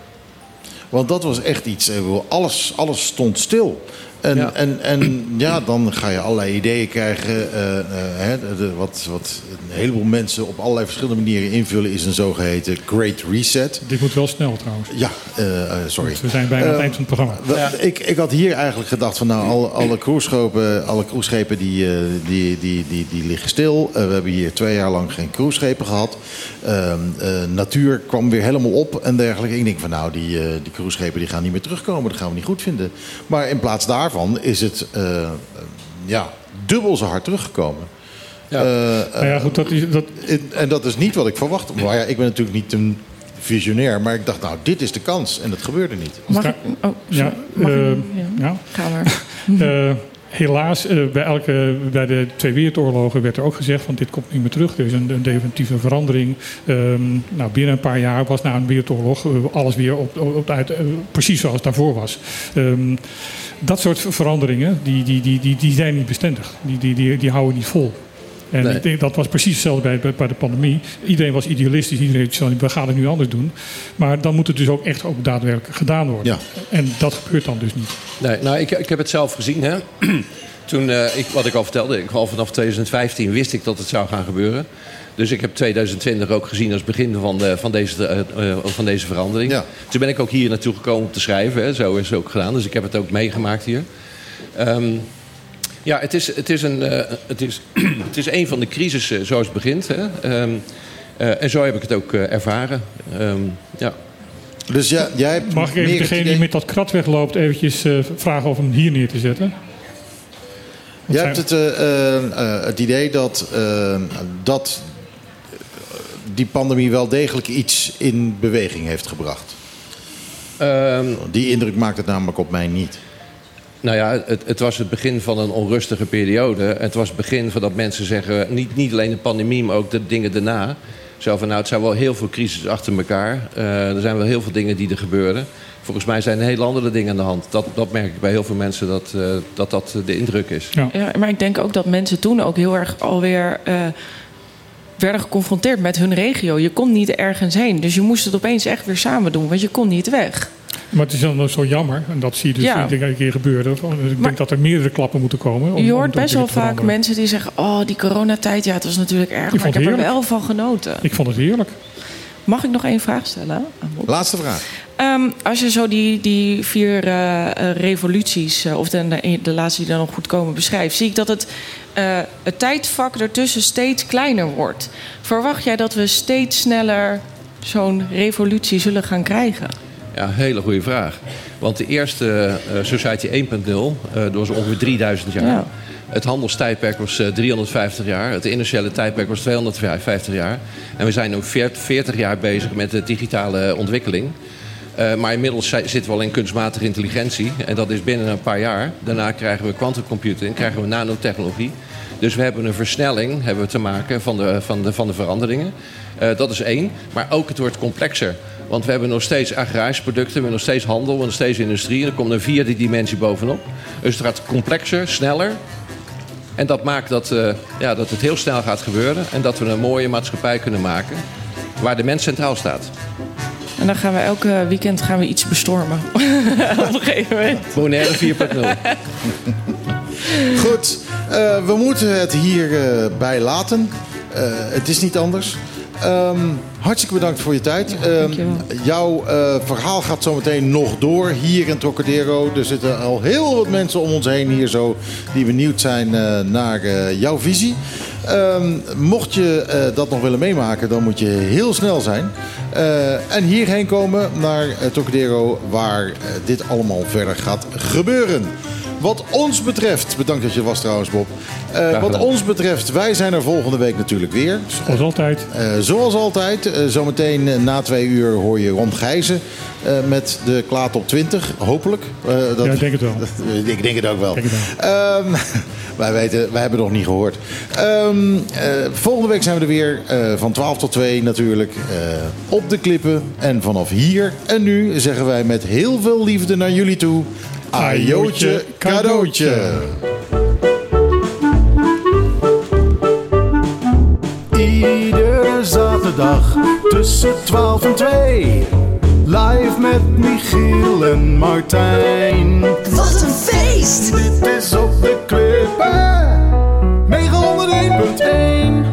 Want dat was echt iets, alles, alles stond stil. En ja. En, en ja, dan ga je allerlei ideeën krijgen. Uh, uh, hè, de, wat, wat een heleboel mensen op allerlei verschillende manieren invullen... is een zogeheten Great Reset. Dit moet wel snel trouwens. Ja, uh, sorry. Want we zijn bijna aan het eind van het programma. Ja. Ik, ik had hier eigenlijk gedacht van... nou, alle, alle cruiseschepen, alle cruiseschepen die, die, die, die, die liggen stil. we hebben hier twee jaar lang geen cruiseschepen gehad. Ehm, natuur kwam weer helemaal op en dergelijke. Ik denk van nou, die, die cruiseschepen die gaan niet meer terugkomen. Dat gaan we niet goed vinden. Maar in plaats daarvan is het uh, ja, dubbel zo hard teruggekomen. Ja. Uh, nou ja, goed, dat is, dat... En dat is niet wat ik verwacht. Maar ja, ik ben natuurlijk niet een visionair, maar ik dacht, nou, dit is de kans. En dat gebeurde niet. Mag ik? Oh, ja, Mag uh, ik? ja. Ga maar. helaas, uh, bij, elke, bij de twee wereldoorlogen werd er ook gezegd van dit komt niet meer terug. Er is een, definitieve verandering. Um, nou, binnen een paar jaar was na een wereldoorlog uh, alles weer op, op, uit, uh, precies zoals het daarvoor was. Um, dat soort veranderingen, die, die, die, die, die zijn niet bestendig. Die, die, die, die houden niet vol. En nee. ik denk, dat was precies hetzelfde bij, bij de pandemie. Iedereen was idealistisch. Iedereen zei, we gaan het nu anders doen. Maar dan moet het dus ook echt ook daadwerkelijk gedaan worden. Ja. En dat gebeurt dan dus niet. Nee, nou, ik, ik heb het zelf gezien. Hè. Toen, uh, ik, wat ik al vertelde, ik, al vanaf 2015 wist ik dat het zou gaan gebeuren. Dus ik heb 2020 ook gezien als begin van, de, van, deze, uh, van deze verandering. Ja. Toen ben ik ook hier naartoe gekomen om te schrijven. Hè. Zo is het ook gedaan. Dus ik heb het ook meegemaakt hier. Um, ja, het is, het, is een, uh, het, is, het is een van de crisissen zoals het begint. Hè. Um, en zo heb ik het ook ervaren. Um, ja. Dus ja, jij hebt Mag ik even degene die met dat krat wegloopt eventjes vragen of hem hier neer te zetten? Jij hebt het, uh, uh, het idee dat, uh, dat die pandemie wel degelijk iets in beweging heeft gebracht. Um, die indruk maakt het namelijk op mij niet. Nou ja, het, het, was het begin van een onrustige periode. Het was het begin van dat mensen zeggen... niet, niet alleen de pandemie, maar ook de dingen daarna. Zo van, nou, het zijn wel heel veel crisis achter elkaar. er zijn wel heel veel dingen die er gebeuren. Volgens mij zijn er hele andere dingen aan de hand. Dat, dat merk ik bij heel veel mensen dat uh, dat, dat de indruk is. Ja. ja. maar ik denk ook dat mensen toen ook heel erg alweer uh, werden geconfronteerd met hun regio. Je kon niet ergens heen. Dus je moest het opeens echt weer samen doen, want je kon niet weg. Maar het is dan zo jammer, en dat zie je dus Ja. een keer gebeuren. Dus ik denk dat er meerdere klappen moeten komen. om- je hoort best wel vaak mensen die zeggen... oh, die coronatijd, ja, het was natuurlijk erg, Ik maar ik heb er wel van genoten. Ik vond het heerlijk. Mag ik nog één vraag stellen? Laatste vraag. Ehm, als je zo die, die vier eh, revoluties, eh, of de, de, de laatste die dan nog goed komen, beschrijft, zie ik dat het, eh, het tijdvak ertussen steeds kleiner wordt. Verwacht jij dat we steeds sneller zo'n revolutie zullen gaan krijgen? Ja, hele goede vraag. Want de eerste eh, Society 1.0, eh dat was ongeveer 3000 jaar. Ja. Het handelstijdperk was eh, 350 jaar. Het industriële tijdperk was 250 jaar. En we zijn nu 40 40 jaar bezig met de digitale ontwikkeling. Eh, maar inmiddels zi- zitten we al in kunstmatige intelligentie. En dat is binnen een paar jaar. Daarna krijgen we quantumcomputing, krijgen we nanotechnologie. Dus we hebben een versnelling hebben we te maken van de, van de, van de veranderingen. Eh, dat is één. Maar ook het wordt complexer. Want we hebben nog steeds agrarische producten, we hebben nog steeds handel, we hebben nog steeds industrie. En er komt een vierde dimensie bovenop. Dus het gaat complexer, sneller. En dat maakt dat, eh, ja, dat het heel snel gaat gebeuren. En dat we een mooie maatschappij kunnen maken. Waar de mens centraal staat. En dan gaan we elke weekend gaan we iets bestormen. Op een gegeven moment. Bonaire 4.0. Goed, eh, we moeten het hierbij bij laten. Eh, het is niet anders. Ehm, hartstikke bedankt voor je tijd. Ehm, jouw eh, verhaal gaat zometeen nog door hier in Trocadero. Er zitten al heel wat mensen om ons heen hier zo... die benieuwd zijn eh, naar eh, jouw visie. Ehm, mocht je dat nog willen meemaken, dan moet je heel snel zijn. En hierheen komen naar Trocadero... waar dit allemaal verder gaat gebeuren. Wat ons betreft, bedankt dat je er was trouwens Bob. Eh, wat ons betreft, wij zijn er volgende week natuurlijk weer. Zoals altijd. Eh, zoals altijd, eh, zometeen na twee uur hoor je Ron Gijzen eh, met de Klaat op 20, hopelijk. Eh, dat, Ja, ik denk het wel. ik denk het ook wel. Denk het Ehm, wij, weten, wij hebben het nog niet gehoord. Ehm, eh, volgende week zijn we er weer eh, van 12 tot 2 natuurlijk eh, op de klippen. En vanaf hier en nu zeggen wij met heel veel liefde naar jullie toe. Ajootje cadeautje. Iedere zaterdag tussen 12 en 2. Live met Michiel en Martijn. Wat een feest! Dit is op de klippen. 901.1